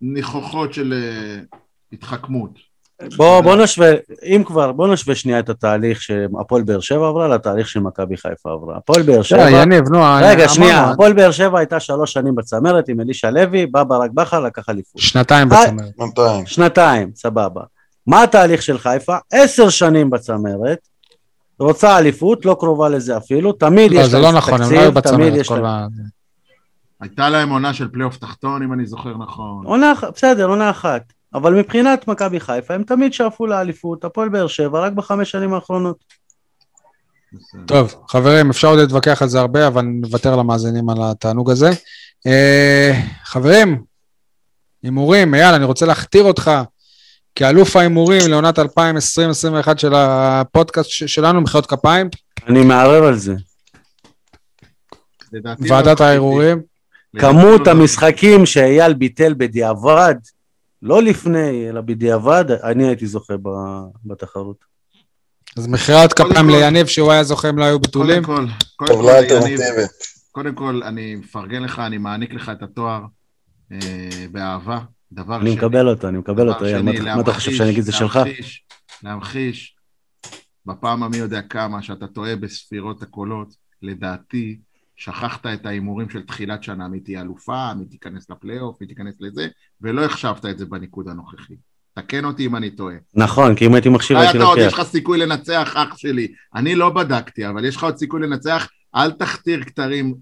ניחוחות של אה, התחכמות. בוא, בוא נשווה, אם כבר, בוא נשווה שנייה את התהליך שהפועל באר שבע עברה לתהליך שמכבי חיפה עברה. הפועל באר אה, שבע, יניב, נו, רגע, אמרנו, שנייה, הפועל באר שבע הייתה שלוש שנים בצמרת עם אלישע לוי, בא ברק בכר, לקח אליפות. שנתיים אה, בצמרת. בינתיים. שנתיים, סבבה. מה התהליך של חיפה? עשר שנים בצמרת, רוצה אליפות, לא קרובה לזה אפילו, תמיד לא, יש זה לה לא נכון, לא תקציב, תמיד בצמרת יש כל לה... ה... הייתה להם עונה של פלייאוף תחתון, אם אני זוכר נכון. עונה בסדר, עונה אחת. אבל מבחינת מכבי חיפה, הם תמיד שאפו לאליפות, הפועל באר שבע, רק בחמש שנים האחרונות. טוב, חברים, אפשר עוד להתווכח על זה הרבה, אבל נוותר למאזינים על התענוג הזה. אה, חברים, הימורים, אייל, אני רוצה להכתיר אותך כאלוף ההימורים לעונת 2020-2021 של הפודקאסט שלנו, מחיאות כפיים, אני מערער על זה. לא ועדת. הערעורים. כמות לא המשחקים שאייל ביטל בדיעבד, לא לפני, אלא בדיעבד, אני הייתי זוכה בתחרות. אז מחיאות קודם כפיים ליניב, שהוא היה זוכה אם לא היו. ביטולים. קודם כל, קודם טבלה כל, יניב, אלטרנטיבית. קודם כל, אני מפרגן לך, אני מעניק לך את התואר אה, באהבה. דבר אני שני, מקבל אותו, אני מקבל אותו. שני, מה אתה- מה אתה חושב שאני אגיד את זה שלך? להמחיש, להמחיש, בפעם המי יודע כמה, שאתה טועה בספירות הקולות, לדעתי, שכחת את ההימורים של תחילת שנה, מי תהיה אלופה, מי תיכנס לפלייאוף, מי תיכנס לזה, ולא החשבת את זה בניקוד הנוכחי. תקן אותי אם אני טועה. נכון, כי אם הייתי מחשיב הייתי אתה עוד יש לוקח. לך סיכוי לנצח, אח שלי. אני לא בדקתי, אבל יש לך עוד סיכוי לנצח, אל תכתיר כתרים,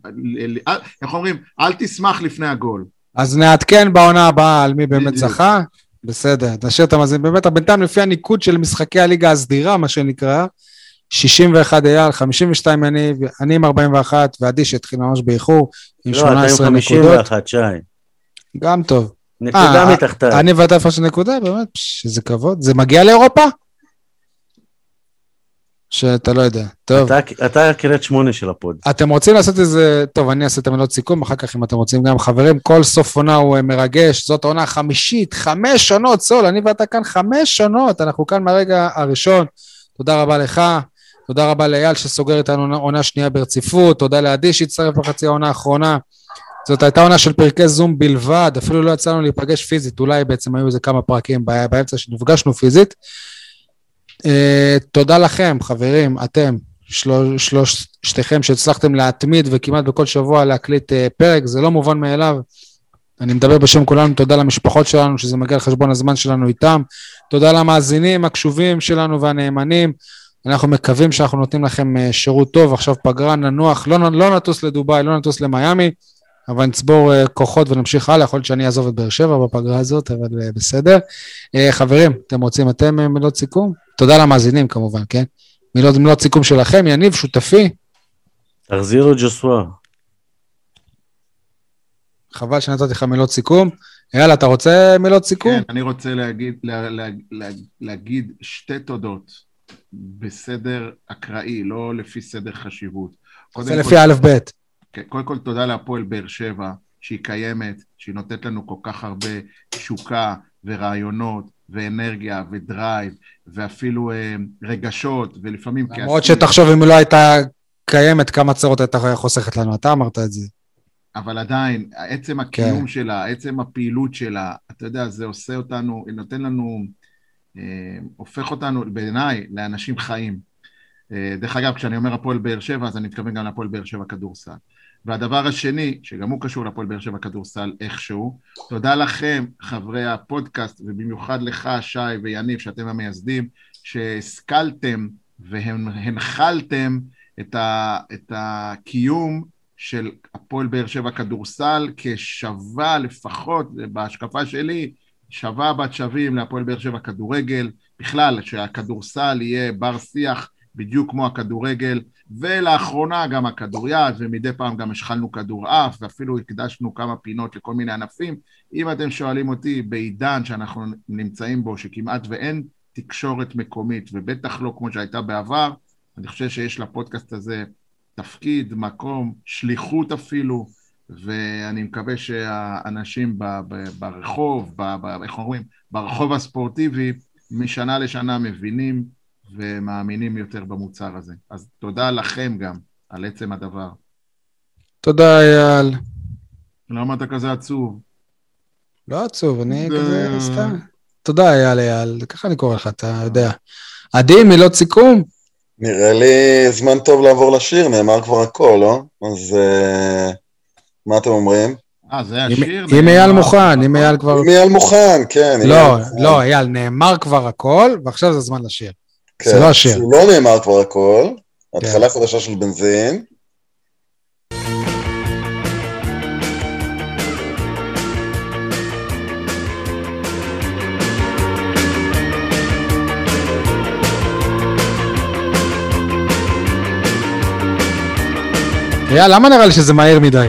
איך אומרים? אל תשמח לפני הגול. אז נעדכן בעונה הבאה על מי באמת. זכה. בסדר, נשאיר את המאזין. באמת, בינתיים לפי הניקוד של משחקי הליגה הסדירה, מה שנקרא, 61 אייל, 52 יניב, אני עם 41, ועדי שהתחיל ממש באיחור, עם לא, אתה עם 18 נקודות. 51, שי. גם טוב. נקודה אה, מתחתיי. אני ואתה איפה של נקודה, באמת, פש, איזה כבוד. זה מגיע לאירופה? שאתה לא יודע. טוב. אתה- אתה קריית שמונה של הפוד. אתם רוצים לעשות איזה, טוב, אני אעשה את המילות סיכום, אחר כך אם אתם רוצים גם חברים, כל סוף עונה הוא אה, מרגש, זאת העונה החמישית, חמש עונות, סול, אני ואתה כאן חמש עונות, אנחנו כאן מהרגע הראשון. תודה רבה לך, תודה רבה לאייל שסוגר איתנו עונה- עונה שנייה ברציפות, תודה לעדי שהצטרף בחצי העונה האחרונה. זאת הייתה עונה של פרקי זום בלבד, אפילו לא יצא לנו להיפגש פיזית, אולי בעצם היו איזה כמה פרקים בא- באמצע שנפגשנו פיזית. אה, תודה לכם, חברים, אתם, שלוש, שלוש, שתיכם שהצלחתם להתמיד וכמעט בכל שבוע להקליט אה, פרק, זה לא מובן מאליו. אני מדבר בשם כולנו, תודה למשפחות שלנו, שזה מגיע על חשבון הזמן שלנו איתם. תודה למאזינים הקשובים שלנו והנאמנים. אנחנו מקווים שאנחנו נותנים לכם אה, שירות טוב, עכשיו פגרה, ננוח, לא, לא נטוס לדובאי, לא נטוס למיאמי, אבל נצבור אה, כוחות ונמשיך הלאה. יכול להיות שאני אעזוב את באר שבע בפגרה הזאת, אבל אה, בסדר. אה, חברים, אתם רוצים אתם מילות סיכום? תודה למאזינים כמובן, כן? מילות, מילות סיכום שלכם, יניב, שותפי, תחזירו ג'וסווה. חבל שנתתי לך מילות סיכום. יאללה, אתה רוצה מילות סיכום? כן, אני רוצה להגיד, לה, לה, לה, להגיד שתי תודות בסדר אקראי, לא לפי סדר חשיבות. זה קודם לפי כל- א' ב'. כן, קודם כל תודה להפועל באר שבע, שהיא קיימת, שהיא נותנת לנו כל כך הרבה תשוקה ורעיונות ואנרגיה ודרייב, ואפילו אה, רגשות, ולפעמים למרות שתחשוב אם לא הייתה קיימת, כמה צרות הייתה חוסכת לנו, אתה אמרת את זה. אבל עדיין, עצם הקיום שלה, עצם הפעילות שלה, אתה יודע, זה עושה אותנו, נותן לנו, אה, הופך אותנו, בעיניי, לאנשים חיים. אה, דרך אגב, כשאני אומר הפועל באר שבע, אז אני מתכוון גם להפועל באר שבע כדורסל. והדבר השני, שגם הוא קשור להפועל באר שבע כדורסל איכשהו, תודה לכם, חברי הפודקאסט, ובמיוחד לך, שי ויניב, שאתם המייסדים, שהשכלתם והנחלתם את, ה, את הקיום של הפועל באר שבע כדורסל כשווה לפחות, בהשקפה שלי, שווה בת שווים להפועל באר שבע כדורגל, בכלל, שהכדורסל יהיה בר שיח בדיוק כמו הכדורגל, ולאחרונה גם הכדוריד, ומדי פעם גם השחלנו כדורעף, ואפילו הקדשנו כמה פינות לכל מיני ענפים. אם אתם שואלים אותי, בעידן שאנחנו נמצאים בו, שכמעט ואין תקשורת מקומית, ובטח לא כמו שהייתה בעבר, אני חושב שיש לפודקאסט הזה תפקיד, מקום, שליחות אפילו, ואני מקווה שהאנשים ברחוב, איך אומרים, ברחוב הספורטיבי, משנה לשנה מבינים ומאמינים יותר במוצר הזה. אז תודה לכם גם על עצם הדבר. תודה, אייל. למה אתה כזה עצוב? לא עצוב, אני כזה סתם. תודה, אייל, אייל. ככה אני קורא לך, אתה יודע. עדי, מילות סיכום? נראה לי זמן טוב לעבור לשיר, נאמר כבר הכל, לא? אז uh, מה אתם אומרים? אה, זה השיר? אם אייל מוכן, אם אייל כבר... אם אייל מוכן, כן. לא, לא, אייל, נאמר כבר הכל, ועכשיו זה זמן לשיר. כן, זה לא השיר. לא נאמר כבר הכל, התחלה חדשה של בנזין. אייל, למה נראה לי שזה מהיר מדי?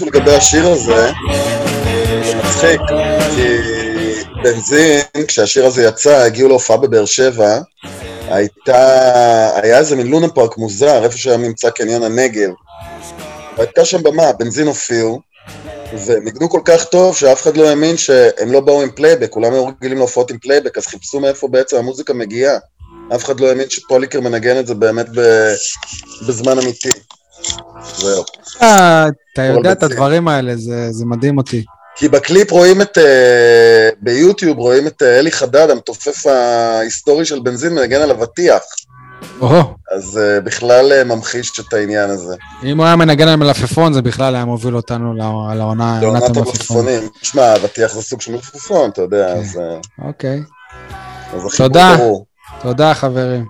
משהו לגבי השיר הזה, זה מצחיק, כי בנזין, כשהשיר הזה יצא, הגיעו להופעה בבאר שבע, הייתה, היה איזה מין לונה פארק מוזר, איפה שהיה נמצא קניון הנגב. והייתה שם במה, בנזין הופיעו, וניגנו כל כך טוב שאף אחד לא האמין שהם לא באו עם פלייבק, כולם היו רגילים להופעות עם פלייבק, אז חיפשו מאיפה בעצם המוזיקה מגיעה. אף אחד לא האמין שפוליקר מנגן את זה באמת. בזמן אמיתי. זהו. אה, אתה יודע את. הדברים האלה, זה מדהים אותי. כי בקליפ רואים את, אה, ביוטיוב רואים את אה, אלי חדד, המתופף ההיסטורי של בנזין, מנגן על אבטיח. אז בכלל ממחיש את העניין הזה. אם הוא היה מנגן על מלפפון, זה בכלל היה מוביל אותנו לעונה- לעונת. המלפפונים. שמע, אבטיח זה סוג של מלפפון, אתה יודע, כן. אז אוקיי. אז תודה. תודה, חברים.